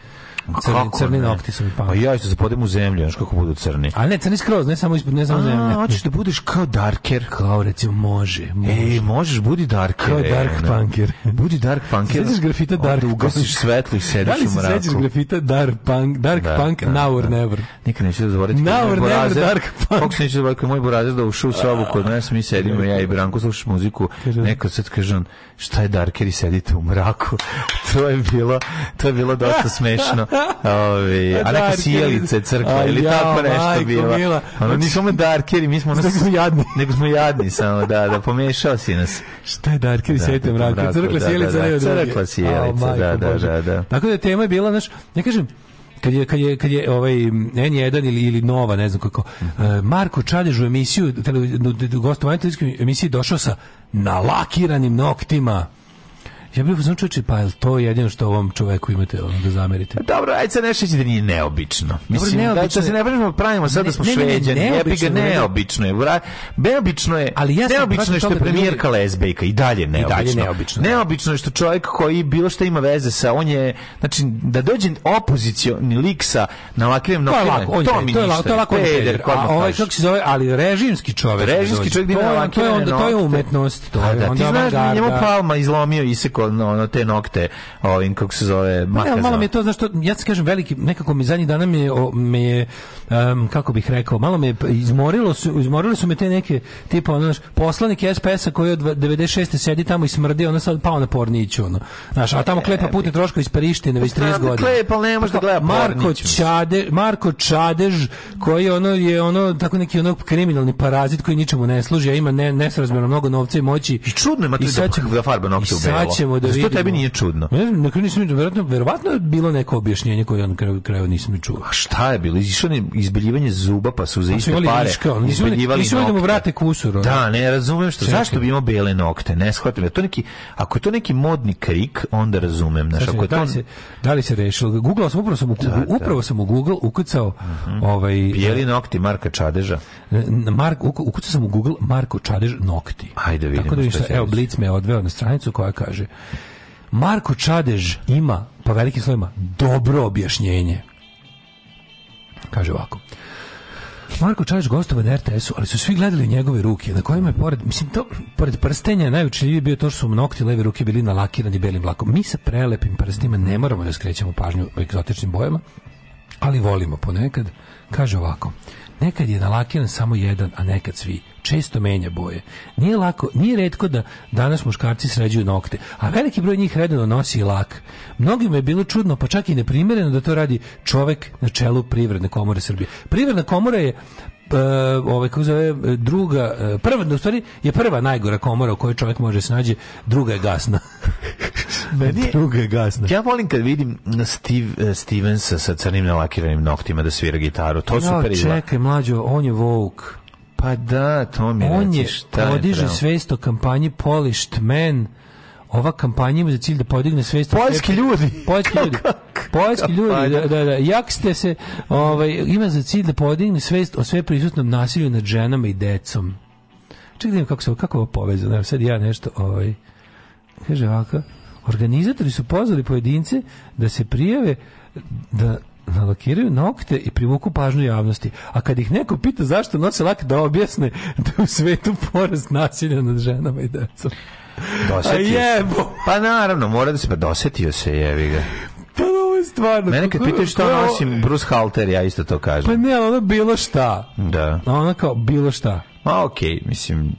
Crni, crni ne?
nokti su mi pa. Pa ja isto zapodem da u zemlju, znači kako budu crni. A
ne,
crni
skroz, ne samo ispod, ne samo zemlje.
Hoćeš da budeš kao darker.
Kao recimo može, e, može. Ej,
možeš budi
darker. Kao dark e, punker.
Budi dark punker.
Sediš grafita dark. Onda ugasiš
svetlo i sedeš u mraku. Da li se sećaš
grafita dark punk, dark da, punk da, da. now or da. never?
Nikad neću da zaboraviti. Now or never dark punk. Kako se neću zaboraviti moj burazer da ušao u sobu kod nas, mi sedimo da, ja i Branko slušamo muziku. Neko sad kaže on, šta je darker i sedite u mraku. To je bilo, to je bilo dosta smešno. Ovi, a neka sijelice crkva ili ja, tako nešto bilo. Ono, znači- nismo mi darkeri, mi smo...
Nego smo jadni.
Nego smo jadni samo, da, da, pomešao si nas.
Šta je darkeri,
da,
sjetim mraka, crkla
sjelica,
da, da,
ne od druge. Crkla sjelica, da, da, da, da.
Tako da tema je bila, znaš, ne kažem, kad je, kad je, kad je ovaj N1 ili, ili Nova, ne znam kako, mhm. eh, Marko Čaljež u emisiju, gostovanje emisiji došao sa nalakiranim noktima. Ja bih uzmano čoveče, pa je to jedino što ovom čoveku imate ono, da zamerite?
Pa dobro, ajde sad nešto da nije neobično. Mislim, Dobre, da neobično da, da se ne pravimo, pravimo sad da smo ne, ne, ne, Neobično, ja neobično je. Neobično je, ali ja neobično je što je da premijerka ljudi... lesbejka i dalje neobično. I dalje neobično. Da. Neobično je što čovjek koji bilo šta ima veze sa, on je, znači, da dođe opozicioni lik sa na ovakvim to, to, to to je lako,
to je
lako
peder, a ovaj kako se zove, ali režimski čovjek.
Režimski čovjek,
to je, to je, onda, to je umetnost, to je onda ti znaš, njemu Palma izlomio i
ono, te nokte ovim, kako se zove, makazom.
Ja,
malo
mi je to, znaš, što ja ti kažem, veliki, nekako mi zadnjih dana mi je, o, me je um, kako bih rekao, malo me pa, izmorilo su, izmorilo su me te neke, tipa, ono, znaš, poslanik SPS-a koji od 96. sedi tamo i smrdi, ono sad pao na porniću, ono. Znaš, a tamo e, klepa e, putne e. troškovi iz Prištine već 30 pa godina. Klepa, ali ne može pa da gleda Marko Čade, Marko Čadež, koji ono je ono tako neki onog kriminalni parazit koji ničemu ne služi, a ima ne, nesrazmerno mnogo novca i moći.
I čudno ima tu da, da farba nokte u belo idemo da vidimo. Što tebi nije čudno? Ne znam, na kraju nisam,
verovatno, verovatno je bilo neko objašnjenje koje on kraju, kraju nisam čuo.
A šta je bilo? Izišao je izbeljivanje zuba, pa su za pa iste pare niška, izbeljivali nokte.
da mu vrate kusur. Ono.
Da, ne razumem što. Čekaj. Zašto bi imao bele nokte? Ne shvatim. To neki, ako je to neki modni krik, onda razumem. Znaš, ako je
da, li se, da li se rešilo? Googlao sam, upravo sam u, da, da, upravo sam u Google ukucao uh mhm. -huh. ovaj...
E, Bijeli nokti Marka Čadeža.
Mark, ukucao sam u Google Marko Čadež nokti.
Ajde da vidimo. Tako da,
šta, evo, Blitz me odveo na stranicu koja kaže Marko Čadež ima, po velikim slovima, dobro objašnjenje. Kaže ovako. Marko Čadež gostova na RTS-u, ali su svi gledali njegove ruke, na kojima je pored, mislim, to, pored prstenja najučljivije bio to što su nokti leve ruke bili nalakirani belim vlakom. Mi sa prelepim prstima ne moramo da skrećemo pažnju o egzotičnim bojama, ali volimo ponekad. Kaže ovako, Nekad je nalakiran samo jedan, a nekad svi. Često menja boje. Nije lako, nije redko da danas muškarci sređuju nokte, a veliki broj njih redano nosi lak. Mnogima je bilo čudno, pa čak i neprimereno da to radi čovek na čelu privredne komore Srbije. Privredna komora je e, ovaj kako zove druga e, prva u stvari je prva najgora komora u kojoj čovjek može se nađe druga je gasna Meni, Druga je
gasna. Ja volim kad vidim Steve, eh, Stevensa sa crnim nalakiranim noktima da svira gitaru. To ja, super izgleda.
Čekaj, mlađo, on je Vogue.
Pa da, to mi On je, šta
podiže svest o kampanji Polished Man, ova kampanja ima za cilj da podigne svest
poljski ljudi
poljski ljudi poljski ljudi da, da, da. jak ste se ovaj ima za cilj da podigne svest o sve prisutnom nasilju nad ženama i decom čekaj da kako se kako ovo povezano evo sad ja nešto ovaj kaže ovako Organizatori su pozvali pojedince da se prijave da nalakiraju nokte i privuku pažnju javnosti. A kad ih neko pita zašto nose lak, da objasne da u svetu porast nasilja nad ženama i decom.
Dosetio se. Pa naravno, mora da se, pa dosetio se, jevi ga.
Pa
da,
ovo je stvarno.
Mene kad pitaš što nosim Bruce Halter, ja isto to kažem.
Pa ne, ono bilo šta.
Da.
Ono kao bilo šta.
Ma okej, okay, mislim,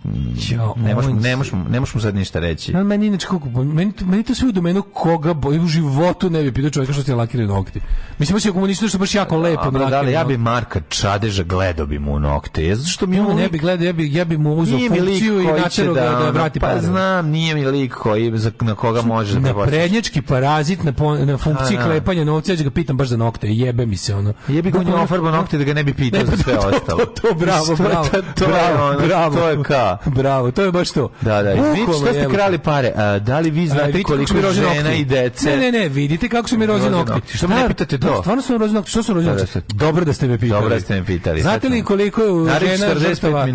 jo, ne možeš ne možeš ne sad ništa reći.
Ali meni inače kako meni meni to sve u domenu koga boj, u životu ne bi pitao čovjeka što ti lakiraju nokti. Mislim baš je komunista što baš jako lepo
da, ali ja
bi
Marka Čadeža gledao bi mu nokte. Ja zato što mi
on ne bi gledao, ja bi ja bi mu uzeo funkciju i načelo da, da vrati pa pare.
znam, nije mi lik koji na koga može
da Na prednjački parazit na na funkciji da. klepanja novca, ja ga pitam baš za nokte, jebe mi se ono. Jebi
ga on da, ofarba nokte da ga ne bi pitao za da, sve
ostalo. To bravo, bravo
bravo, ono, znači,
bravo,
to je ka.
Bravo, to je baš to.
Da, da, vi šta ste krali pare. A, da li vi znate A, koliko mi žena i dece?
Ne, ne, ne, vidite kako su mi rođeni nokti.
Što me ne pitate to? Da,
stvarno su mi rozi nokti. Što su rođeni nokti? Dobro da ste me pitali.
Dobro da ste me pitali.
Znate li koliko je
žena žrtava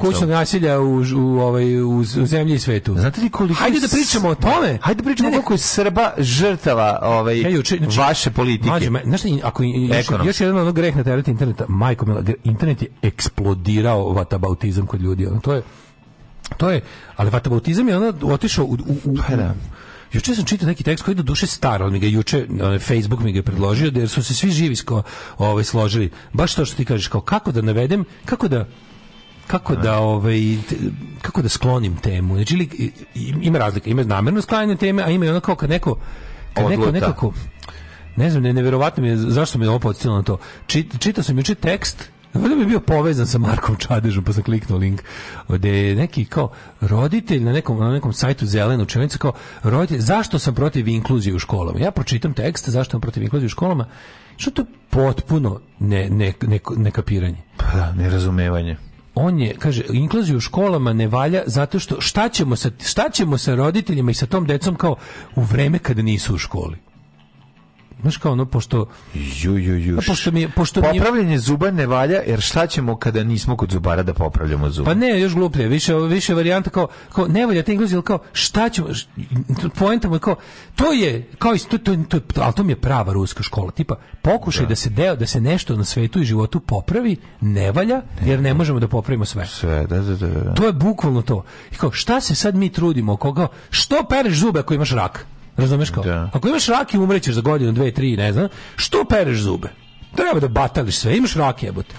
kućnog
nasilja u, u, ovaj, u, zemlji i svetu?
Znate li koliko...
Hajde da pričamo o tome.
Pa, hajde da pričamo koliko je Srba žrtava ovaj, znači, vaše politike.
Znaš, ako još jedan ono greh na tereti interneta, majko, mila, internet je eksplodirao vatabautu autizam kod ljudi. Ono, to je, to je, ali vatabautizam je ono otišao u... u,
pa da.
u Juče sam čitao neki tekst koji je do duše star, on mi ga juče Facebook mi ga je predložio, da jer su se svi živi sko, ovaj složili. Baš to što ti kažeš, kao kako da navedem, kako da kako da ovaj kako da sklonim temu. Znači ima razlika, ima namerno sklanjanje teme, a ima i ono kao kad neko
kad neko nekako
ne znam, ne, nevjerovatno mi je zašto mi je ovo podsjetilo na to. Čit, čitao sam juče tekst Valjda bi bio povezan sa Markom Čadežom, pa sam kliknuo link, gde je neki kao roditelj na nekom, na nekom sajtu zelena učenica kao roditelj, zašto sam protiv inkluzije u školama? Ja pročitam tekst, zašto sam protiv inkluzije u školama? Što to potpuno ne, ne, ne, nekapiranje? Pa
da, nerazumevanje
on je kaže inkluziju u školama ne valja zato što šta ćemo sa šta ćemo sa roditeljima i sa tom decom kao u vreme kada nisu u školi znaš kao ono, pošto...
Ju, ju, ju. A pošto mi, pošto Popravljanje mi... zuba ne valja, jer šta ćemo kada nismo kod zubara da popravljamo zub? Pa
ne, još gluplje, više, više varijanta kao, kao ne valja te engleski, kao šta ćemo, poenta mu je kao, to je, kao isto, to, to, to, ali to mi je prava ruska škola, tipa, pokušaj da. da. se deo, da se nešto na svetu i životu popravi, ne valja, jer ne možemo da popravimo sve.
Sve, da, da, da. da.
To je bukvalno to. I kao, šta se sad mi trudimo, koga, što pereš zube ako imaš rak? Razumeš kao? Da. Ako imaš rak i umrećeš za godinu, dve, tri, ne znam, što pereš zube? Treba da batališ sve, imaš rak jebote.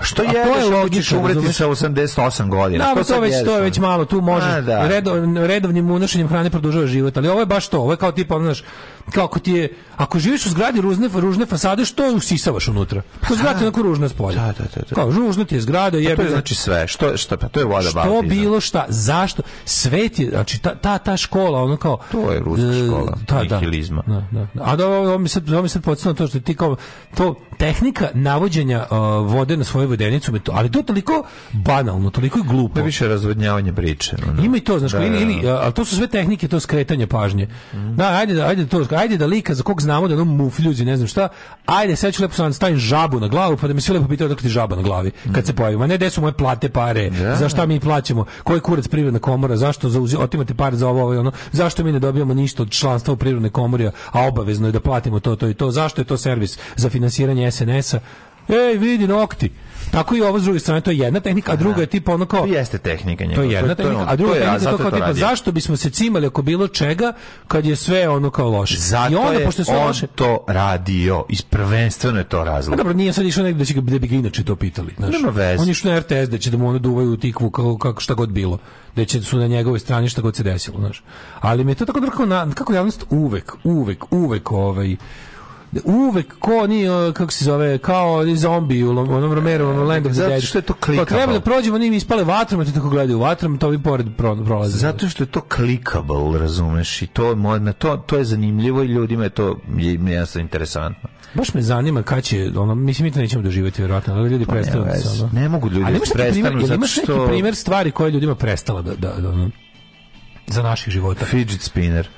Što je to je logično umreti sa 88 godina.
Da, to, to već to je već malo, tu može A, da. Redov, redovnim unošenjem hrane produžava život, ali ovo je baš to, ovo je kao tipa, znaš, kako ti je ako živiš u zgradi ružne ružne fasade, što usisavaš unutra? To pa zgrada da. je onako ružna spolja.
Da, da, da, da,
Kao ružna ti je zgrada,
jebe. Pa to je znači sve. Što što, pa to je voda
Što da. bilo šta, zašto svet je znači ta ta ta škola, ono kao
To je ruska e, škola ta,
da, da, da. A da ovo mi se ovo mi se to što ti kao to tehnika navođenja uh, vode na svoje ovaj vodenicu, ali to toliko banalno, toliko je glupo.
Ne više razvodnjavanje priče.
Ono. Ima i to, znaš, da, ili, da, ili, da. ali to su sve tehnike, to skretanje pažnje. Mm. Da, ajde, da- ajde, to, ajde da lika za kog znamo da ono mufljuzi, ne znam šta, ajde, sad ću lepo sam stavim žabu na glavu, pa da mi svi lepo pitao dok ti žaba na glavi, kad mhm. se pojavi. Ma ne, gde su moje plate pare, da. za šta mi plaćamo, koji kurac privredna komora, zašto za, otimate pare za ovo, ovo ono, zašto mi ne dobijamo ništa od članstva u privredne komori, a obavezno je da platimo to, to i to, zašto je to servis za finansiranje SNS-a, ej, vidi nokti, Tako i ovo s druge strane, to je jedna tehnika, a druga je tipa ono kao...
jeste tehnika
njegov. To je jedna to, tehnika, a druga je to kao tipa, zašto bismo se cimali ako bilo čega kad je sve ono kao loše?
Zato I onda, pošto je sve on loše, to radio, isprvenstveno je to razlog. A
dobro, nije sad išao negdje da, da bi ga inače to pitali.
Znaš. Nema
veze. On išao na RTS da će da mu ono duvaju u tikvu kao, kako šta god bilo. Da će su na njegovoj strani šta god se desilo. Znaš. Ali mi je to tako dobro na, kako javnost uvek, uvek, uvek ovaj, uvek ko ni kako se zove, kao oni zombi u onom Romerovom Land of
the Zato što je to pa klikavo.
Kao treba da prođemo, oni ispale vatrom, a te tako gledaju vatrom, to bi pored prolaze.
Zato što je to klikable, razumeš, i to, na to, to je zanimljivo i ljudima je to jasno interesantno.
Baš me zanima kad će, ono, mislim, mi to nećemo doživjeti, vjerojatno, ali ljudi pa prestanu. Ne,
ne mogu ljudi da prestanu, zato imaš
neki primjer stvari koje ljudima prestala da, da, da, ono, za naših života?
Fidget spinner.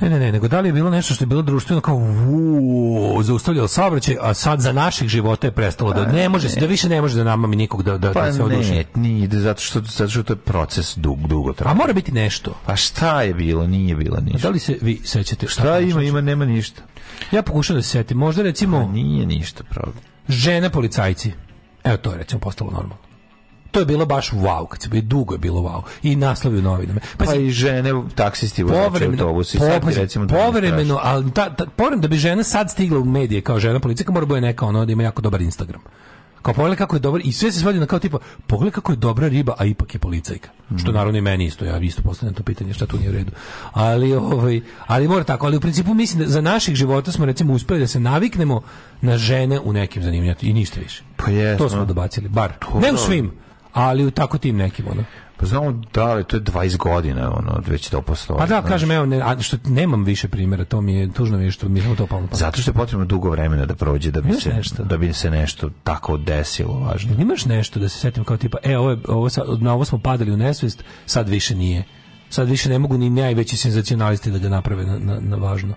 Ne, ne, ne, nego da li je bilo nešto što je bilo društveno kao uuu, zaustavljalo saobraćaj, a sad za naših života je prestalo da pa ne može
se,
da više ne može da namami nikog da, da,
pa
da se oduši. Pa
ne, nije,
da
zato što, zato što to je proces dug, dugo
traje. A mora biti nešto.
Pa šta je bilo, nije bilo ništa.
Da li se vi sećate
šta, šta ima, ima, nema ništa.
Ja pokušam da se setim, možda recimo...
Pa nije ništa, pravo.
Žene policajci. Evo to je recimo postalo normalno to je bilo baš wow, kad se bi dugo je bilo wow. I naslovi u novinama.
Pa, pa i žene taksisti
u autobusu
i
sad recimo da povremeno, al ta, ta, povremeno da bi žena sad stigla u medije kao žena policajka, mora bude neka ona da ima jako dobar Instagram kao pogledaj kako je dobar i sve se svodi na kao tipa pogledaj kako je dobra riba a ipak je policajka mm. što naravno i meni isto ja isto postavljam to pitanje šta tu nije u redu ali ovaj ali mora tako ali u principu mislim da za naših života smo recimo uspeli da se naviknemo na žene u nekim zanimanjima i ništa više pa jesmo. to smo dobacili bar to ne u da. svim ali u tako tim nekim ono.
Pa znamo da li to je 20 godina ono već to postoji.
Pa da znaš. kažem evo ne, a što nemam više primjera, to mi je tužno mi je što mi je to palo.
Zato što je potrebno dugo vremena da prođe da bi se nešto. da bi se nešto tako desilo važno.
Imaš nešto da se setim kao tipa e ovo je, ovo sad, na ovo smo padali u nesvest, sad više nije. Sad više ne mogu ni najveći senzacionalisti da ga naprave na, na, na važno.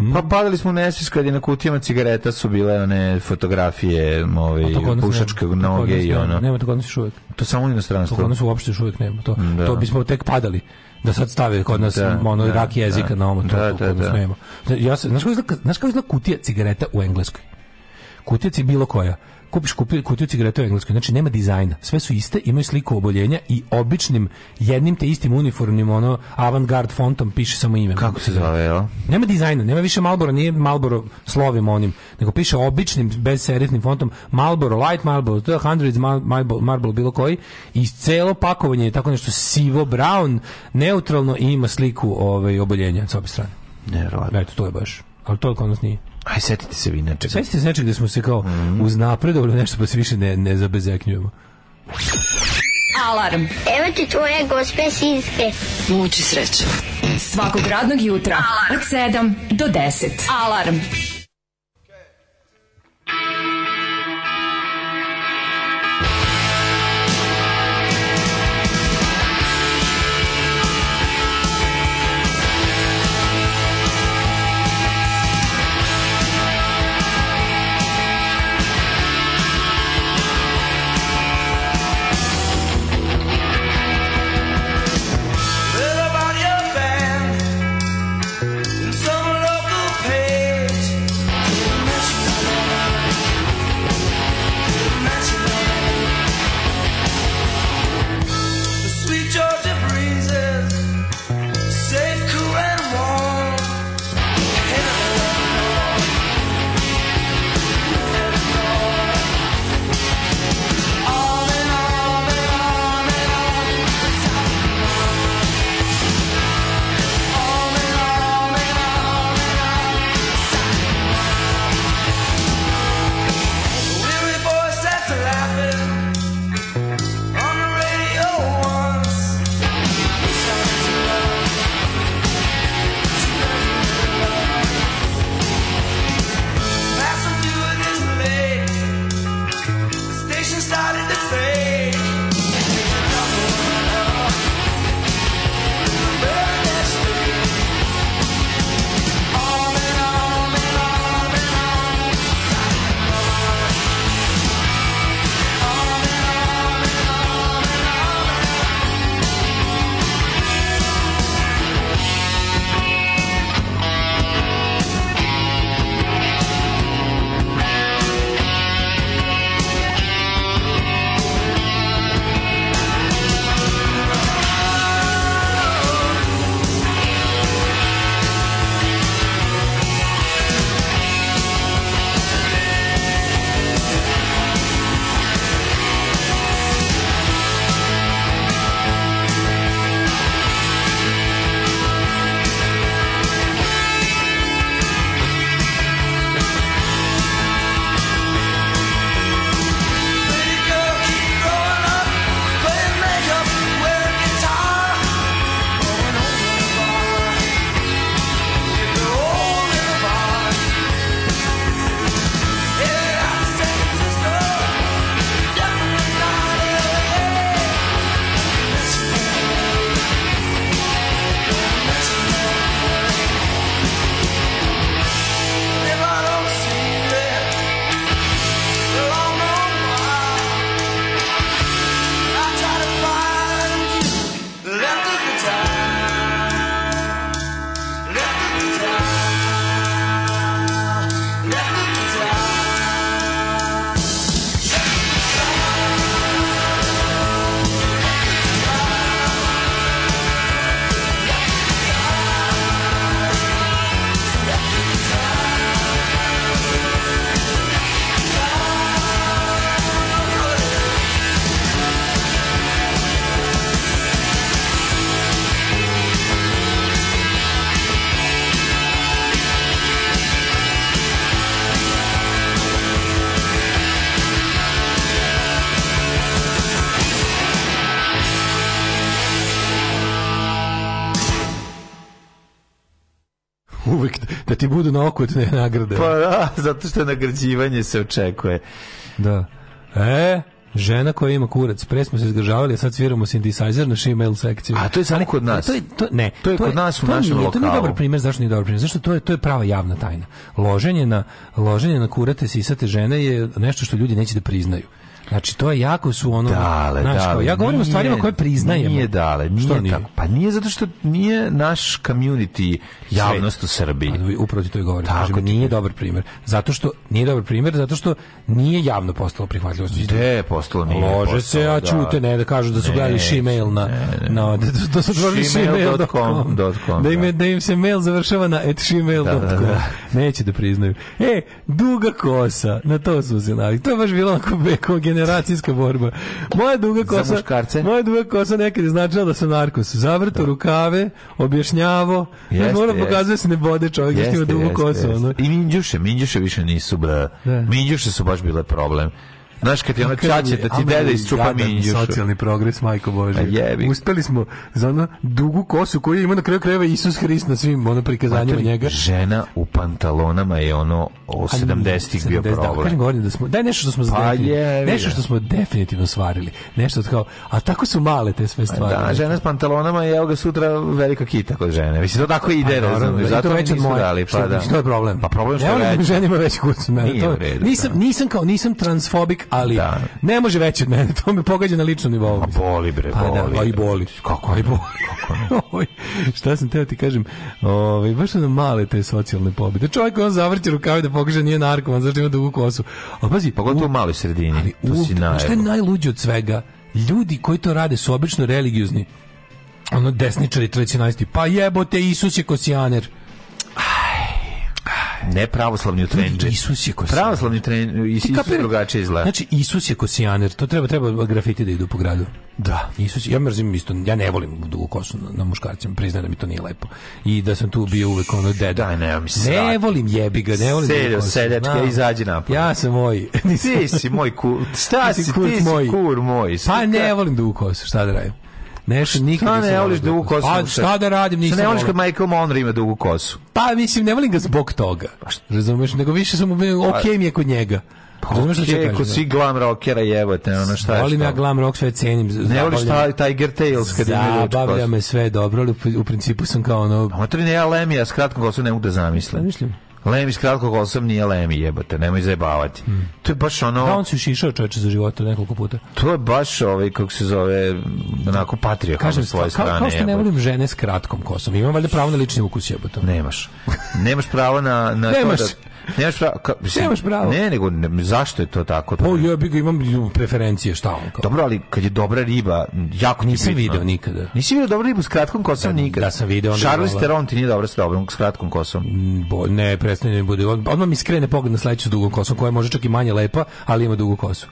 Mhm. Pa padali smo u nesvijest kad je na kutijama cigareta su bile one fotografije ovaj, pušačke nema, noge i ono.
Nema to kod nas još To
samo u inostranstvu. To kod
uopšte još uvijek nema. To, da. to bismo tek padali da sad stave kod nas da, ono da, rak jezika da, na ovom to, da, to, da, da. nema. Ja se, znaš, kako znaš kako izgleda kutija cigareta u Engleskoj? Kutija bilo koja kupiš kupi, kutiju cigareta u Engleskoj, znači nema dizajna, sve su iste, imaju sliku oboljenja i običnim, jednim te istim uniformnim, ono, avantgard fontom piše samo ime.
Kako se znači, zove, jel?
Nema dizajna, nema više Malboro, nije Malboro slovim onim, nego piše običnim, bez serifnim fontom, Malboro Light, Malboro, 100 je Hundreds, Marble, Marble, bilo koji, i celo pakovanje je tako nešto sivo, brown, neutralno i ima sliku ovaj, oboljenja s obe strane. Nevjerovatno. Eto, to je baš. Ali to je nas nije.
Aj, setite se vi nečega.
Setite se nečega da smo se kao mm. uznapredovali nešto pa se više ne, ne zabezeknjujemo.
Alarm. Evo ti tvoje gospe sinske. Muči
sreće. Svakog radnog jutra Alarm. od 7 do 10.
Alarm. Okay.
uvek da ti budu na da te nagrade.
Pa
da,
zato što nagrađivanje se očekuje.
Da. E, žena koja ima kurac, pre smo se izgražavali, a sad sviramo synthesizer na shemale sekciju.
A to je
samo
kod nas. To je, to,
ne, to
je to kod je, nas u našem
nije, lokalu. To nije dobar primjer, zašto nije dobar primjer? Zašto to je, to je prava javna tajna. Loženje na, loženje na kurate sisate žene je nešto što ljudi neće da priznaju. Znači to je jako su ono dale, znaš, dale, kao, ja govorim nije, o stvarima koje priznajemo.
Nije dale, nije, nije? Tako, pa nije zato što nije naš community javnost u Srbiji. Pa,
upravo ti to i govorim. Tako Kažem, nije dobar primjer. Zato što nije dobar primjer zato što nije javno postalo prihvatljivo.
Gde je postalo nije Lože postalo,
se, a čute, da. ne, da kažu da su ne, gledali shemale na, ne,
ne. na da, da su otvorili
shemale.com da, im, da. da im se mail završava na at shemale.com. Da, da, da. Neće da priznaju. E, duga kosa, na to su se navikli. To je baš bilo onako bekogen generacijska borba. Moja duga kosa, moja duga kosa nekad je značila da sam narkos. Zavrto da. rukave, objašnjavo, jeste, moram pokazuje da se ne bode čovjek jeste, što ima dugu kosu. Ono.
I minđuše, minđuše više nisu, bra. Da. Minđuše su baš bile problem. Znaš, kad je ono pa čače da ti dede isčupa minjušu.
Socijalni progres, majko Bože. Pa Uspeli smo za ono dugu kosu koju ima na kraju krajeva Isus Hrist na svim ono prikazanjima Matri, njega.
Žena u pantalonama je ono o 70-ih bio
da, problem. Da, govorim da smo, daj nešto što smo pa je, nešto što smo definitivno svarili. Nešto kao, a tako su male te sve pa stvari.
Da, žena s pantalonama je ga sutra velika kita kod žene. Mislim, to tako ide,
razumiješ. Zato
mi nisu
moje, dali,
pa da. Što je problem? Pa
problem što je reći. Da ženima već kucu, nisam, da. nisam kao, nisam transfobik ali da. ne može veći od mene, to me pogađa na ličnom nivou. A
boli bre, boli. Pa da,
a boli.
Kako aj
boli. Kako ne? šta sam teo ti kažem, ovaj, baš na male te socijalne pobjede. Čovjek on zavrće rukave da pokaže nije narkoman, zašto ima dugu kosu.
A pazi, pogotovo pa u maloj sredini, ali, to u, si
naj. Šta je najluđe od svega? Ljudi koji to rade su obično religiozni ono desničari tradicionalisti. Pa jebote, Isus je kosijaner.
Ne pravoslavni
utrenđe. Isus
je kosijaner. Pravoslavni utrenđe, Isus
je
drugačije izgleda.
Znači, Isus je kosijaner, to treba, treba grafiti da idu po gradu. Da. Isus, ja mrzim isto, ja ne volim dugu kosu na, na muškarcima, priznajem da mi to nije lepo. I da sam tu bio uvek ono deda. Da, ne, mi se ne volim jebi ga, ne volim Seljo, kosu.
seljačka, izađi napad.
Ja sam moj.
ti si moj kur. Šta si, ti si kur moj. Kur moj.
Pa ne volim dugu kosu, šta da radim. Nešto nikad šta
ne voliš da- dugu kosu? Pa
šta da radim,
nisam. Šta ne voliš kad Michael Monroe ima dugu kosu?
Pa mislim ne volim ga zbog toga. Pa šta, razumeš, nego više sam pa- okej mi je kod njega.
Pa Razumeš šta ću kažem? Da. svi glam rockera jebote, ono šta je Volim
ja glam rock, sve cenim.
Ne voliš taj Tiger Tales kad ima
ljudi Zabavlja me sve dobro, ali u principu sam kao ono...
Matri
ne
ja Lemija s kratkom kosom ne mogu da zamislim. Pa mislim. Lemi s kratkog osam nije Lemi, jebate, nemoj zajebavati. Mm. To je baš ono...
Da, on se ušišao čoveče za života nekoliko puta.
To je baš ovaj, kako se zove, onako patrija
Kažem, svoje ka, strane. Kao što ne volim žene s kratkom kosom. Imam valjda
pravo na
lični ukus, jebote. Nemaš.
Nemaš pravo na, na
Nemaš.
to
da
Nemaš pravo. Ka,
Nemaš pravo.
Ne, nego ne, zašto je to tako?
Pa ja bih imam preferencije, šta on
kao. Dobro, ali kad je dobra riba, jako
nisam bitno. video nikada.
Nisi video dobru ribu s kratkom kosom
da, nikada. Da sam video.
Charles Theron ti nije dobro s dobrom, s kratkom kosom. Mm,
bo, ne, prestane da mi bude. Odmah mi skrene pogled na sledeću s kosu koja je možda čak i manje lepa, ali ima dugu kosu.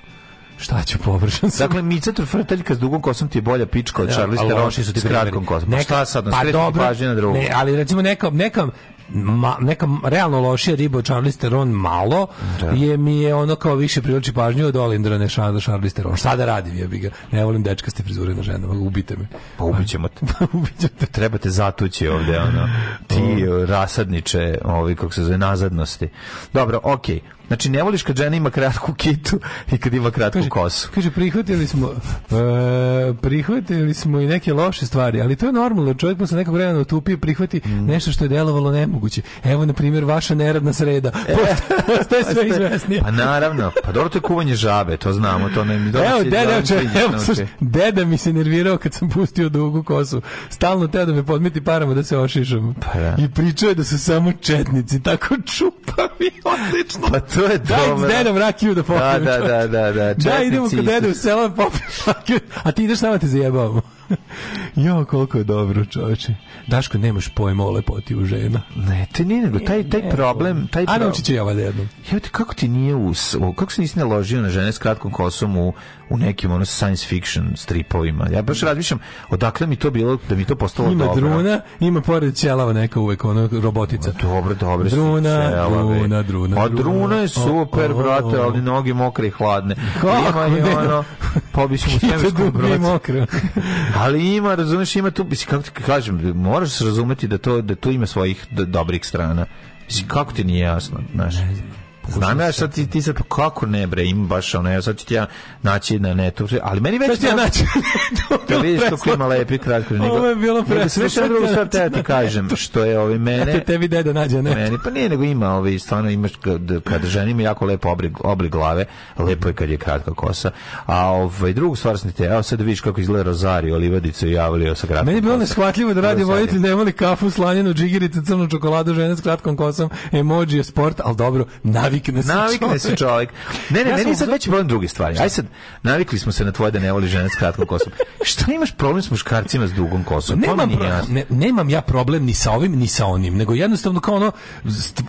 Šta ću površan
sam? Dakle,
Mica
Trfrtaljka s dugom kosom ti je bolja pička od da, Charlize Theron su s kratkom kosom. Pa neka, šta sad, pa dobro, pažnje na drugu.
Ne, ali recimo neka, neka ma, neka realno lošija riba od Charlize Theron malo da. je mi je ono kao više privlači pažnju od Olindra ne šada Charlize Theron. Šta da radim, ja bih ga. Ne volim dečka ste frizure na ženama, ubite me.
Pa ubićemo te. Pa
ubićemo
te. Trebate zatući ovde ono. Ti rasadniče, ovi kako se zove nazadnosti. Dobro, okej. Okay. Znači, ne voliš kad žena ima kratku kitu i kad ima kratku
kaže,
kosu.
Kaže, prihvatili smo, uh, prihvatili smo i neke loše stvari, ali to je normalno. Čovjek posle nekog vremena otupi i prihvati mm. nešto što je delovalo nemoguće. Evo, na primjer, vaša neradna sreda. E, Postoje sve izvesnije.
Pa naravno. Pa dobro to je kuvanje žabe, to znamo. To ne,
evo, deda, če, evo, sluš, deda mi se nervirao kad sam pustio dugu kosu. Stalno teo da me podmiti paramo da se ošišam. Pa, da. I pričao je da su samo četnici. Tako čupavi, odlično. Pa to je dobro. Daj
dedom
rakiju
da popijemo. Da, da, da, da, da. Da,
idemo kod dede u selo, popijemo A ti ideš nama da te zajebavamo. jo, koliko je dobro, čoveče. Daško, nemaš pojma o lepoti u žena.
Ne, te nije nego, taj, taj ne, problem... Taj A
naučit ću ja ovaj jednom.
Evo te, kako ti nije us... Kako se nisi naložio na žene s kratkom kosom u, u nekim ono science fiction stripovima? Ja baš razmišljam, odakle mi to bilo, da mi to postalo
ima
dobro.
Ima druna, ima pored ćelava neka uvek, ono, robotica.
Dobro, dobro.
Druna, ćelave. druna, druna. A
druna je super, o, o, o. brate, ali noge mokre i hladne. Kako? Ima i ono, pobisimo u svemirskom brocu. Ali ima, razumeš, ima tu, mislim, kako ti kažem, moraš razumeti da to, da tu ima svojih dobrih strana. Mislim, kako ti nije jasno, znaš? Ne znam. Znam ja sad ti, ti sad, kako ne bre, ima baš ono, ja sad ću ti ja naći na netu, ali meni već... Sad
ću ja naći
Da vidiš kako ima lepi kratko.
Nego, Ovo je bilo
presno. Sve što drugo da sad te ja ti kažem, što je ovi mene... Ja te
tebi deda nađe,
ne? Meni, pa nije, nego ima ovi, stvarno imaš, kad kad žena ima jako lepo oblik, oblik glave, lepo je kad je kratka kosa, a ovaj, drugu stvar sam te, evo sad vidiš kako izgleda Rozario, Olivadicu i Javalio sa kratkom
Meni je
bilo
neshvatljivo da radi vojitelj, ne voli kafu, slanjenu, džigirice, crnu čokoladu, žene s kratkom kosom, emoji, sport, ali dobro, navi navikne se navikne se
čovjek. Ne, ne, ja meni sad veći problem druge stvari. Aj sad, navikli smo se na tvoje da ne voli žene s kratkom kosom. Šta imaš problem s muškarcima s dugom kosom?
Nemam, pro, ne, nemam ja problem ni sa ovim, ni sa onim, nego jednostavno kao ono...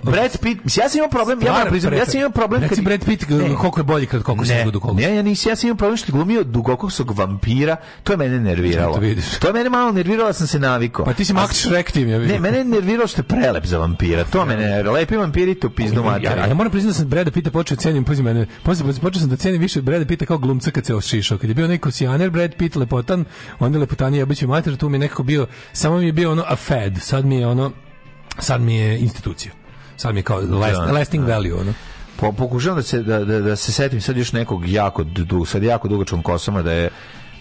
Brad Pitt, ja sam imao problem, ja moram priznam, ja sam imao problem...
Reci kad... Brad Pitt koliko je bolji kad koliko
se dugo
Ne, ja nisam, ja sam imao problem što glumio dugokosog vampira, to je mene nerviralo. To, vidiš. to je mene malo nerviralo, sam se navikao. Pa
ti si Max Shrek tim, ja vidim. Ne, mene je
nerviralo što je prelep za vampira, to mene nerviralo. Lepi vampiri tu pizdu mater. Ja, ja
moram priznam da sam Breda Pita počeo da cijenim, pazi mene, posle počeo sam da cijenim više Breda Pita kao glumca kad se ošišao. Kad je bio neko sjaner, Brad Pitt lepotan, onda lepotanije obično mater, tu mi je nekako bio, samo mi je bio ono a fed, sad mi je ono, sad mi je institucija. Sad mi je kao da. last, lasting da. value, ono.
Po, pokušavam da se, da, da, da se setim sad još nekog jako, sad jako dugačkom kosama da je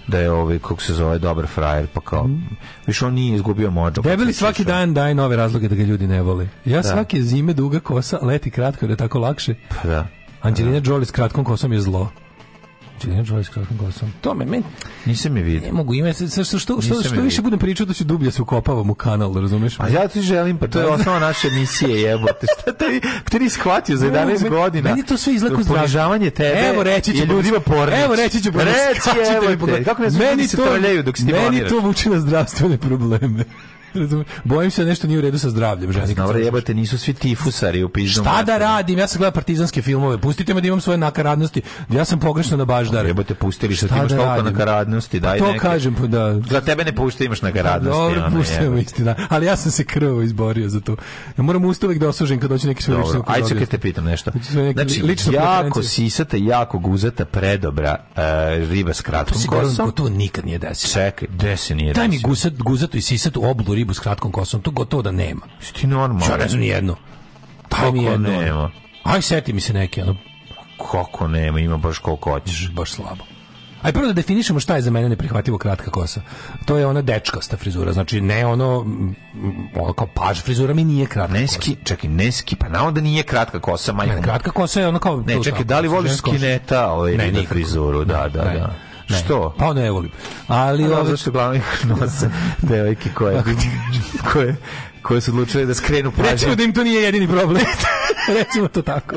da je ovaj kako se zove dobar frajer pa kao mm. više on nije izgubio modžu.
Debeli svaki što... dan daje nove razloge da ga ljudi ne vole. Ja da. svake zime duga kosa leti kratko jer da je tako lakše. Pa da. Angelina da. Jolie s kratkom kosom je zlo. Angelina Jolie s kratkim kosom. To me, men...
Nisam je vidio. Ne
mogu ime, se što, što, što, što, što više budem pričao da ću dublje se ukopavam u kanal, da razumeš? A
ja ti želim, pa to je da. osnova naše misije, jebote. Šta te, te nisi shvatio za 11 men, godina?
Meni to sve izlako zdravljeno. Ponižavanje
tebe evo, reći
ću,
ljudima porni. Evo
reći ću,
Reci, evo kako ne znam, meni se trljaju dok si
ti
Meni
to vuče na zdravstvene probleme. Bojim se da nešto nije u redu sa zdravljem.
Ženi, Dobre, jebate, nisu svi tifusari u pizdu.
Šta da radim? Ja sam gledao partizanske filmove. Pustite me da imam svoje nakaradnosti. Ja sam pogrešno na baždar. Pa
jebate, pustili što ti imaš da toliko nakaradnosti. Pa
daj pa to neke... kažem, pa da. Za
tebe ne pušta, imaš nakaradnosti. Dobro,
ono,
pustimo
istina. Ali ja sam se krvo izborio za to. Ja moram usta uvek da osužim kad hoće neki
svoj lično. Ajde, čekaj, te pitam nešto. Znači, jako sisata, jako guzata, predobra e, riba s kratkom kosom. To nikad nije desilo.
Čekaj, desi nije desilo. Daj mi guzatu i sisatu oblu ribu s kratkom kosom, to gotovo da nema.
Sti normalno. Ja
ne znam nijedno.
Taj mi jedno. Nema.
Aj, seti mi se neke, ono.
Kako nema, ima baš koliko hoćeš.
Baš slabo. Aj prvo da definišemo šta je za mene neprihvatljivo kratka kosa. To je ona dečkasta frizura, znači ne ono mm, ono kao paž frizura mi nije kratka.
Neski, kosa. čekaj, neski, pa nao da nije kratka kosa,
manje.
Ne,
kratka kosa je ono kao
Ne, čekaj, da li voliš skineta, ovaj
ne,
frizuru, da, da, da. da. Što?
Pa
ono je
volim.
Ali ovo...
ove... Ovaj zašto
glavnih
nose devojke koje, koje koje su odlučili da skrenu pažnju. Recimo da im to nije jedini problem. Recimo to tako.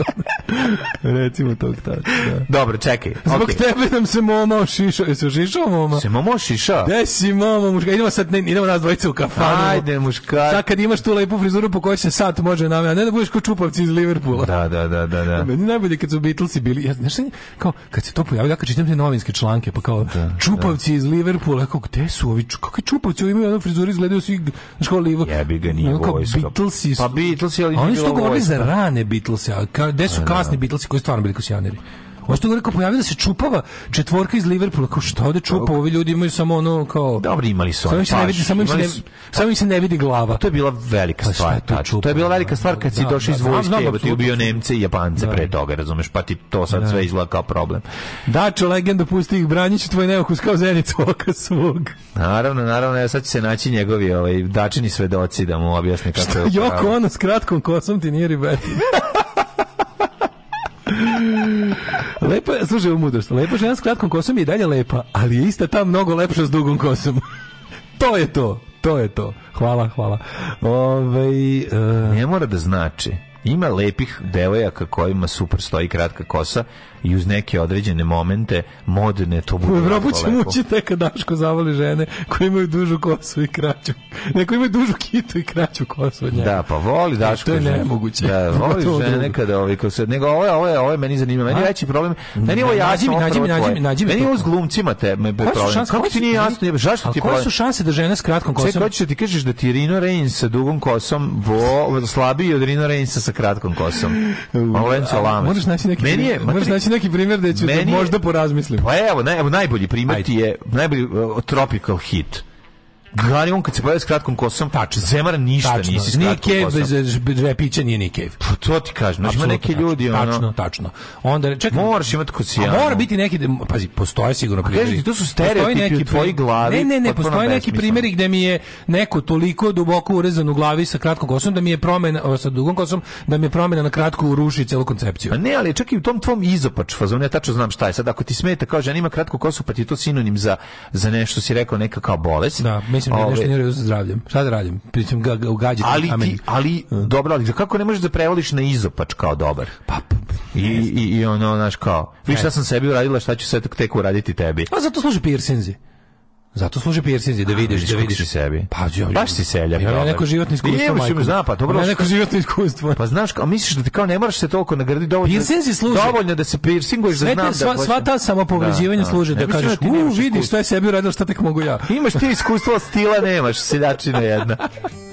Recimo to tako, da.
Dobro, čekaj.
Zbog okay. tebe nam se momo ošišao. Jesi ošišao momo?
Se momo ošišao? Gde
si moma, muška? Idemo sad, ne, idemo nas dvojice u kafanu.
Ajde, muška.
Sad kad imaš tu lepu frizuru po kojoj se sad može namjena, ne da budeš ko čupavci iz Liverpoola.
Da, da, da, da. da.
Meni najbolje kad su Beatlesi bili, ja, znaš, kao, kad se to pojavio, ja kad čitam te novinske članke, pa kao, da, čupavci da. iz Liverpoola, kao, gde su ovi, kakvi čupavci, ovi imaju jednu frizuru,
izgledaju svi, znaš kao, Liverpool. Jebi ga, nije no,
vojska.
Beatlesi
su... Pa Beatlesi, ali Oni su to govorili za rane Beatlese, a ka, gde su da, da, kasni da. Beatlesi koji stvarno bili kosjaneri? Osto gore kao pojavila da se čupava četvorka iz Liverpoola. Kao šta ovde čupa, ovi ljudi imaju samo ono kao
Dobro, imali su. Samo
se ne vidi, samo im se ne, samo im se ne vidi glava. Pa
to je bila velika pa stvar. To, to je bila velika stvar kad si da, došao da, iz vojske, da, ti ubio Nemce i Japance pre toga, razumeš? Pa ti to sad sve izgleda kao problem.
Da, čo legenda pusti ih Branjić, tvoj neokus kao zenicu oka svog.
Naravno, naravno, ja sad će se naći njegovi ovaj dačini svedoci da mu objasne
kako je. Joko ono s kratkom kosom ti nije ribetina. lepa, slušaj, mudrost. Lepa žena s kratkom kosom je i dalje lepa, ali je ista ta mnogo lepša s dugom kosom. to je to. To je to. Hvala, hvala. Ove,
uh... E, ne mora da znači. Ima lepih devojaka kojima super stoji kratka kosa, i uz neke određene momente modne to bude. U Evropu
će ući tek Daško zavoli žene koje imaju dužu kosu i kraću. Neko imaju dužu kitu i kraću kosu od
njega. Da, pa voli e, Daško. to
je nemoguće. Da,
voli žene kada ovaj se nego ovo je ovo je ovo je meni zanima. Meni veći problem. Meni ovo ja mi
nađi mi nađi mi nađi
mi. Meni ovo s glumcima te
me problem. Kako ti nije jasno, jebe, zašto ti Koje su šanse da žene s kratkom kosom?
Čekaj,
hoćeš da
ti kažeš da ti Rino Reigns sa dugom kosom vo slabiji od Rino Reigns sa kratkom kosom. Lorenzo Lamas. Možeš
naći neki. Meni je, možeš naći neki primjer da ću da možda porazmislim.
Pa evo, naj, evo najbolji primjer ti je najbolji uh, tropical hit. Galivon kad se pojavi s kratkom kosom, tačno. Zemara ništa tačno. nisi s
kratkom Nike, kosom. Nike bez dve piće nije Nike.
Pa to ti kažem. Znači, ima neki ljudi,
tačno, ono... Tačno, tačno. Onda,
čekaj, moraš imati
kocijanu.
A mora
biti neki, de, da- pazi, postoje sigurno primjeri. Kažete,
to su stereotipi neki, u tvoji glavi.
Ne, ne, ne, postoje neki primjeri gde mi je neko toliko duboko urezan u glavi sa kratkom kosom da mi je promena, sa dugom kosom, da mi je promena na kratko ruši celu koncepciju.
A pa ne, ali čak i u tom tvom izopač fazon, ja tačno znam šta je. Sad, ako ti smeta, kao žena ima kratku kosu, pa ti je to sinonim za, za nešto, si rekao, neka kao bolest.
Da, nisam da ove, nešto nervio sa zdravljem. Šta da radim? Pričam ga ugađati. Ali amen. ti,
ali uh. dobro, ali kako ne možeš da prevališ na izopač kao dobar? Pa, pa i, i, i ono, znaš, kao, viš šta sam sebi uradila, šta ću sve tek uraditi tebi. A
pa zato služi piercinzi. Zato služi piercinzi da vidiš, da vidiš si
sebi. Pa, jo, baš si seljak.
Ja neko životno
iskustvo, majko. Zna, pa
dobro. Ja neko životno iskustvo.
Pa znaš, a misliš da ti kao ne moraš se toliko nagradi dovoljno. Piercinzi
služi.
Dovoljno da se piercinguješ da znam
da. Sva, sva ta samopovređivanja služi, da, da. da kažeš, da "U, vidi što je sebi uradio, šta tek mogu ja."
Imaš ti iskustvo stila, nemaš, seljačina jedna.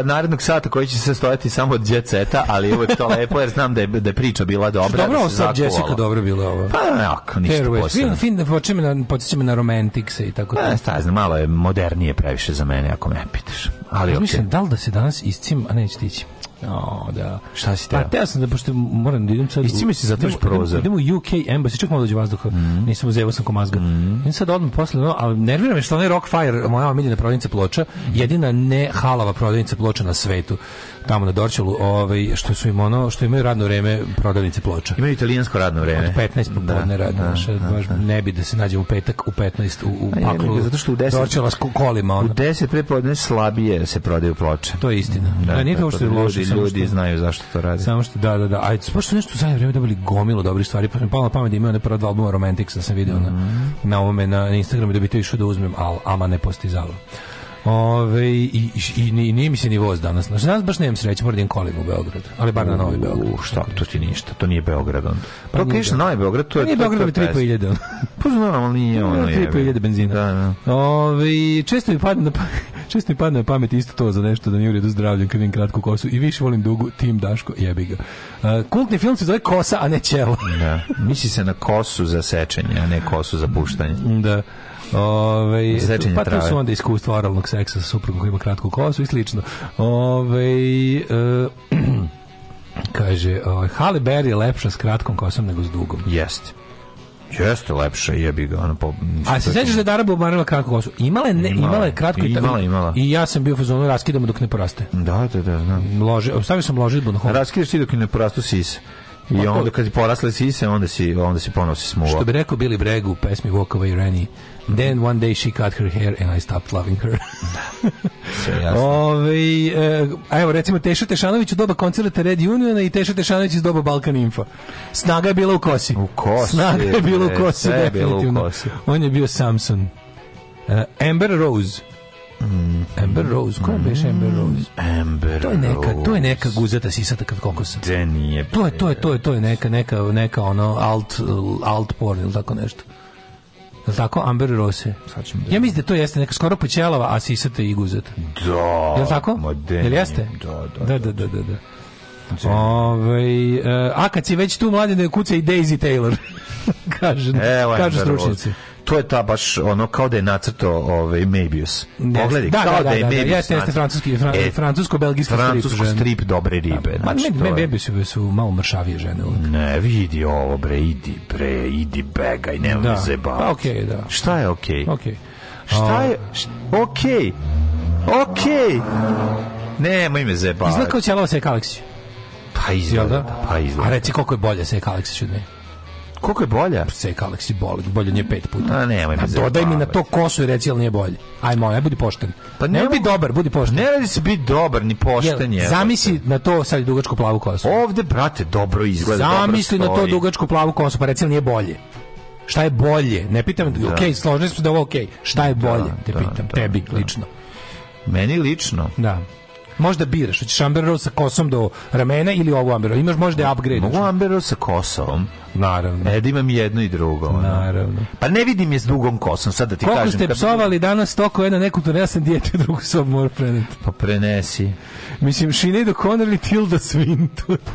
sa narednog sata koji će se sastojati samo od djeceta, ali ovo je to lepo jer znam da je, da je priča bila dobra. Da
dobro, da se
sad
Jessica dobro bilo ovo.
Pa onako, ništa Fairways. posebno.
Fin, fin, počinje na, počinje na romantikse i tako
tako. Pa, šta znam, malo je modernije previše za mene ako me pitaš. Ali, okay. Mislim,
da li da se danas iscim, a neće tići.
O,
da.
Šta
si
teo?
Pa teo sam da, pošto moram
da idem sad... Isi mi se zatvoriš
prozor. Idem, idem u UK Embassy, čak malo dođe vazduha. Mm -hmm. Nisam uzeo, sam komazga. Mm -hmm. Idem sad odmah posle, no, ali nervira me što onaj Rockfire, moja omiljena prodavnica ploča, mhm. jedina ne halava prodavnica ploča na svetu tamo na Dorčelu, ovaj, što su im ono, što imaju radno vreme prodavnice ploča.
Imaju italijansko radno vreme.
Od 15 da, popodne da, radno, da, da, baš da. ne bi da se nađe u petak u 15 u, u A, paklu. Je,
zato što u 10
Dorčela
s kolima. Ono. U 10 prepodne slabije se prodaju ploče.
To je istina. Da, da nije to što da Ljudi,
ljudi znaju zašto to radi.
Samo što, da, da, da. A pošto nešto za zadnje vreme dobili gomilo dobrih stvari, pa mi palo na pamet da ima onaj prva dva albuma Romantics, da sam video mm -hmm. na, na ovome na Instagramu da bi to išao da uzmem, al ama ne postizalo. Ove, i, i, i, nije mi se ni voz danas. Znači, danas baš nemam sreće, moram da kolima u Beograd, ali bar na Novi Beograd. U,
šta, to ti ništa, to nije Beograd onda. Pa to pa kažeš Novi Beograd, to je... Pa
nije Beograd, mi 3.500.
Pa znam, ali nije pa ono
je. 3.500 benzina.
Da, da.
Ove, često mi padne na često mi padne na pamet isto to za nešto da mi uredu zdravljem kad vidim kratku kosu i više volim dugu Tim Daško jebi ga. Uh, kultni film se zove Kosa, a ne Ćelo.
da. Misli se na kosu za sečenje, a ne kosu za puštanje.
Da. Ove, pa tu su onda iskustva oralnog seksa sa suprugom koji ima kratku kosu i slično. Ove, uh, kaže, uh, Halle Berry je lepša s kratkom kosom nego s dugom.
Jeste. Jeste lepše, jebi ga, ona po...
A se sećaš da je Dara Bobanova kratko kosu? Imala je, ne, imala,
imala
je kratko i
tako. Imala, imala.
I ja sam bio u fazonu raskidamo dok ne poraste.
Da, da, da, znam.
Lože, stavio sam ložitbu na hodu. Raskidaš
ti dok ne porastu sise. I onda da- kad ti porasle sise, onda si, onda si ponosi smuva.
Što bi rekao Billy Bragg u pesmi Walk Away Rennie, Then one day she cut her hair and I stopped loving her. Ove, da, ovaj, e, evo, recimo Teša Tešanović u doba koncerta Red Uniona i Teša Tešanović iz doba Balkan Info. Snaga je bila u kosi.
U kosi.
Snaga je bila u kosi, definitivno. U kosi. On je bio Samson. Uh, Amber Rose Mm, Amber Rose, koja mm, beše Amber mm, Rose?
Amber
to je neka, Rose. To je neka guzata sisata kad kokosa. De nije. To je, to je, to je, to je neka, neka, neka ono alt, alt porn ili tako nešto. Je tako? Amber Rose. Da ja mislim da to jeste neka skoro počelava, a sisata i guzata.
Da. Je
tako? Jel jeste?
Da,
da, da, da, da. da, da Ove, e, a kad si već tu mladine kuca i Daisy Taylor. kaže, kaže kažu stručnici
to je ta baš ono kao da je nacrto ovaj Mebius. Pogledaj,
da,
kao da, da,
da je da, Mebius. Da, jeste, jeste francuski, fran,
e, francusko-belgijski francusko strip, strip dobre da. ribe. Da,
znači, me, Mebius je... su malo mršavije žene.
Uvijek. Ne, vidi ovo bre, idi bre, idi begaj, nemoj
da.
zebavati. Pa,
okay, da.
Šta je okej?
Okay?
Okay. Šta je? Okej. Okay. Okej. Okay. Nemoj me zebavati. Izgleda
kao ćelava se Aleksić.
Pa da? izgleda, pa
izgleda. A reci koliko je bolje se Aleksić od mene.
Koliko je
bolja? Pa Sek Aleksi bolje, bolje
nije
pet puta.
A nemoj mi Dodaj
mi na to kosu i reci ali nije bolje. Ajmo, aj budi pošten. Pa ne, ne bi dobar, budi pošten.
Ne radi se biti dobar ni pošten je.
Zamisli na to sad dugačku plavu kosu.
Ovde brate dobro izgleda.
Zamisli na to dugačku plavu kosu, pa reci ali nije bolje šta je bolje? Ne pitam, da. ok, složili smo da ovo ok, šta je da, bolje? Da, te pitam, da, tebi da. lično.
Meni lično?
Da možda biraš, hoćeš Amber Rose sa kosom do ramena ili ovu Amber Rose. Imaš možda upgrade. Mogu
znači. Amber Rose sa kosom.
Naravno.
E, da imam jedno i drugo.
Naravno.
Pa ne vidim je s dugom kosom, sad da
ti Koliko kažem. Koliko ste da psovali bi... danas toko jedna nekulturna, ja sam dijete drugu sob mora preneti.
Pa prenesi.
Mislim, Sinead O'Connor ili Tilda Swinton.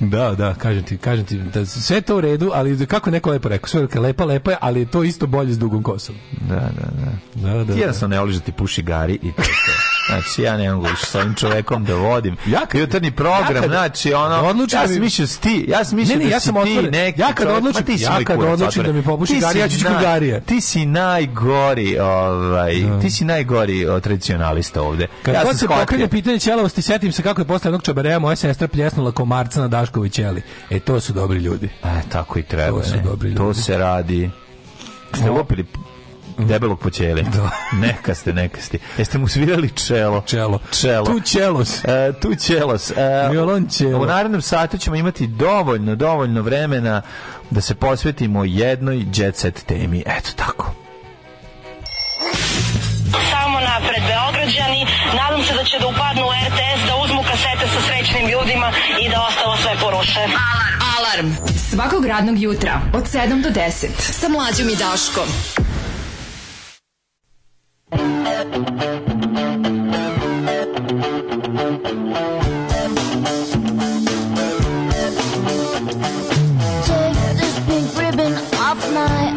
Da, da, kažem ti, kažem ti da sve to u redu, ali kako neko lepo rekao, sve je lepa, lepa je, ali je to isto bolje s dugom kosom.
Da, da, da. Da, da. Ti jednostavno da. ne voliš da ti puši gari i to. Znači, ja ne mogu više ovim čovekom da vodim. Ja kad jutarnji program, ja kad, znači, ono, ja, odlučim ja da sam mislio s ti, ja sam mislio ne, ne, da ja sam ti neki Ja
kad
čovjek, odlučim, ti ja kad
odlučim
da
mi popuši Garija, ja ću kod Garija.
Ti si najgori, ovaj, mm. ti si najgori tradicionalista ovde.
Kad
ja god
se pokrene pitanje ćelavosti, setim se kako je posle jednog čabareja moja sestra pljesnula komarca na Daškovi ćeli. E, to su dobri ljudi.
E, tako i treba, to su Dobri ljudi. To se radi. Ste lupili debelog po ćeli. Da. neka ste, neka ste. Jeste mu svirali čelo.
Čelo.
Čelo.
Tu čelos.
E, tu čelos. E, Violon čelo. U narednom satu ćemo imati dovoljno, dovoljno vremena da se posvetimo jednoj jet set temi. Eto tako.
Samo napred Beograđani. Nadam se da će da upadnu u RTS, da uzmu kasete sa srećnim ljudima i da ostalo sve poruše. Alarm. Alarm. Svakog radnog jutra od 7 do 10 sa mlađom i Daškom. Take this pink ribbon off my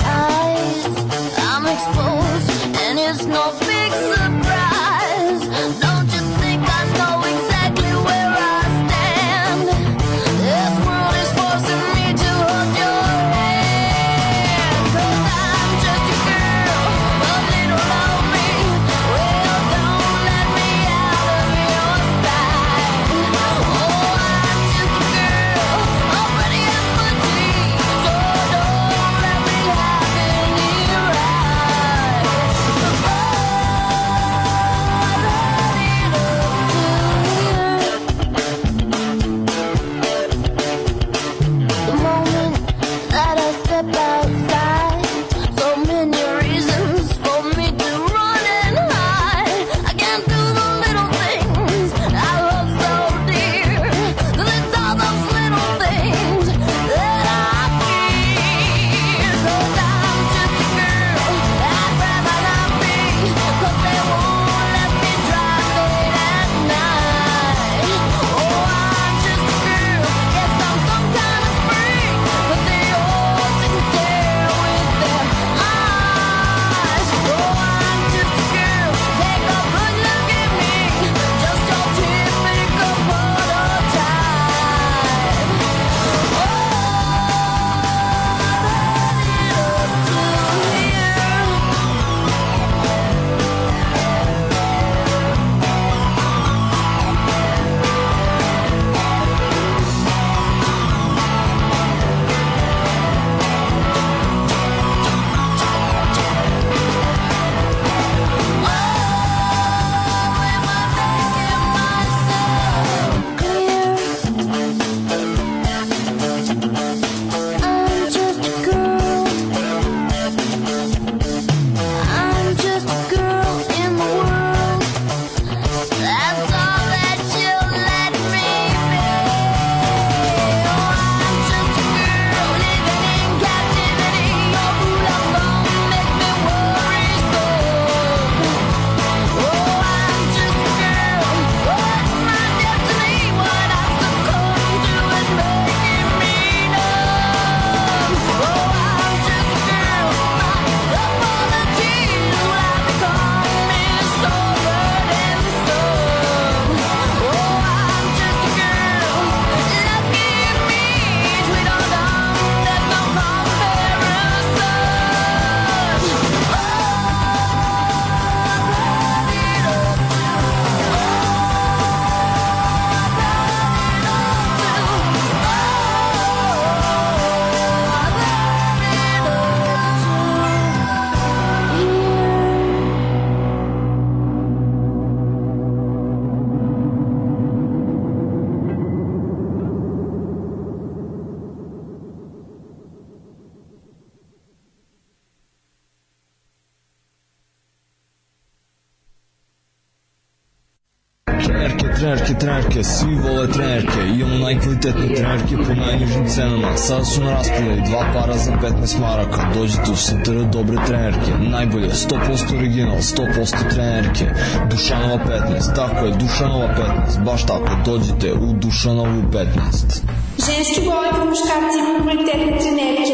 Sad su na raspodeli dva para za 15 maraka. Dođite u Sintr dobre trenerke. Najbolje, 100% original, 100% trenerke. Dušanova 15, tako je, Dušanova 15. Baš tako, dođite u Dušanovu 15. Ženski
boli po muškarci, kvalitetne treneri,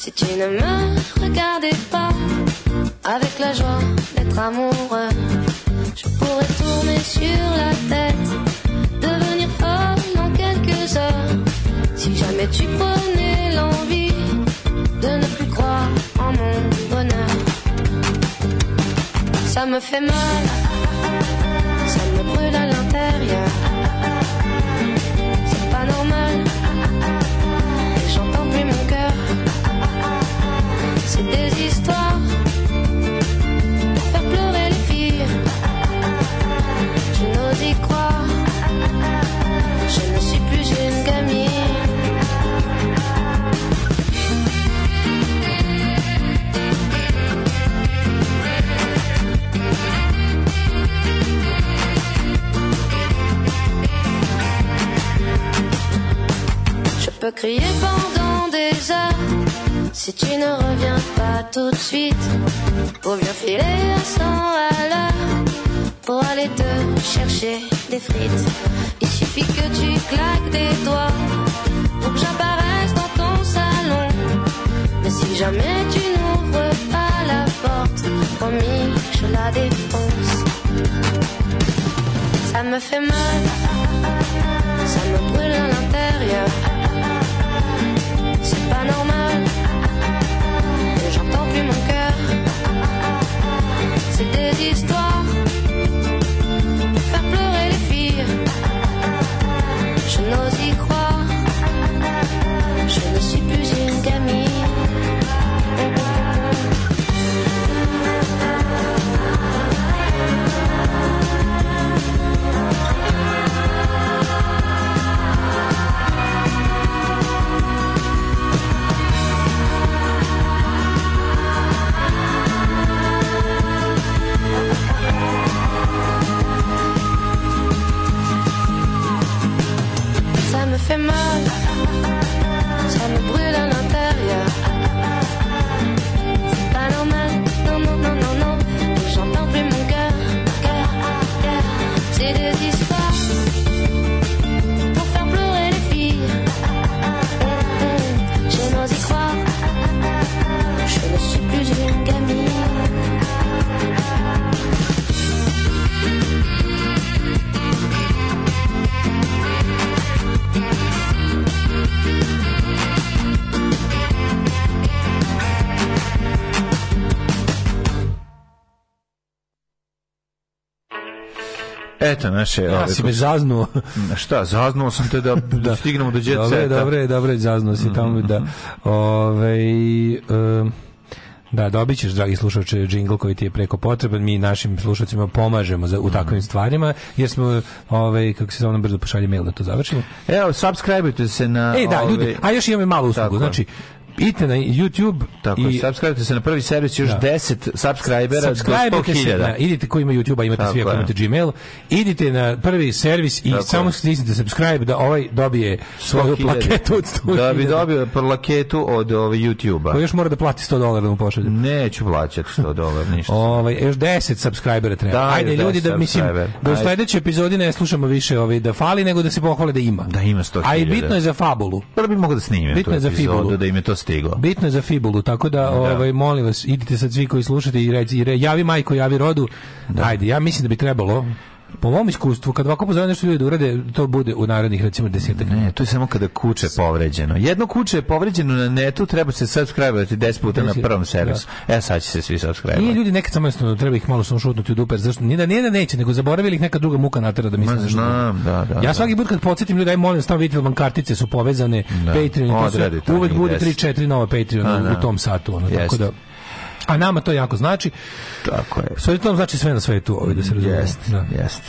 si tu ne me regardais pas avec la joie d'être amoureux. Je pourrais tourner sur la tête, devenir folle en quelques heures. Si jamais tu prenais l'envie de ne plus croire en mon bonheur, ça me fait mal peux crier pendant des heures si tu ne reviens pas tout de suite. Pour bien filer un sang à l'heure pour aller te chercher des frites. Il suffit que tu claques des doigts pour que j'apparaisse dans ton salon. Mais si jamais tu n'ouvres pas la porte, promis, je la défonce. Ça me fait mal, ça me brûle à l'intérieur. Normal, J'entends plus mon cœur. C'est des histoires. fait moi
naše...
Ja
ove, si
me zaznuo.
Šta, zaznuo sam te da, da. da. stignemo do djeceta. Dobre,
dobre, dobre, zaznuo si tamo mhm, da... Mhm. Ove, ovaj, um, da, dobit ćeš, dragi slušalče, džingl koji ti je preko potreban. Mi našim slušalcima pomažemo za, u mhm. takvim stvarima, jer smo, ovaj, kako se zovno brzo pošalje mail da to završimo.
Evo, subscribeujte se na...
E, da, ljudi, ovaj- a još imam malu uslugu. Tako. Znači, idite na YouTube
tako, i subscribe se na prvi servis još da. 10 subscribera do 100.000.
Idite koji ima YouTube, a imate tako, svi ako imate Gmail, idite na prvi servis i tako, samo stisnite da subscribe da ovaj dobije svoju plaketu od 100.000. Da
bi dobio plaketu od ovog ovaj, YouTube-a.
Koji još mora da plati 100 dolara da mu pošalje.
Neću plaćati 100 dolara, ništa.
ovaj još 10 subscribera treba. Da, Ajde ljudi da mislim da u sledećoj epizodi ne slušamo više ovaj da fali nego da se pohvale da ima.
Da ima 100.000.
A
i
bitno je za fabulu.
Da bi mogao da snimim.
Bitno je za fabulu
da
im je to
stigao.
Bitno je za Fibulu, tako da, da. ovaj molim vas, idite sad svi koji slušate i, reci, i re, javi majko, javi rodu. Da. Ajde, ja mislim da bi trebalo po mom iskustvu kad ovako pozove nešto ljudi da urade to bude u narednih recimo desetak
ne to je samo kada kuće povređeno jedno kuće je povređeno na netu treba se subscribe-ovati 10 puta na prvom da. servisu e sad će se svi subscribe nije
ljudi nekad samo jednostavno treba ih malo samo šutnuti u duper zašto nije da nije da neće nego zaboravili ih neka druga muka natera da misle
znam da, da, ja
da. svaki put kad podsjetim ljudi aj molim stalno vidite vam kartice su povezane da. Patreon uvek bude 3 4 nova Patreon u da. tom satu ono tako da A nama to jako znači. Tako je. Sve to znači sve na svetu, ovaj da se razumije. Jeste, da.
jeste.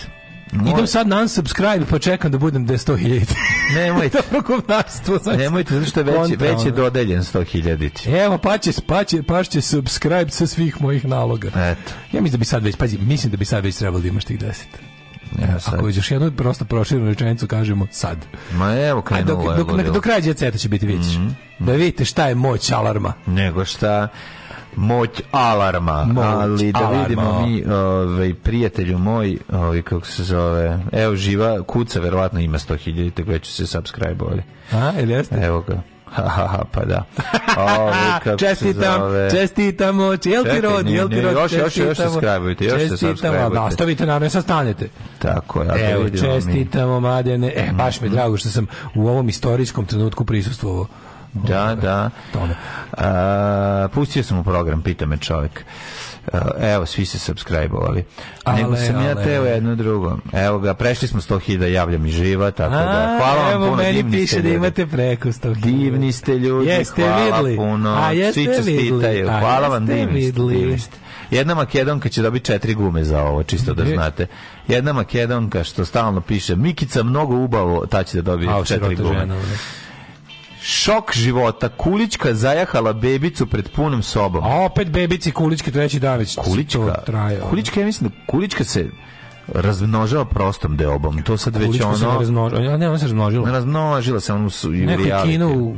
Moj... Idem sad na unsubscribe pa čekam da budem 100.000.
Nemojte. Dobro
komnastvo.
Znači. Nemojte, zato što je već, Kontra, već dodeljen 100.000.
Evo, pa će, pa će, pa će subscribe sa svih mojih naloga.
Eto.
Ja mislim da bi sad već, pazi, mislim da bi sad već trebalo da imaš tih 10. Ja, sad. Ako još jednu prosto proširenu rečenicu kažemo sad.
Ma evo
krenulo. A dok, dok, dok, do kraja djeceta će biti, vidiš. Mm -hmm. Da vidite šta je moć alarma.
Nego šta moć alarma. Moć ali da alarma. vidimo mi, ovaj, prijatelju moj, ovaj, kako se zove, evo živa, kuca verovatno ima 100.000, tako ja se subscribe ovdje.
A, ili jeste?
Evo ga. Haha, pa da.
Ove, ovaj, čestitam, čestitamo, jel ti rod, jel ti rod, još,
još, još se skrabujte, još se subscribe
Da, stavite, naravno, sad stanete.
Tako,
ja
da Evo,
čestitamo, mi. Madene, e, baš mi je mhm. drago što sam u ovom istorijskom trenutku prisustvovao.
Da, da. A, pustio sam u program, pita me čovjek. Evo, svi se subscribe-ovali. Nego sam ale, ja teo jedno drugo. Evo ga, prešli smo 100.000, javljam i živa, tako da, A, da. Hvala vam puno, meni divni piše
ste
da imate preko 100.000. Divni ste ljudi, jeste hvala vidli. puno. A jeste svi čestitaju. A hvala vam, divni ste, ste. Jedna makedonka će dobiti četiri gume za ovo, čisto da znate. Jedna makedonka što stalno piše, Mikica mnogo ubavo, ta će da dobije četiri gume. Žena, Šok života. Kulička zajahala bebicu pred punom sobom.
A opet bebici kulički treći dan već.
Kulička, traje,
kulička,
ja mislim, da kulička se razmnožava prostom deobom. To sad već ono... Kulička
Se ne razmnožava. Ja, ne, ona se razmnožila.
Ne razmnožila se, ono su i kinu...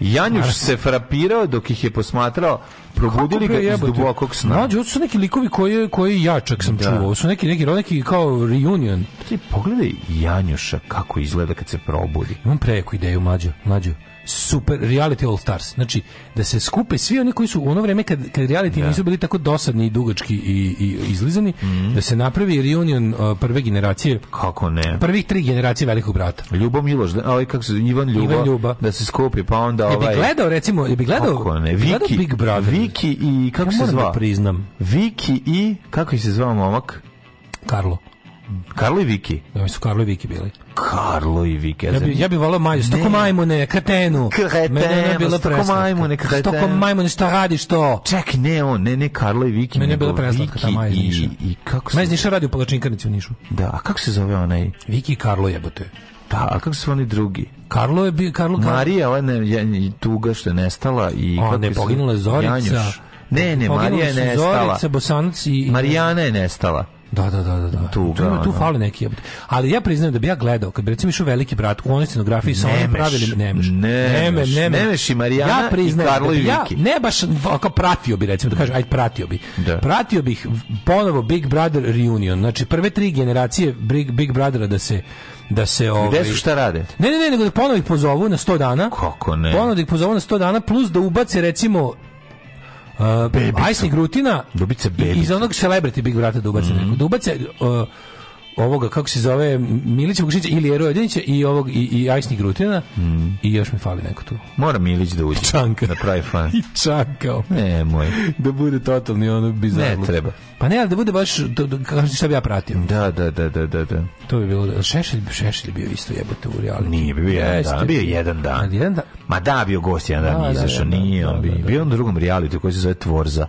Janjuš Naravno. se frapirao dok ih je posmatrao probudili ga iz dubokog sna. Mlađe,
su neki likovi koji, koji jačak sam da. čuo. su neki, neki, neki kao reunion.
Ti pogledaj Janjuša kako izgleda kad se probudi.
Imam preko ideju, mlađo, mlađo super reality all stars. Znači, da se skupe svi oni koji su u ono vreme kad, kad reality da. nisu bili tako dosadni i dugački i, i izlizani, mm -hmm. da se napravi reunion uh, prve generacije.
Kako ne?
Prvih tri generacije velikog brata.
Ljubo Miloš, da, ovaj kako se Ivan Ljuba, Ivan Ljuba. da se skupi, pa onda ovaj... Je bi
gledao, recimo, je bi gledao, kako ne? Viki, gledao Big Brother.
Viki i, kako ja se zva? Da priznam. Viki i, kako se zva momak?
Karlo.
Karlo i Viki.
Da, su Karlo i Viki bili.
Karlo i Viki. Ja, ja
bi, ja bi volao Maju. Stoko majmune, kretenu.
Kretenu, Mene je bilo
stoko majmune, kretenu. Stoko majmune, šta radiš to?
Ček, ne on, ne, ne Karlo i Viki. Mene je bilo preslatka ta Maja iz Niša. I, i kako
se... Maja iz Niša radi u Palačinkarnici u Nišu.
Da, a kako se zove onaj?
Viki i Karlo jebote.
Da, a kako su oni drugi?
Karlo je bio, Karlo...
Marija, ova ne, tuga što je nestala i...
O, ne, poginula je Zorica. Janjuš. Ne, ne, Marija je
nestala. Zorica,
Bosanac
i... Marijana je
nestala. Da, da, da, da. da. Tu, tu, da, tu da. fali neki. Ali ja priznajem da bi ja gledao, kad bi recimo išao veliki brat, u onoj scenografiji sa onim pravilnim Nemeš.
Nemeš, Nemeš. Nemeš i Marijana ja priznajem, i da Karlo i Viki.
Da ja, ne baš, kao pratio bi recimo, da kažem, aj pratio bi. Da. Pratio bih ponovo Big Brother Reunion. Znači, prve tri generacije Big, Big Brothera da se da
se
ovaj Gde
su šta rade?
Ne, ne, ne, nego da ponovo pozovu na 100 dana.
Kako ne? Ponovo da
pozovu na 100 dana plus da ubace recimo Uh, Ajsni Grutina
iz
onog Celebrity Big Brata da ubace mm -hmm. da ubace uh, ovoga, kako se zove, Milića Vukašića ili Eru i ovog, i, i Ajsni Grutina mm. i još mi fali neko tu.
Mora Milić da uđe.
Čanka. Da
pravi fan. I
čankao.
Ne, moj. Da
bude totalni ono bizarno.
Ne treba.
Pa ne,
ali
da bude baš, to, da, kažete šta bi ja pratio.
Da, da, da, da, da. da.
To bi bilo, da, Šešelj, šešelj bio isto jebote u realiti.
Nije, bio jedan dan. Bio jedan dan. Ali jedan dan. Ma da, bio gost jedan dan, da, da izašao, da, da, nije, on bi, da, bio u drugom realitiju koji se zove Tvorza,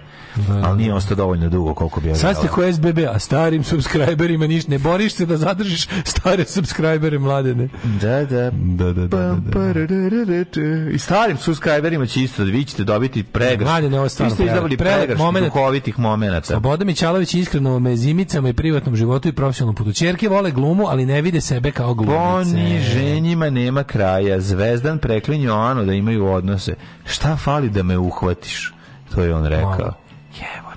ali nije ostao dovoljno dugo koliko bi ja
Sad ste ko SBB, a starim subscriberima niš ne bo boriš se
da
zadržiš stare subscribere
mladene. Da, da. Da, da, da. da, I starim subscriberima će isto, vi ćete dobiti pregrš. Mladene, ovo stvarno. Vi ste izdavali pregrš duhovitih momenata.
Sloboda Mićalović iskreno me zimicama i privatnom životu i profesionalnom putu. Čerke vole glumu, ali ne vide sebe kao glumice.
ženjima nema kraja. Zvezdan preklinje Oanu da imaju odnose. Šta fali da me uhvatiš? To je on rekao. Jevo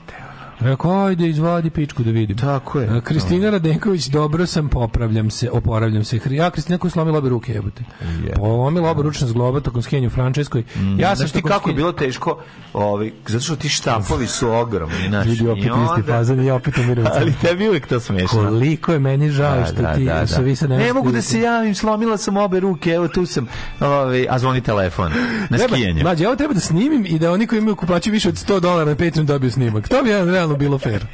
Rekao, ajde, izvadi pičku da vidim.
Tako je.
Kristina Radenković, dobro sam, popravljam se, oporavljam se. Ja, Kristina koja slomila obe ruke, jebote. Yeah. Polomila pa obe ručne zgloba tokom skenju u Frančeskoj. Mm. Ja sam Znaš ti
kako
skenju...
je bilo teško, ovi, zato što ti štapovi su ogromni. Znači,
Vidi, opet onda... isti fazan i opet umirujem.
Ali tebi uvijek to smiješno.
Koliko je meni žao da, što da, ti da, da. vi se
ne... Ne mogu da se javim, slomila sam obe ruke, evo tu sam, ovi, a zvoni telefon na skijenju. Mađe,
ovo treba da snimim i da oni koji imaju kupači više od 100 dolara na Patreon dobiju snimak. To bi jedan realno realno bilo fair.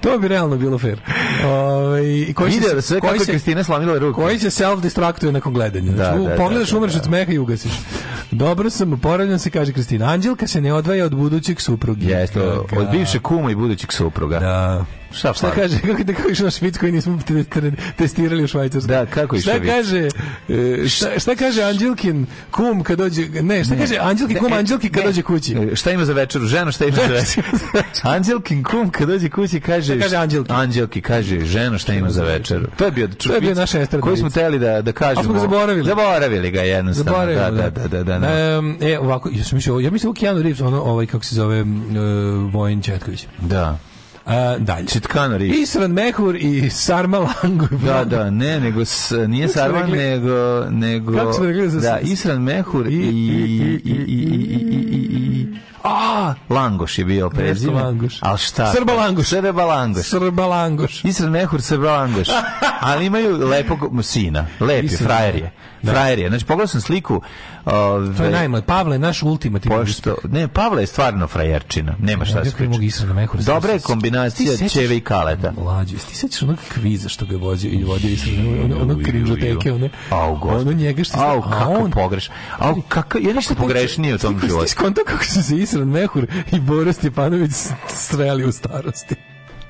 To bi realno bilo fair. Ovaj koji
Vide, se, da koji kako se, Kristina slamila ruku.
Koji se self-destruktuje nakon gledanja. Da, znači, da, da, pogledaš, da, da umreš od smeha i ugasiš. Dobro sam, oporavljam se, kaže Kristina. Anđelka se ne odvaja od budućeg
supruga. Jeste, od bivše kuma i budućeg supruga. Da. Šta, šta kaže?
Kako da kažeš na Švidsku i nismo testirali u Švajcarsku? Da, kako je Šta kaže? E, šta, šta kaže Anđelkin kum kad dođe ne, šta ne. kaže Anđelkin kum e, Anđelki kad ne. dođe kući? E,
šta ima za večeru? Ženo, šta ima za večeru? Anđelkin kum kad dođe kući kaže šta kaže Anđelki? Anđelki kaže ženo, šta ima za večeru? To je
bio to je bio naš estradni. Koji
smo teli da da kažemo. Smo ga
zaboravili. Zaboravili
ga jednostavno.
Da, zaboravili, da, da, da, da, da. da. E, ovako, ja sam mislio, ja mislim Keanu Reeves, ono ovaj kako se zove Vojin Četković.
Da.
Uh,
dalje.
Čitkan Riš. Isran Mehur i Sarma Langu.
Da, da, ne, nego s, nije Kako Sarma, nego... nego Kako smo rekli? Da, Isran Mehur i... i, i, i, i, i a, Langoš je bio prezime. Langoš.
Al šta? Srba
Langoš. Srba Langoš.
Srba Langoš.
Isra Nehur Srba Langoš. Ali imaju lepog sina. Lepi, frajer je. Da. Frajer je. Znači, pogledao sam sliku. Ove,
to je najmoj. Pavle je naš ultimativni
pošto, Ne, Pavle je stvarno frajerčina. Nema šta ja,
da se
Dobra je kombinacija sećaš, čeve i kaleta. Mlađe,
ti sećaš onog kviza što ga vozio i vodio Israel? Ono, ono krinžoteke, one... Au, gospod. Ono njega što...
Au, kako on, pogreš. Au, kako... Ja ništa pogrešnije u tom životu. Ti skonto
kako su se Israel Mehur i Boris Stjepanović sreli u starosti.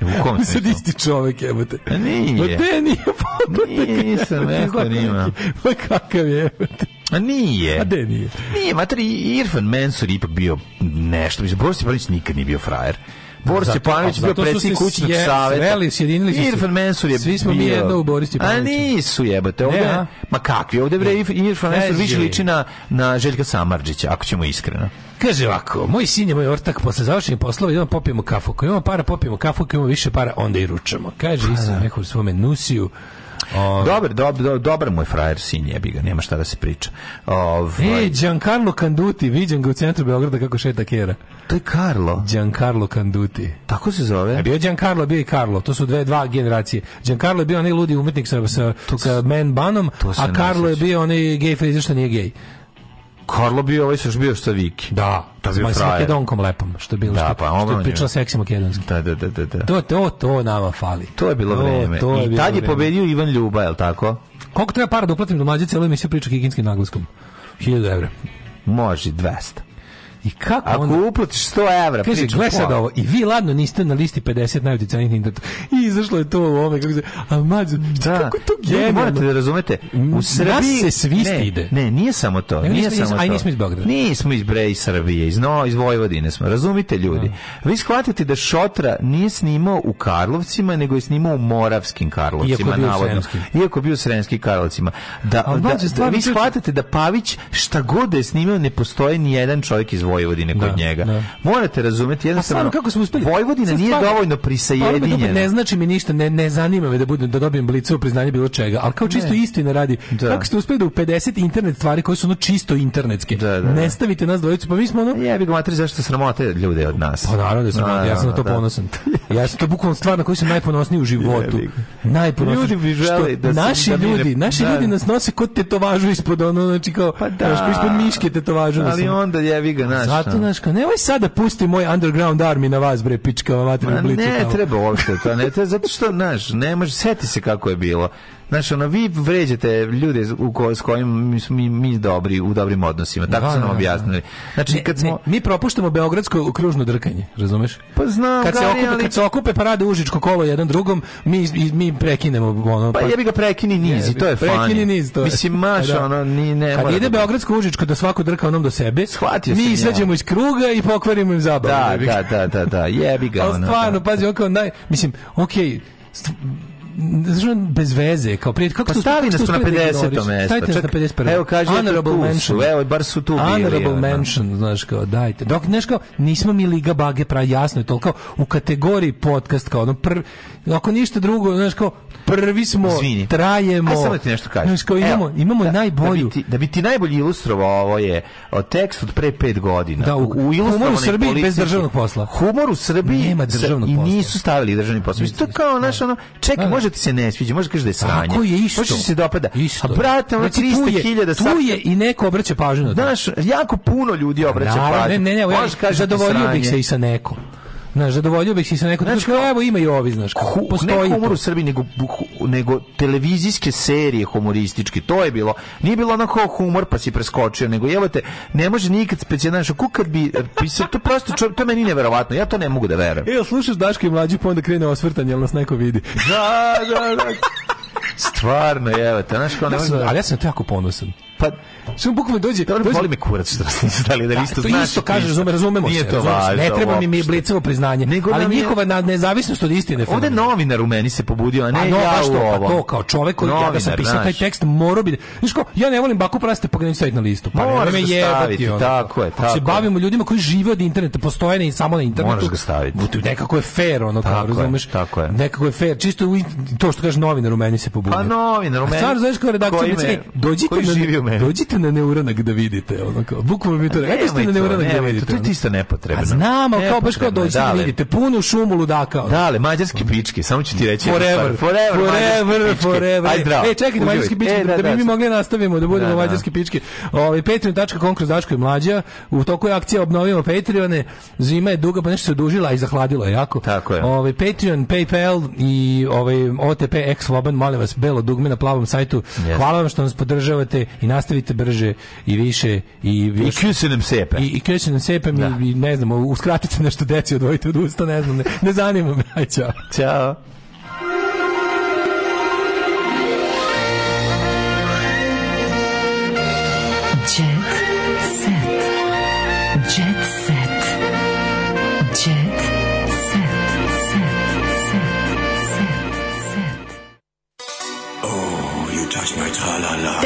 U kom smislu? Sad
isti čovek, jebote. A
nije. Ma te nije pogodnik. Nisam,
nešto nima. Ma kakav
je, jebote. A nije.
A
de
nije?
Nije, mater, Irfan Mensur ipak bio nešto. Mislim, Boris Stepanović nikad nije bio frajer. Boris Stepanović bio predsjednik kućnog je, saveta. Sveli,
sjedinili su Irfan
Mensur je Svi smo bio. mi
jedno u Boris Stepanoviću.
A nisu jebate. Ovde, ma kakvi? Ovde bre Irfan Mensur više liči na, na Željka Samarđića, ako ćemo iskreno.
Kaže ovako, moj sin je moj ortak, posle završenih poslova idemo popijemo kafu. Ako imamo para, popijemo kafu, ako imamo više para, onda i ručamo. Kaže, isto neku u svome nusiju. Ove. Ovaj-
dobar, dobar, dobar moj frajer sin jebi ga, nema šta da se priča. Ove. Ovaj- e,
Giancarlo Canduti, viđam ga u centru Beograda kako šeta kjera.
To je Carlo.
Giancarlo Canduti.
Tako se zove?
A bio Giancarlo, bio i Carlo. To su dve, dva generacije. Giancarlo je bio onaj ludi umetnik sa, sa, sa man banom, a Carlo je bio onaj gej frizer što nije gej.
Karlo bio ovaj još bio sa Viki.
Da, to bio sa makedonkom lepom, što je bilo da, što, pa, ono što je pričala seksi makedonski.
Da, da, da, da, da.
To, to, to nama fali.
To je bilo to, vreme. To je I tad je pobedio Ivan Ljuba, je li tako?
Koliko treba para da uplatim do mađe cijelu emisiju priča kikinskim naglaskom? 1000 evra.
Može, 200. I kako Ako onda... uplatiš 100 evra, kaže,
gle sad ovo, i vi ladno niste na listi 50 najuticajnijih internetu. I izašlo je to u ovome, kako se, a mađo, da. kako je to genijalno.
Morate da razumete, u Srbiji... Nas
se svisti ne, ide.
Ne, nije samo to. Ne, nije nismo, samo iz, to. Aj,
nismo iz Beograda.
Nismo iz Bre, iz Srbije, iz, no, iz Vojvodine smo. Razumite ljudi. A. Da. Vi shvatite da Šotra nije snimao u Karlovcima, nego je snimao u Moravskim Karlovcima,
navodno.
Iako bio u Sremskim Karlovcima. Da, a, da, da, vi shvatate da Pavić šta god da je snimao, ne postoji ni jedan čovjek iz Vojvodine kod da, njega. Da. Morate razumeti jednostavno
kako smo uspeli. Vojvodina
nije
stvarno,
dovoljno prisajedinjena.
Ne znači mi ništa, ne, ne zanima me da budem da dobijem blicu priznanje bilo čega, ali kao čisto ne. istina radi. Da. Kako ste uspeli da u 50 internet stvari koje su ono čisto internetske. Da, da, da, ne stavite nas dvojicu, pa mi smo
ono Ja bih matri zašto sramote ljude od nas.
Pa naravno da sramote, ja sam na to da. ponosan. ja sam to bukvalno stvar na koju sam najponosniji u životu. Najponosniji. Ljudi bi želeli da naši da ljudi, naši ljudi nas nose kod tetovažu ispod ono znači kao pa da, ispod miške tetovažu. Ali onda jevi ga znaš. Zato, da. znaš, kao, nemoj sada da pusti moj underground army na vas, bre, pička, materina
blicu. Ne, tamo. treba uopšte, to ne treba, zato što, znaš, ne može, seti se kako je bilo. Znaš, ono, vi vređate ljude u ko, s kojim smo mi, mi dobri, u dobrim odnosima. Tako da, su nam da, da. objasnili. Znači,
ne,
kad smo...
Ne, mi propuštamo Beogradsko kružno drkanje, razumeš?
Pa znam, kad, gari, se okupe, ali...
kad se okupe pa rade užičko kolo jedan drugom, mi, mi prekinemo ono...
Pa,
pa...
jebi ga prekini niz i to je fani. Prekini niz, to je. Mislim, pa maš, da. ono, ni, ne... Kad
ide da Beogradsko užičko da svako drka onom do sebe,
Shvatio
mi
izađemo
iz kruga i pokvarimo im zabavu. Da, da, da,
da, da, jebi ga. Ono,
stvarno, pazi, on kao naj... Mislim, okej, okay, znači bez veze, kao prijatelj. Kako pa stavi nas na 50. Da
mesto. Stavite na 51. Evo kaže, honorable mention. Evo, bar su tu
bili. Honorable da. mention, znaš kao, dajte. Dok, znaš kao, nismo mi Liga Bage pra jasno je to, kao u kategoriji podcast, kao ono prvi, ako ništa drugo, znaš kao, prvi smo, Zvini. trajemo. Aj, samo
ti nešto kažem.
Kao imamo,
Evo,
imamo da, najbolju. Da
bi, ti, da bi ti najbolje ilustrovao ovo je o tekst od pre pet godina. Da, u, u humor u Srbiji politici, bez državnog posla. Humor u Srbiji nema državnog posla. I nisu stavili državni posla. Isto kao, znaš, da. ono, čekaj, da, da. može ti se ne sviđa, može kažeš da je pa, sranje. Tako je isto. Može se dopada. Isto. A brate, ono, 300.000 znači, Tu je i neko obraća pažnju na to. Znaš, jako puno ljudi obraća pažnju. Ne, ne, ne, zadovoljio bih se i sa nekom. Znaš, zadovoljio bih se sa nekom. Znači, evo ima i ovi, znaš, postoji ne humor u Srbiji, nego, nego televizijske serije humorističke, to je bilo. Nije bilo onako humor pa si preskočio, nego jevate, ne može nikad specijalno, znači kad bi pisao, to prosto, čo, to meni neverovatno, ja to ne mogu da verujem. Evo, slušaš Daške mlađi, pa onda krene osvrtanje, jel nas neko vidi. da, da, da. Stvarno, evo te, znaš, kao ne, ne sam, da- Ali ja sam tako ponosan. Pa, samo bukvalno dođe... Dobro, dođe... boli me kurac što nas nisu dali, da vi da, isto znaš. To isto kaže, razume, razumemo Nije se. To važno, ne treba mi mi blicevo priznanje. Nego ali njihova je... nezavisnost od istine. Ovde novinar u meni se pobudio, a ne a no, ja u ovo. Pa to, kao čovek koji novinar, ja da sam pisao taj tekst, morao bi... Da- znaš ko, ja ne volim baku praste, pa ga neću staviti na listu. Pa Moraš ne, me jebati. Tako je, tako. Ako se bavimo ljudima koji žive od interneta, postoje i samo na internetu. Moraš ga staviti. Nekako je fair, ono, kao, razumeš? Tako je. Nekako je fair. Čisto to što kaže novinar u meni se pobudio. Pa novinar u meni. Stvarno, znaš kao redakcija, dođite na ne. Dođite na neuronak da vidite, onako. Bukvalno mi to rekao. Dođite na neuronak da vidite. To je isto nepotrebno. A znamo, kao baš kao dođite da vidite punu šumu ludaka. Dale, mađarske pičke, samo ću ti reći. Forever, forever, forever, forever. Aj zdravo. E, čekajte, mađarske pičke, e, da, da bi da, mi mogli da nastavimo da budemo mađarske pičke. Ovaj patreon.com kroz Daško i mlađa. U toku je akcija obnovimo Patreone. Zima je duga, pa nešto se odužila i zahladilo je jako. Tako je. Ovaj Patreon, PayPal i ovaj OTP X Sloban, molim vas, belo dugme na plavom sajtu. Hvala vam što nas podržavate i nastavite brže i više i više. I se nam sepe. I, i kju se nam sepe i, da. i ne znam, uskratite nešto deci, odvojite od usta, ne znam, ne, ne zanima me. Aj, čao. Ćao.